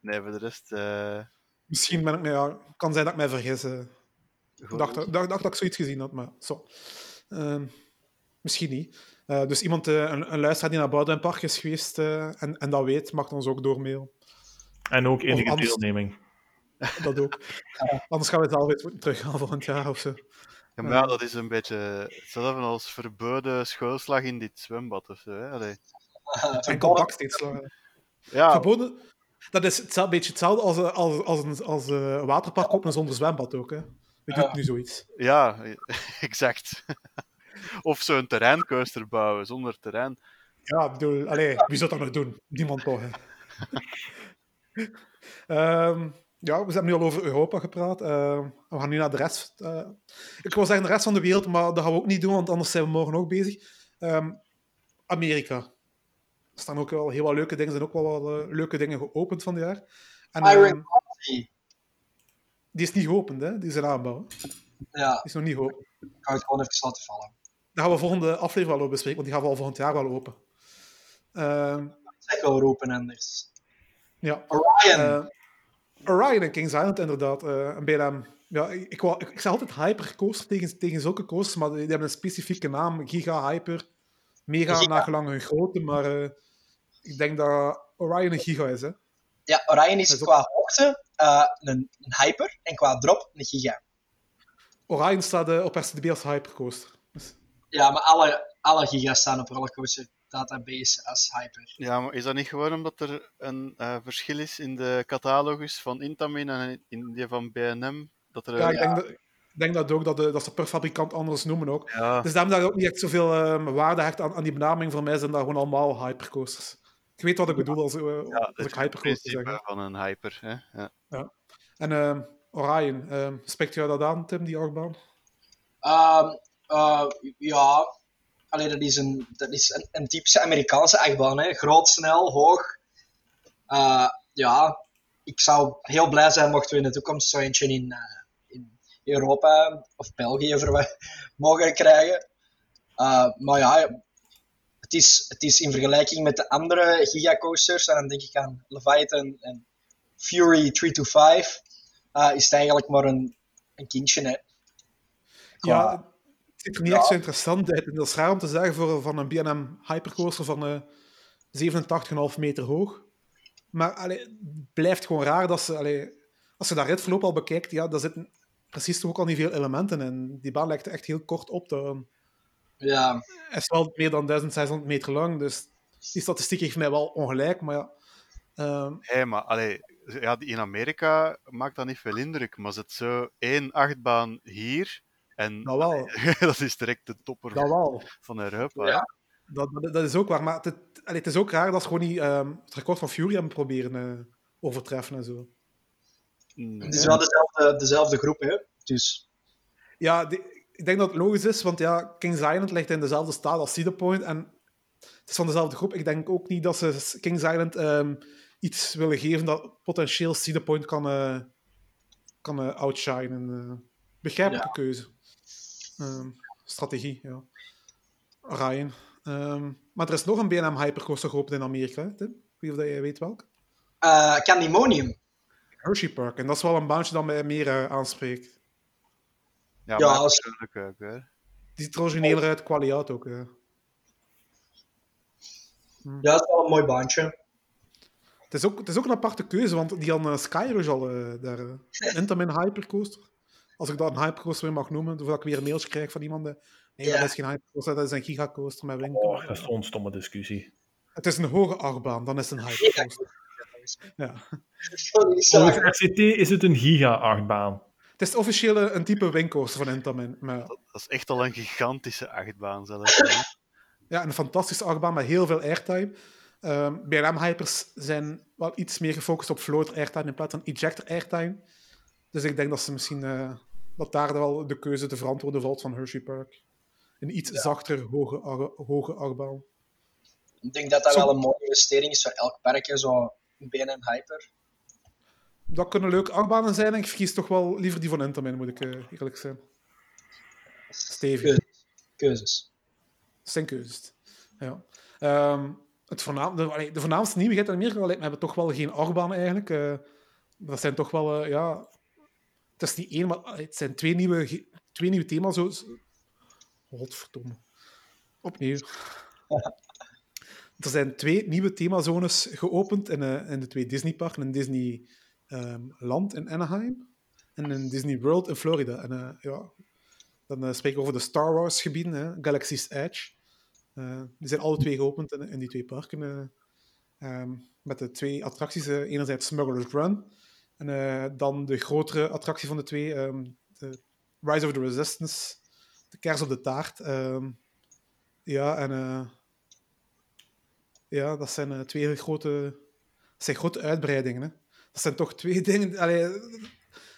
nee voor de rest. eh Misschien ben ik, nou ja, kan zijn dat ik mij vergis. eh. Ik dacht, gordels. dacht, dacht dat ik zoiets gezien had, maar zo. Ehm, misschien niet. Eh, dus iemand, eh, een, een luisteraar die naar Boudewijnpark is geweest eh, en, en dat weet, mag ons ook doormailen. En ook enige anders- deelneming. Dat ook. [LAUGHS] Anders gaan we het alweer moeten teruggaan volgend jaar of zo. Ja, maar ja, dat is een beetje hetzelfde als verboden schoolslag in dit zwembad of zo. Hè? Allee. Enkel baksteeds slaan. Ja, Verboden, dat is hetzelfde, beetje hetzelfde als, eh, als, als een als, een waterpark openen zonder zwembad ook. Hè. Wie doet Ja. nu zoiets? ja, [LAUGHS] exact. [LAUGHS] of zo'n terreincoaster bouwen zonder terrein. Ja, ik bedoel, allee, wie zou dat nog doen? Niemand toch, hè. [LAUGHS] Ja, we hebben nu al over Europa gepraat. Ehm, we gaan nu naar de rest. eh, ik wil zeggen de rest van de wereld, maar dat gaan we ook niet doen, want anders zijn we morgen ook bezig. Ehm, Amerika. Er staan ook wel heel wat leuke dingen. Er zijn ook wel wat eh, leuke dingen geopend van het jaar. En, Iron Coffee. die is niet geopend, hè? Die is in aanbouw. Die Ja, is nog niet geopend. ik ga het gewoon even laten vallen. Daar gaan we volgende aflevering wel over bespreken, want die gaan we al volgend jaar wel open. Ehm, Zeg wel roepen anders. ja. Orion. Orion en Kings Island, inderdaad. eh een BLM. Ja, ik, ik, wou- ik, ik zeg altijd hypercoaster tegen, tegen zulke coasters, maar die, die hebben een specifieke naam. Giga, hyper, mega, Giga. nagelang hun grootte. Maar eh, ik denk dat Orion een giga is. Hè? ja, Orion is ook- qua hoogte eh, een, een hyper en qua drop een giga. Orion staat op RCDB als hypercoaster. Dus, Ja, maar alle, alle giga's staan op Rollercoaster Database als hyper. Ja, maar is dat niet gewoon omdat er een eh, verschil is in de catalogus van Intamin en in die van BNM? Dat er, ja, ik ja. denk dat, ik denk dat ook, dat, de, dat ze per fabrikant anders noemen ook. ja, Dus daarom dat ik ook niet echt zoveel eh, waarde hecht aan, aan die benaming. Voor mij zijn dat gewoon allemaal hypercoasters. Ik weet wat ik bedoel als, eh, ja, als ik hypercoaster zeg. van een hyper. Hè? Ja. En ehm, Orion, ehm spreekt jou dat aan, Tim, die achtbaan? Ehm, eh, ja, Allee, dat is een, dat is een, typische Amerikaanse achtbaan. Groot, snel, hoog. Eh, ja, ik zou heel blij zijn mochten we in de toekomst zo eentje in, eh, in Europa of België [LAUGHS] mogen krijgen. Eh, maar ja, het is, het is in vergelijking met de andere gigacoasters, en dan denk ik aan Leviathan en Fury 325, eh is het eigenlijk maar een, een kindje. Hè. Ja, ziet er niet echt zo interessant uit. En dat is raar om te zeggen voor van een B&M Hypercoaster van eh 87,5 meter hoog. Maar allee, het blijft gewoon raar dat ze... Allee, als je dat ritverloop al bekijkt, ja, daar zitten precies toch ook al niet veel elementen in. Die baan lijkt echt heel kort op te. Ja, Hij is wel meer dan 1600 meter lang, dus die statistiek heeft mij wel ongelijk, maar ja. ehm, Hé, maar allee, ja, in Amerika maakt dat niet veel indruk, maar zit zo één achtbaan hier en dat wel, [LAUGHS] dat is direct de topper dat wel. van Europa. Ja. hè. Dat, dat, is ook waar, maar het, allee, het is ook raar dat ze gewoon niet ehm, het record van Fury hebben proberen eh, overtreffen en zo. Nee. het is wel dezelfde, dezelfde groep, hè. Dus, Ja, die- ik denk dat het logisch is, want ja, Kings Island ligt in dezelfde staat als Cedar Point en het is van dezelfde groep. Ik denk ook niet dat ze Kings Island ehm, iets willen geven dat potentieel Cedar Point kan, eh kan eh, outshinen. eh. begrijpelijke keuze. Ehm, strategie, ja. Ryan. Ehm, maar er is nog een BNM Hypercoaster geopend in Amerika, hè, Tim? Niet of dat jij weet welke. eh Candymonium. Hershey Park. En dat is wel een baantje dat mij meer eh, aanspreekt. Ja, Ja, als- natuurlijk ook, hè. Die ziet er origineler uit, kwaliteit ook. eh. Ja, dat is wel een mooi baantje. Het is, ook, het is ook een aparte keuze, want die had uh, Skyrush al daar. [LAUGHS] Intamin Hypercoaster. Als ik dat een Hypercoaster weer mag noemen, voordat ik weer een mailtje krijg van iemand. nee, Ja. dat is geen Hypercoaster, dat is een Gigacoaster met winkel. Oh, dat is zo'n stomme discussie. Het is een hoge achtbaan, dan is het een Hypercoaster. Ja. Volgens. RCT is het een giga-achtbaan. Het is officieel een type wingcoaster van Intamin. Maar, Dat is echt al een gigantische achtbaan zelfs. [LAUGHS] ja, een fantastische achtbaan met heel veel airtime. Ehm BLM Hypers zijn wel iets meer gefocust op floater airtime in plaats van ejector airtime. Dus ik denk dat ze misschien eh, dat daar wel de keuze te verantwoorden valt van Hershey Park. Een iets zachtere, hoge, ar- hoge achtbaan. Ik denk dat dat Zo- wel een mooie investering is voor elk park, zo een BNM Hyper. Dat kunnen leuke achtbanen zijn. en Ik verkies toch wel liever die van Intamin, moet ik eh, eerlijk zijn. Stevig. Keuzes. Keuzes. Zijn keuzes. Ja. Ehm, het voornaam, de, de voornaamste nieuwigheid in Amerika lijkt me hebben toch wel geen achtbaan eigenlijk. Eh, dat zijn toch wel, eh, ja... Het is niet één, maar allee, het zijn twee nieuwe, twee nieuwe thema's. Zo. Godverdomme. Opnieuw. [LAUGHS] Er zijn twee nieuwe themazones geopend in, eh, in de twee Disneyparken. In Disney ehm, Land in Anaheim en in Disney World in Florida. En eh, ja, dan eh, spreek ik over de Star Wars gebieden, hè, Galaxy's Edge. Die zijn alle twee geopend in, in die twee parken. eh, ehm, met de twee attracties. enerzijds Smuggler's Run. En eh, dan de grotere attractie van de twee, ehm, de Rise of the Resistance. De kers op de taart. ehm. ja, en... eh, ja, dat zijn eh, twee grote... Dat zijn grote uitbreidingen, hè. Dat zijn toch twee [LAUGHS] dingen... Allee,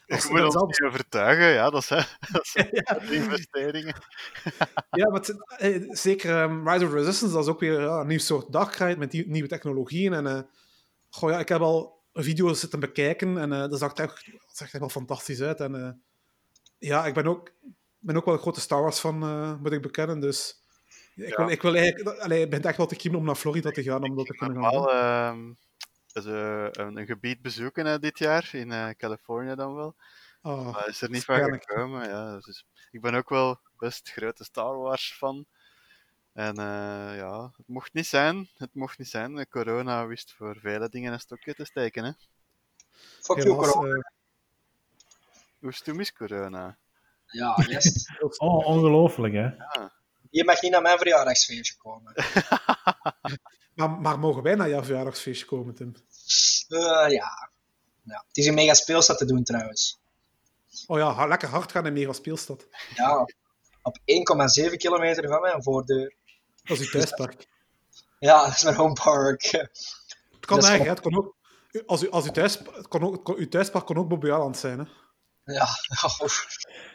als Je je moet ons zelf- niet overtuigen, ja, dat zijn, [LAUGHS] dat zijn [LAUGHS] investeringen. Ja, maar het- zeker ehm, Rise of Resistance, dat is ook weer ja, een nieuw soort Darkrai met die, nieuwe technologieën. En, goh, ja, ik heb al video's zitten bekijken en eh, dat zag er echt, zag er echt wel fantastisch uit. En, eh, ja, ik ben ook, ben ook wel een grote Star Wars fan, eh, moet ik bekennen. Dus ik, Ja. wil, ik wil eigenlijk... Allee, ik ben echt wel te kiemen om naar Florida te gaan, om dat te kunnen gaan ehm, eh, een, een gebied bezoeken dit jaar, in Californië dan wel. Maar is er niet van gekomen. Ja, dus ik ben ook wel best grote Star Wars fan. En eh, ja, het mocht niet zijn. Het mocht niet zijn. Corona wist voor vele dingen een stokje te steken. Hè. Fuck you, corona. eh, Hoe stom is corona? Ja, yes. [LAUGHS] [LAUGHS] Oh, ongelooflijk, hè? Je mag niet naar mijn verjaardagsfeestje komen. [LAUGHS] maar, maar mogen wij naar jouw verjaardagsfeestje komen, Tim? Eh, ja. ja. Het is een mega speelstad te doen trouwens. Oh ja, lekker hard gaan in Mega Speelstad. Ja. Op 1,7 kilometer van mijn voordeur. Dat is uw thuispark. Ja, dat is mijn homepark. Het kan eigenlijk, het kan ook... Als u, als u thuis, het kan ook, uw thuispark kan ook Bobby Aland zijn, hè. [LAUGHS] Ja.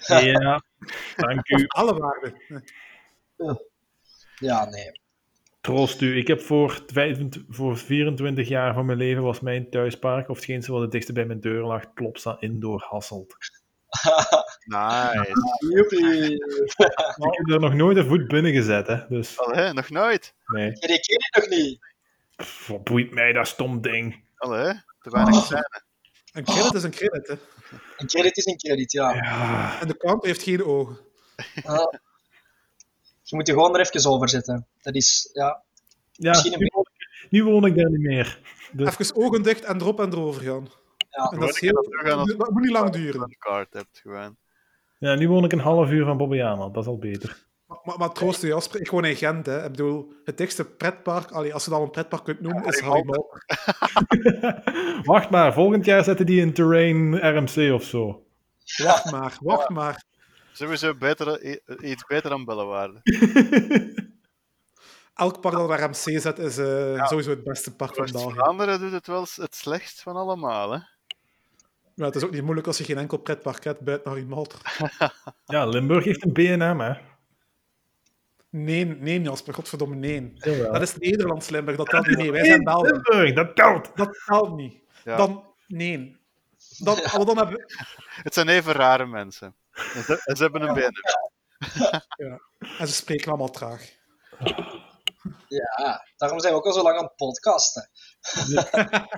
Ja, dank u. Alle waarden. Ja, nee. Troost u. Ik heb voor, 25 voor 24 jaar van mijn leven was mijn thuispark, of hetgeen zo wat het dichtste bij mijn deur lag, Plopsa Indoor Hasselt. Nice. Joepie. [LAUGHS] Ik heb er nog nooit een voet binnen gezet, hè. Dus, Allee, nog nooit. nee. Je ken je nog niet. Pff, wat boeit mij dat stom ding? Allee, te weinig Oh. zijn. Een credit is een credit, hè. Een credit is een credit, ja. Ja, En de kant heeft geen ogen. Ah. Je moet je gewoon er even over zetten. Dat is, ja. ja Misschien een nu, woon ik, nu woon ik daar niet meer. Dus, Even ogen dicht en erop en erover gaan. Ja. En dat is heel... een Dat moet niet lang duren. een kaart hebt gewoon. Ja, nu woon ik een half uur van Bobbejaanland. Dat is al beter. Maar, maar, maar troost je, Jasper, ik woon in Gent. Hè. Ik bedoel, het dichtste pretpark, allee, als je dat een pretpark kunt noemen, is Potter. [LAUGHS] Wacht maar, volgend jaar zetten die in Terrain RMC of zo. Wacht maar, wacht maar. Sowieso beter, i- iets beter dan Bellewaarde. [LAUGHS] Elk park dat naar MC zet, is eh, sowieso het beste park van België. West-Vlaanderen doet het wel het slechtst van allemaal. Hè? Ja, het is ook niet moeilijk als je geen enkel pretpark hebt buiten Harry Potter. [LAUGHS] Ja, Limburg heeft een BNM, hè. Nee, nee Jasper, godverdomme, nee. Jawel. Dat is Nederlands Limburg, dat telt niet. Wij zijn Belgen. Limburg, dat telt. Dat telt niet. Ja. Dan, nee. Dan, maar dan hebben we... Het zijn even rare mensen. En ze, en ze hebben een benen. En ze spreken allemaal traag. Ja, daarom zijn we ook al zo lang aan het podcasten.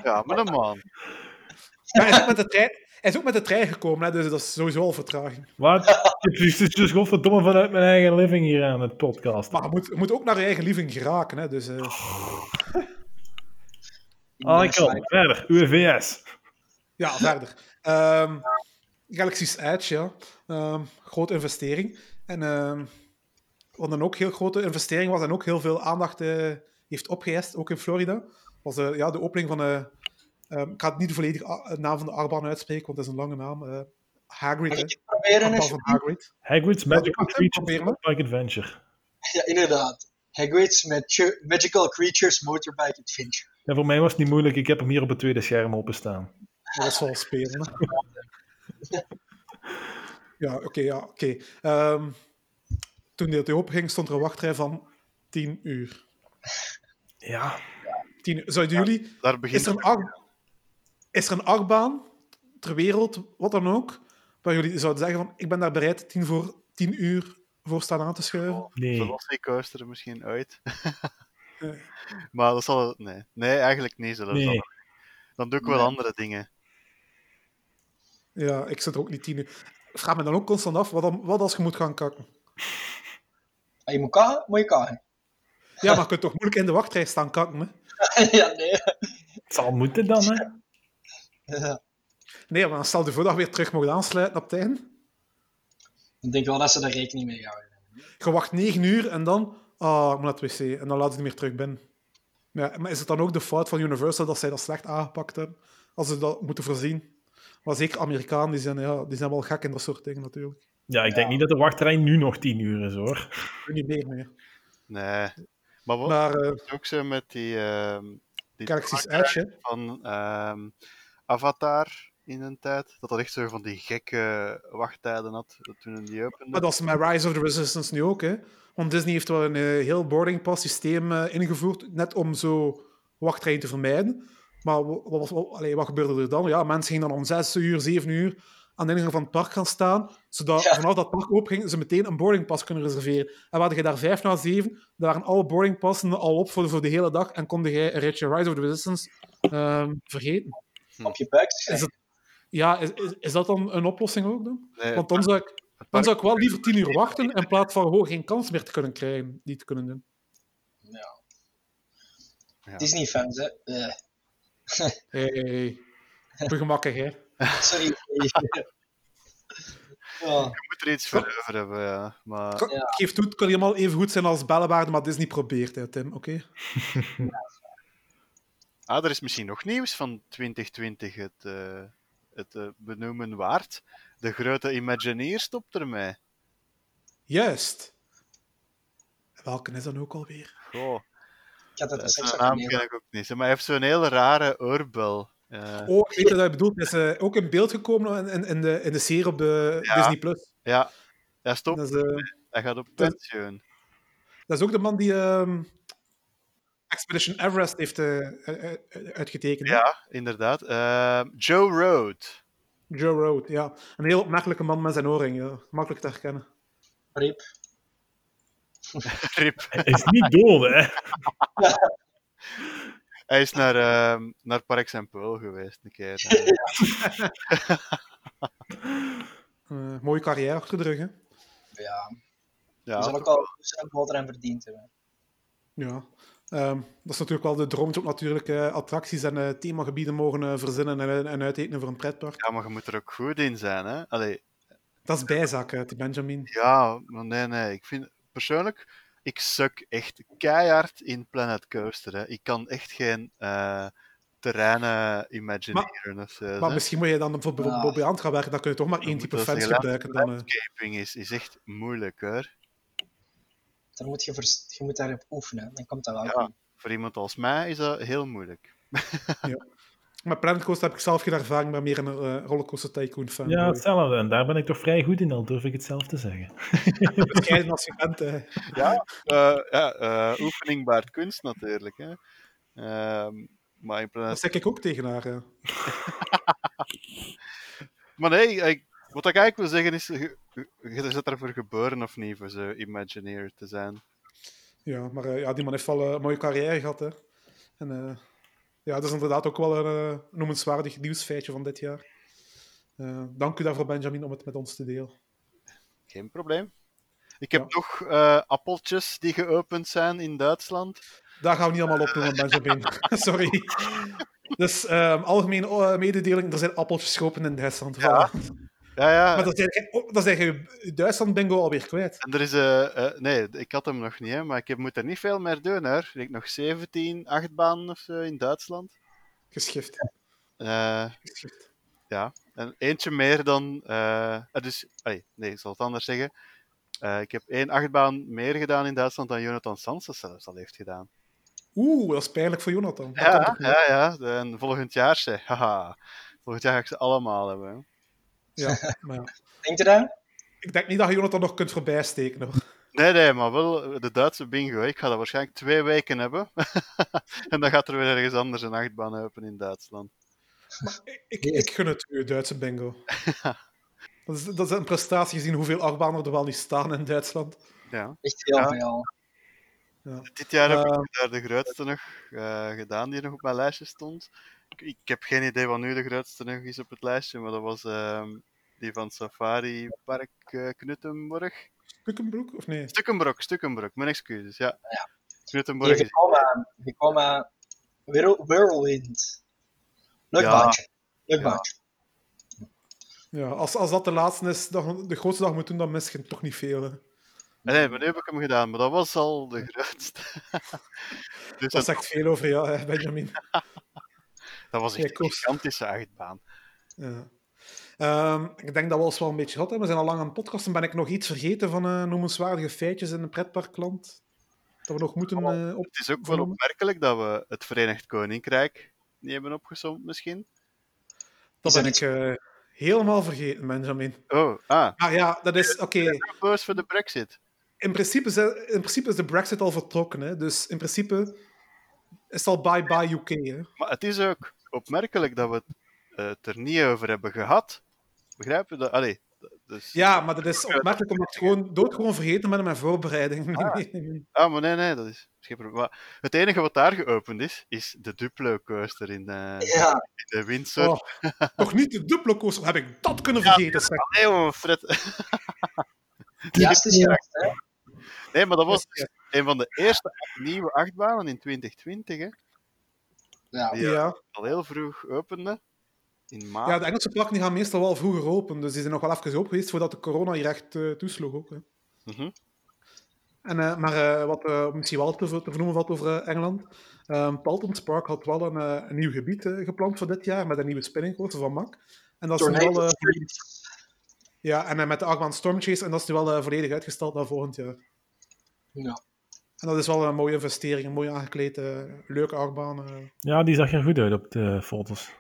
Ja, maar een man. Maar hij is ook met de trein, hij is ook met de trein gekomen, hè, dus dat is sowieso al vertraging. Wat? Ik zit dus godverdomme vanuit mijn eigen living hier aan het podcast. Maar je moet, je moet ook naar je eigen living geraken. Hè, dus, Ah, ik kan. Verder, UVS. ja, verder. Ehm, Galaxy's Edge, ja. Ehm, grote investering. En ehm, wat een ook heel grote investering was en ook heel veel aandacht eh, heeft opgeëist, ook in Florida, was eh, ja, de opening van de... ehm, ik ga het niet de volledige a- naam van de achtbaan uitspreken, want het is een lange naam. eh Hagrid, Mag ik proberen? Eens? Hagrid. Hagrid's Magical Ja, Creatures. Motorbike Adventure. Ja, inderdaad. Hagrid's Mag- Magical Creatures Motorbike Adventure. Ja, voor mij was het niet moeilijk. Ik heb hem hier op het tweede scherm openstaan. Dat is wel spelen. ja, oké, ja, oké. Ehm, toen die open ging, stond er een wachtrij van 10 uur. Ja. 10 uur. Zouden jullie... Daar begint Is er, een acht, is er een achtbaan ter wereld, wat dan ook, waar jullie zouden zeggen van, ik ben daar bereid 10 voor 10 uur voor staan aan te schuiven? Nee. Velocicoaster misschien uit. [LAUGHS] Nee. maar dat zal... Nee, nee eigenlijk niet. Zullen we Nee. zeggen. Dan doe ik wel Nee. andere dingen. Ja, ik zit er ook niet 10 uur. Ik vraag me dan ook constant af, wat, dan, wat als je moet gaan kakken? Ah, je moet kagen? Moet je kagen? Ja, maar je kunt toch moeilijk in de wachtrij staan kakken, hè? [LAUGHS] ja, nee. Het zal moeten dan, hè. Ja. Nee, maar dan stel je voor dat je weer terug mocht aansluiten op het einde. Ik denk wel dat ze daar rekening mee houden. Je wacht 9 uur en dan, ah, ik moet naar het wc. En dan laat ze niet meer terug binnen. Ja, maar is het dan ook de fout van Universal dat zij dat slecht aangepakt hebben? Als ze dat moeten voorzien. Maar zeker Amerikanen, die zijn, ja, die zijn wel gek in dat soort dingen natuurlijk. Ja, ik denk niet dat de wachtrij nu nog 10 uur is, hoor. Ik weet niet meer meer. Nee. Maar wat Maar eh, is ook zo met die... ehm die Edge, hè. van ehm, Avatar in een tijd. Dat dat echt zo van die gekke wachttijden had toen die opende. Maar dat is met Rise of the Resistance nu ook, hè. Want Disney heeft wel een eh, heel boarding pass systeem eh, ingevoerd, net om zo wachtrijen te vermijden. Maar wat, wat, wat, allee, wat gebeurde er dan? Ja, mensen gingen dan om 6 uur, 7 uur aan de ingang van het park gaan staan, zodat Ja. vanaf dat park open ging, ze meteen een boarding pass kunnen reserveren. En waren je daar vijf na zeven, dan waren alle boarding passen al op voor de, voor de hele dag en kon jij een ritje Rise of the Resistance ehm, vergeten. Op je buik te Is Ja, is, is, is dat dan een oplossing ook dan? Nee, Want dan zou ik, dan zou ik wel liever tien uur wachten in plaats van gewoon geen kans meer te kunnen krijgen, die te kunnen doen. Ja. Ja. Disney-fans, hè. Eh, [LAUGHS] Hey, hey, hè. [LAUGHS] sorry. [LAUGHS] ja. Je moet er iets voor over hebben, ja. Maar. Geef toe, het kan helemaal even goed zijn als Bellewaarde, maar Disney probeert, hè, Tim. Oké? Ah, er is misschien nog nieuws van 2020 het, eh, het eh, benoemen waard. De grote Imagineer stopt ermee. Juist. Welke is dan ook alweer? Goh, Ik had het eh, er zijn straks naam ook ken ik ook niet. Maar hij heeft zo'n hele rare oorbel. Eh, Oh, ik weet wat je bedoelt. Hij is ook in beeld gekomen in, in, in de, in de serie op de Ja. Disney+. Plus. Ja, hij stopt. Dat is, eh, Hij gaat op dat- pensioen. dat is ook de man die ehm, Expedition Everest heeft eh, eh, eh, uitgetekend. Ja, inderdaad. Eh, Joe Road. Joe Road, ja. Een heel opmerkelijke man met zijn oorring. Ja. Makkelijk te herkennen. Rip. [LAUGHS] Rip. Hij is niet dood, hè. [LAUGHS] Hij is naar, ehm naar Park Saint-Paul geweest een keer. [LAUGHS] Mooie carrière achter de rug, hè. Ja. Ze ja, zullen ook al een boter aan verdiend hebben. Ja. Ehm, dat is natuurlijk wel de droom, om natuurlijk eh, attracties en eh, themagebieden mogen eh, verzinnen en, en uittekenen voor een pretpark. ja, maar je moet er ook goed in zijn. Hè? Allee, Dat is bijzaak uit, Benjamin. Ja, maar nee, nee. Ik vind persoonlijk, ik suk echt keihard in Planet Coaster. Hè. Ik kan echt geen eh, terreinen imagineren zo. Maar hè. misschien moet je dan bijvoorbeeld Ja. Bobby Ant gaan werken, dan kun je toch maar één type fans gebruiken. Dan, eh. Landscaping is, is echt moeilijk hoor. Dan moet je, vers- je moet daarop oefenen, dan komt dat wel Ja. goed. Voor iemand als mij is dat heel moeilijk. [LAUGHS] Maar Planet Coaster heb ik zelf geen ervaring, maar meer een eh, rollercoaster tycoon fan. Ja, hetzelfde. En daar ben ik toch vrij goed in, al durf ik het zelf te zeggen. [LAUGHS] Bescheiden als je bent. Ja, eh, ja eh, oefening baart kunst natuurlijk. Hè. Ehm, maar in Dat Planet zeg ik ook tegen haar. [LAUGHS] Maar nee, ik- wat ik eigenlijk wil zeggen is, je, je je bent ervoor geboren of niet, voor zo Imagineer te zijn. Ja, maar eh, ja, die man heeft wel eh, een mooie carrière gehad. Hè. En eh, ja, dat is inderdaad ook wel een noemenswaardig nieuwsfeitje van dit jaar. Dank u daarvoor, Benjamin, om het met ons te delen. Geen probleem. Ik heb nog appeltjes die geopend zijn in Duitsland. Daar gaan we niet allemaal op noemen, [LAUGHS] Benjamin. [LAUGHS] Sorry. Dus ehm, algemene mededeling, er zijn appeltjes geopend in Duitsland. Ja. Voilà. Ja, ja. Maar zijn, geen- oh, dat zijn je Duitsland bingo alweer kwijt. En er is, eh, nee, ik had hem nog niet, hè, maar ik heb, moet er niet veel meer doen, hoor. Ik heb nog 17 achtbanen of zo in Duitsland. Geschift. Eh, Geschift. ja, en eentje meer dan. dus, allee, nee, ik zal het anders zeggen. Ik heb één achtbaan meer gedaan in Duitsland dan Jonathan Sanses zelfs al heeft gedaan. Oeh, dat is pijnlijk voor Jonathan. Dat Ja, ja, ja. En volgend jaar, zeg. Haha. Volgend jaar ga ik ze allemaal hebben. Ja, [LAUGHS] maar ja. Denk je dat? Ik denk niet dat je Jonathan nog kunt voorbijsteken. Hoor. Nee, nee, maar wel de Duitse bingo. Ik ga dat waarschijnlijk twee weken hebben. [LAUGHS] en dan gaat er weer ergens anders een achtbaan open in Duitsland. Ik, ik, ik gun het u, Duitse bingo. [LAUGHS] Dat is, dat is een prestatie gezien hoeveel achtbanen er wel niet staan in Duitsland. Ja. Echt heel Ja. veel. Dit jaar heb Eh. ik daar de grootste nog eh, gedaan die nog op mijn lijstje stond. Ik, heb geen idee wat nu de grootste nog is op het lijstje, maar dat was ehm, die van Safari Park eh, Knuttenborg. Kukkenbroek, of nee? Stukkenbrok, Stukkenbrok, mijn excuses, ja. Ja. Knuttenborg Die Whirlwind. Leuk Ja. baantje. Leuk Ja. baantje. Ja, als, als dat de laatste is, dat, de grootste dag moet doen, dan mis je toch niet veel. Hè. Nee, maar nu heb ik hem gedaan, maar dat was al de [LAUGHS] grootste. [LAUGHS] dus Dat dat, zegt veel over jou, hè, Benjamin. [LAUGHS] dat was echt Ja, een gigantische achtbaan. Ja. Ehm, ik denk dat we ons wel een beetje gehad hebben. We zijn al lang aan het podcasten. Ben ik nog iets vergeten van eh, noemenswaardige feitjes in een pretparkland? Dat we nog moeten eh, op... Het is ook wel opmerkelijk dat we het Verenigd Koninkrijk niet hebben opgesomd, misschien. Dat ben ik eh, helemaal vergeten, Benjamin. Oh, ah, Maar ja, dat is... Oké, boos voor de Brexit. in, principe, is- in principe is de brexit al vertrokken. Hè? Dus in principe is het al bye-bye UK. Hè? Maar het is ook opmerkelijk dat we het, eh, er niet over hebben gehad. Begrijp je dat? Allee, dus... Ja, maar dat is opmerkelijk omdat ik het gewoon doodgewoon vergeten in mijn voorbereiding. Nee. [LAUGHS] Ah, maar nee, nee, dat is. Maar het enige wat daar geopend is, is de Duplo coaster in de, Ja, in de Windsor. Oh, nog niet de Duplo coaster. Heb ik dat kunnen vergeten? zeg. Nee, maar Fred. [LAUGHS] ja, het is juist. Hè. Nee, maar dat was Ja. een van de eerste nieuwe achtbanen in 2020, hè. Ja. Die Ja. al heel vroeg opende. In maart. ja, de Engelse parken die gaan meestal wel vroeger open. Dus die zijn nog wel even open geweest voordat de corona hier echt eh, toesloeg. Ook, hè. Mhm. En, eh, maar eh, wat eh, misschien wel te, te vernoemen valt over Engeland. Ehm Paultons Park had wel een, eh, een nieuw gebied gepland voor dit jaar met een nieuwe spinning coaster van Mac. En dat is nu wel, eh, ja, en met de achtbaan Storm Chase. En dat is nu wel eh, volledig uitgesteld naar volgend jaar. Ja. En dat is wel een mooie investering, een mooi aangekleed, eh, leuke achtbaan. eh. Ja, die zag er goed uit op de foto's.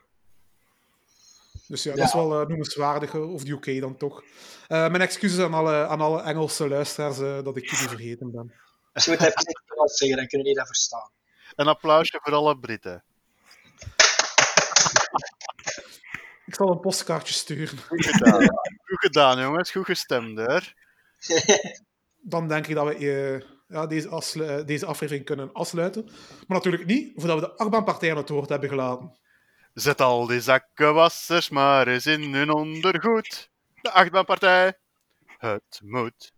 Dus ja, Ja. dat is wel eh, noemenswaardig, of de UK dan toch. Eh, mijn excuses aan alle, aan alle Engelse luisteraars eh, dat ik jullie vergeten ben. Als je het het Engels zeggen, dan kunnen die dat verstaan. Een applausje voor alle Britten. Ik zal een postkaartje sturen. Goed gedaan. Goed gedaan, jongens. Goed gestemd, hoor. Dan denk ik dat we ja, deze, afslu- eh, deze aflevering kunnen afsluiten. Maar natuurlijk niet voordat we de achtbaanpartij aan het woord hebben gelaten. Zet al die zakkenwassers maar eens in hun ondergoed. De achtbaanpartij. Het moet.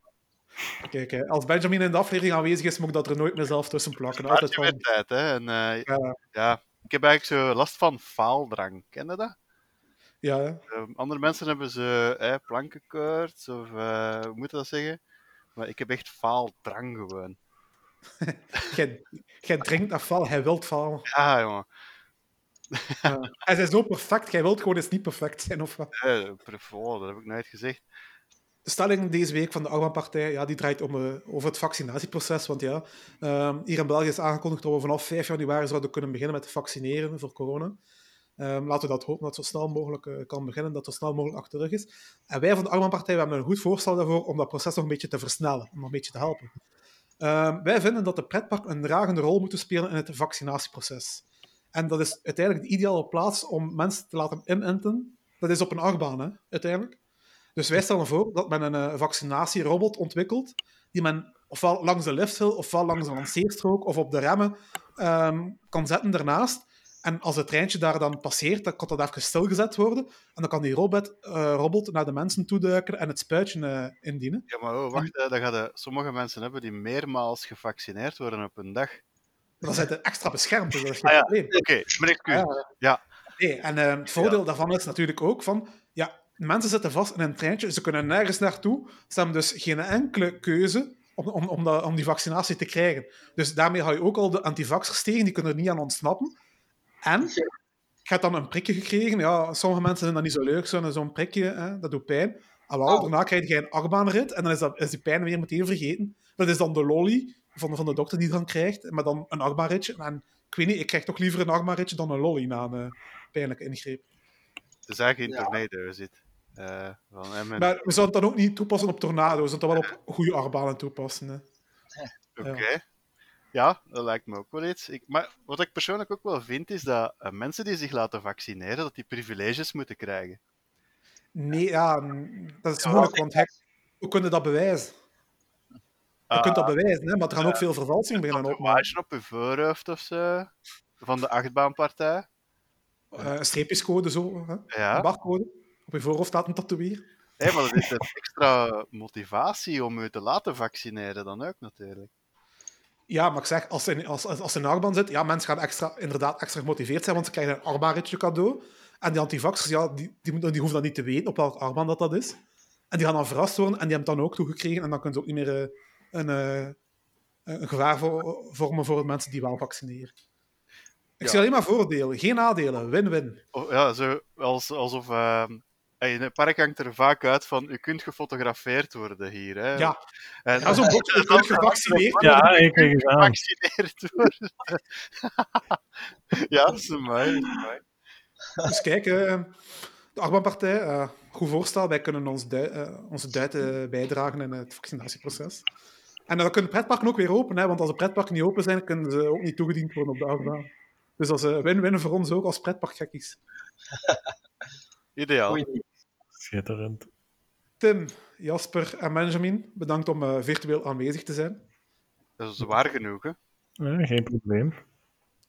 Kijk, als Benjamin in de aflevering aanwezig is, moet ik dat er nooit meer zelf tussen plakken. Altijd Altijd van, tijd, hè. En, eh, ja, ja, ik heb eigenlijk zo last van faaldrang. Ken je dat? Ja. Ehm, andere mensen hebben ze eh, plankenkoorts of eh, hoe moet je dat zeggen? Maar ik heb echt faaldrang gewoon. [LAUGHS] Jij, drinkt afval, hij wilt falen. Ja, jongen. Ja. Hij is zo perfect, jij wilt gewoon eens niet perfect zijn. Of wat? Eh, prefer, dat heb ik nooit gezegd. De stelling deze week van de Arban-partij ja, die draait om, eh, over het vaccinatieproces. Want ja, ehm, hier in België is aangekondigd dat we vanaf 5 januari zouden kunnen beginnen met vaccineren voor corona. Ehm, laten we dat hopen dat het zo snel mogelijk eh, kan beginnen, dat het zo snel mogelijk achter is. En wij van de Arban-partij we hebben een goed voorstel daarvoor om dat proces nog een beetje te versnellen, om nog een beetje te helpen. Ehm, wij vinden dat de pretpark een dragende rol moet spelen in het vaccinatieproces. En dat is uiteindelijk de ideale plaats om mensen te laten inenten. Dat is op een achtbaan, uiteindelijk. Dus wij stellen voor dat men een eh, vaccinatierobot ontwikkelt, die men ofwel langs de lifthill, ofwel langs de lanceerstrook, of op de remmen ehm, kan zetten daarnaast. En als het treintje daar dan passeert, dan kan dat even stilgezet worden. En dan kan die robot, eh, robot naar de mensen toeduiken en het spuitje eh, indienen. Ja, maar oh, wacht, dan gaan de, sommige mensen hebben die meermaals gevaccineerd worden op een dag. Dan zijn ze extra beschermd, dus dat is geen Ah, ja. probleem. Oké, mijn excuus. Ja. Ja. Nee, en eh, het voordeel daarvan is natuurlijk ook van, ja, mensen zitten vast in een treintje, ze kunnen nergens naartoe, ze hebben dus geen enkele keuze om, om, om die vaccinatie te krijgen. Dus daarmee hou je ook al de antivaxers tegen, die kunnen er niet aan ontsnappen. En je hebt dan een prikje gekregen, ja, sommige mensen vinden dat niet zo leuk, zo'n prikje, hè, dat doet pijn. En wel, Oh. daarna krijg je een achtbaanrit en dan is, dat, is die pijn weer meteen vergeten. Dat is dan de lolly van, van de dokter die dan krijgt, maar dan een achtbaanritje. En ik weet niet, ik krijg toch liever een achtbaanritje dan een lolly na een eh, pijnlijke ingreep. Het is eigenlijk in Ja. tornado zit. Eh, van, en men- Maar we zouden het dan ook niet toepassen op tornado's, we zouden het wel op goede achtbanen toepassen. Hè. Oké. Ja, dat lijkt me ook wel iets. Ik, maar wat ik persoonlijk ook wel vind, is dat eh, mensen die zich laten vaccineren, dat die privileges moeten krijgen. Nee, ja, dat is Ja, moeilijk, want hoe kunnen dat bewijzen? Je kunt dat bewijzen, hè, maar er gaan ook veel vervalsingen Een beginnen opmaken. tatoeage op je voorhoofd of zo, van de achtbaanpartij. Eh, een streepjescode, zo, hè? een Ja, barcode. Op je voorhoofd staat een tatoeëer. Hé, maar dat is een extra motivatie om je te laten vaccineren dan ook natuurlijk. Ja, maar ik zeg, als ze in, als, als, in een achtbaan zit, ja, mensen gaan extra, inderdaad extra gemotiveerd zijn, want ze krijgen een achtbaanritje cadeau. En die antivaxers, ja, die, die, die hoeven dan niet te weten op welke achtbaan dat, dat is. En die gaan dan verrast worden en die hebben het dan ook toegekregen. En dan kunnen ze ook niet meer eh, een, eh, een gevaar vo- vormen voor mensen die wel vaccineren. Ik Ja. zie alleen maar voordelen, geen nadelen. Win-win. Oh, ja, zo als, alsof... ehm, in het park hangt er vaak uit van, u kunt gefotografeerd worden hier. Hè? Ja, en, ja zo'n bordje, je kunt gevaccineerd worden. Ja, ik gevaccineerd worden. [LAUGHS] ja, dat is mooi. Dus kijk, eh, de Achtbaanpartij, eh, goed voorstel. Wij kunnen ons eh, onze duit eh, bijdragen in het vaccinatieproces. En dan kunnen pretparken ook weer open, hè, want als de pretparken niet open zijn, kunnen ze ook niet toegediend worden op de achtbaan. Dus dat is een win-win voor ons ook als pretparkgekkies. Ideaal. Goeie. Schitterend. Tim, Jasper en Benjamin, bedankt om eh, virtueel aanwezig te zijn. Dat is waar genoeg, hè. Ja, geen probleem.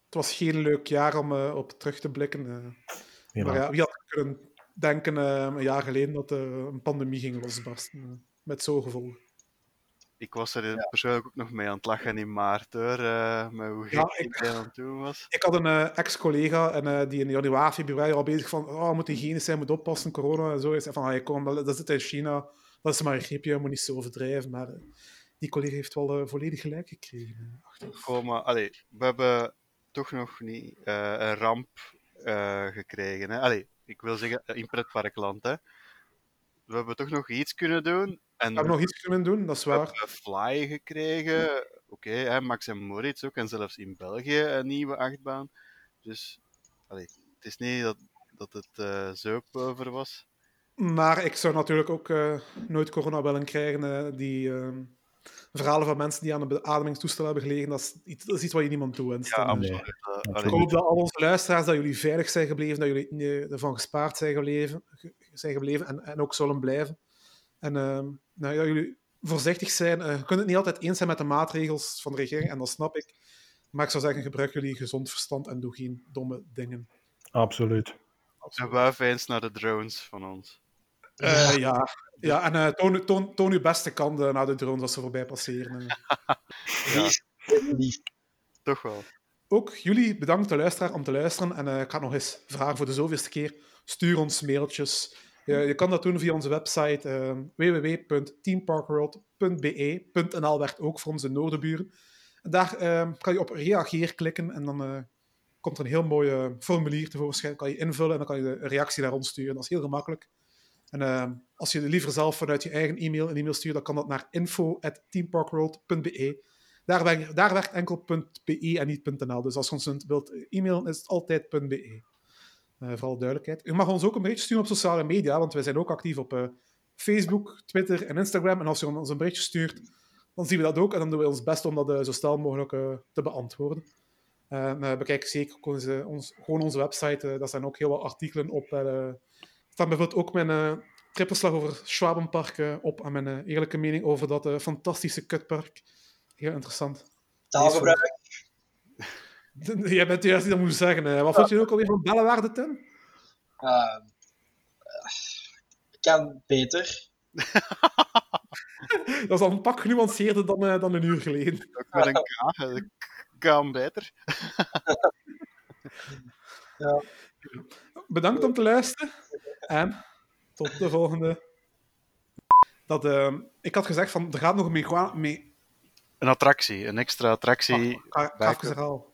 Het was geen leuk jaar om eh, op terug te blikken. eh. Maar ja, wie had kunnen denken eh, een jaar geleden dat er een pandemie ging losbarsten? met zo'n gevolgen. Ik was er persoonlijk ook nog mee aan het lachen in maart, hoor. eh, met hoe Ja, gek ik- ik aan het doen was. Ik had een eh, ex-collega en, eh, die in januari, februari al bezig van oh, moet hygiënisch zijn, moet oppassen, corona en zo. Zei van, ah, kom, dat, dat zit in China, dat is maar een griepje, je moet niet zo overdrijven. Maar eh, die collega heeft wel volledig gelijk gekregen. Goh, maar allee, we hebben toch nog niet een ramp gekregen. Hè? Allee, ik wil zeggen, in pretparkland. Hè? We hebben toch nog iets kunnen doen. En We hebben nog iets kunnen doen, dat is we waar. hebben Fly gekregen. Oké, hè, Max en Moritz ook. En zelfs in België een nieuwe achtbaan. Dus allee, het is niet dat, dat het eh, zo over was. Maar ik zou natuurlijk ook eh, nooit corona willen krijgen. eh, die eh, verhalen van mensen die aan een beademingstoestel hebben gelegen, dat is iets, dat is iets wat je niemand toewenst. Ja, eh, eh, allee, Ik hoop dat al onze luisteraars, dat jullie veilig zijn gebleven, dat jullie eh, ervan gespaard zijn gebleven, ge- zijn gebleven en, en ook zullen blijven. En ehm, nou, ja, jullie voorzichtig zijn. Eh, je kunt het niet altijd eens zijn met de maatregels van de regering, en dat snap ik. Maar ik zou zeggen, gebruik jullie gezond verstand en doe geen domme dingen. Absoluut. En wuif eens naar de drones van ons. Eh, ja. ja, en eh, toon, toon, toon uw beste kant eh, naar de drones als ze voorbij passeren. [LAUGHS] Ja, toch wel. ook jullie bedankt de luisteraar om te luisteren. En eh, ik ga nog eens vragen voor de zoveelste keer. Stuur ons mailtjes. Je, je kan dat doen via onze website uh, www.teamparkworld.be.nl werkt ook voor onze noordenburen. En daar uh, kan je op reageer klikken en dan uh, komt er een heel mooi uh, formulier tevoorschijn. kan je invullen en dan kan je de reactie naar ons sturen. Dat is heel gemakkelijk. En uh, als je liever zelf vanuit je eigen e-mail een e-mail stuurt, dan kan dat naar info.teamparkworld.be. Daar, werkt, daar werkt enkel .be en niet .nl. Dus als je ons wilt e-mailen, is het altijd .be. Uh, vooral duidelijkheid. U mag ons ook een berichtje sturen op sociale media, want wij zijn ook actief op uh, Facebook, Twitter en Instagram. En als je ons een berichtje stuurt, dan zien we dat ook. En dan doen we ons best om dat uh, zo snel mogelijk te beantwoorden. bekijk zeker ook onze, ons, gewoon onze website. daar staan ook heel wat artikelen op. Er staan bijvoorbeeld ook mijn trippelslag over Schwabenpark op. En mijn eerlijke mening over dat fantastische kutpark. Heel interessant. Taalgebruik. [LAUGHS] Jij bent de eerste die dat moet zeggen. Hè. Wat vond je ook alweer van bellenwaarde, Tim? Uh, kan beter. [LAUGHS] dat is al een pak genuanceerder dan, uh, dan een uur geleden. [LAUGHS] Ook met een K. Ik kan beter. ja. Bedankt om te luisteren. En tot de volgende. Dat, uh, ik had gezegd van er gaat nog mee, mee een attractie, een extra attractie. Ah, ga, ga al.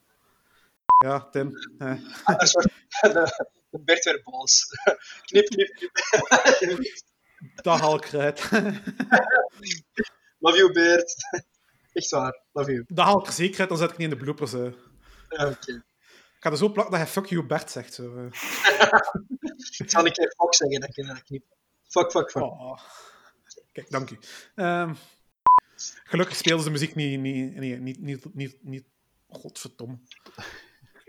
Ja, Tim. Eh. [LAUGHS] De Bert weer boos. [LAUGHS] knip, knip, knip. [LAUGHS] Dat haal ik eruit. Love you, Bert. Echt waar, love you. Dat haal ik er zeker uit, dan zet ik niet in de bloopers. Ja, oké. Okay. Ik ga er zo plakken dat hij fuck you Bert zegt. Zo. Ik zal een keer fuck zeggen, dat ik knip. Fuck, fuck, fuck. Oh. Kijk, dank u. Um, Gelukkig speelden ze de muziek niet, niet, niet, niet, niet, niet, niet godverdomme.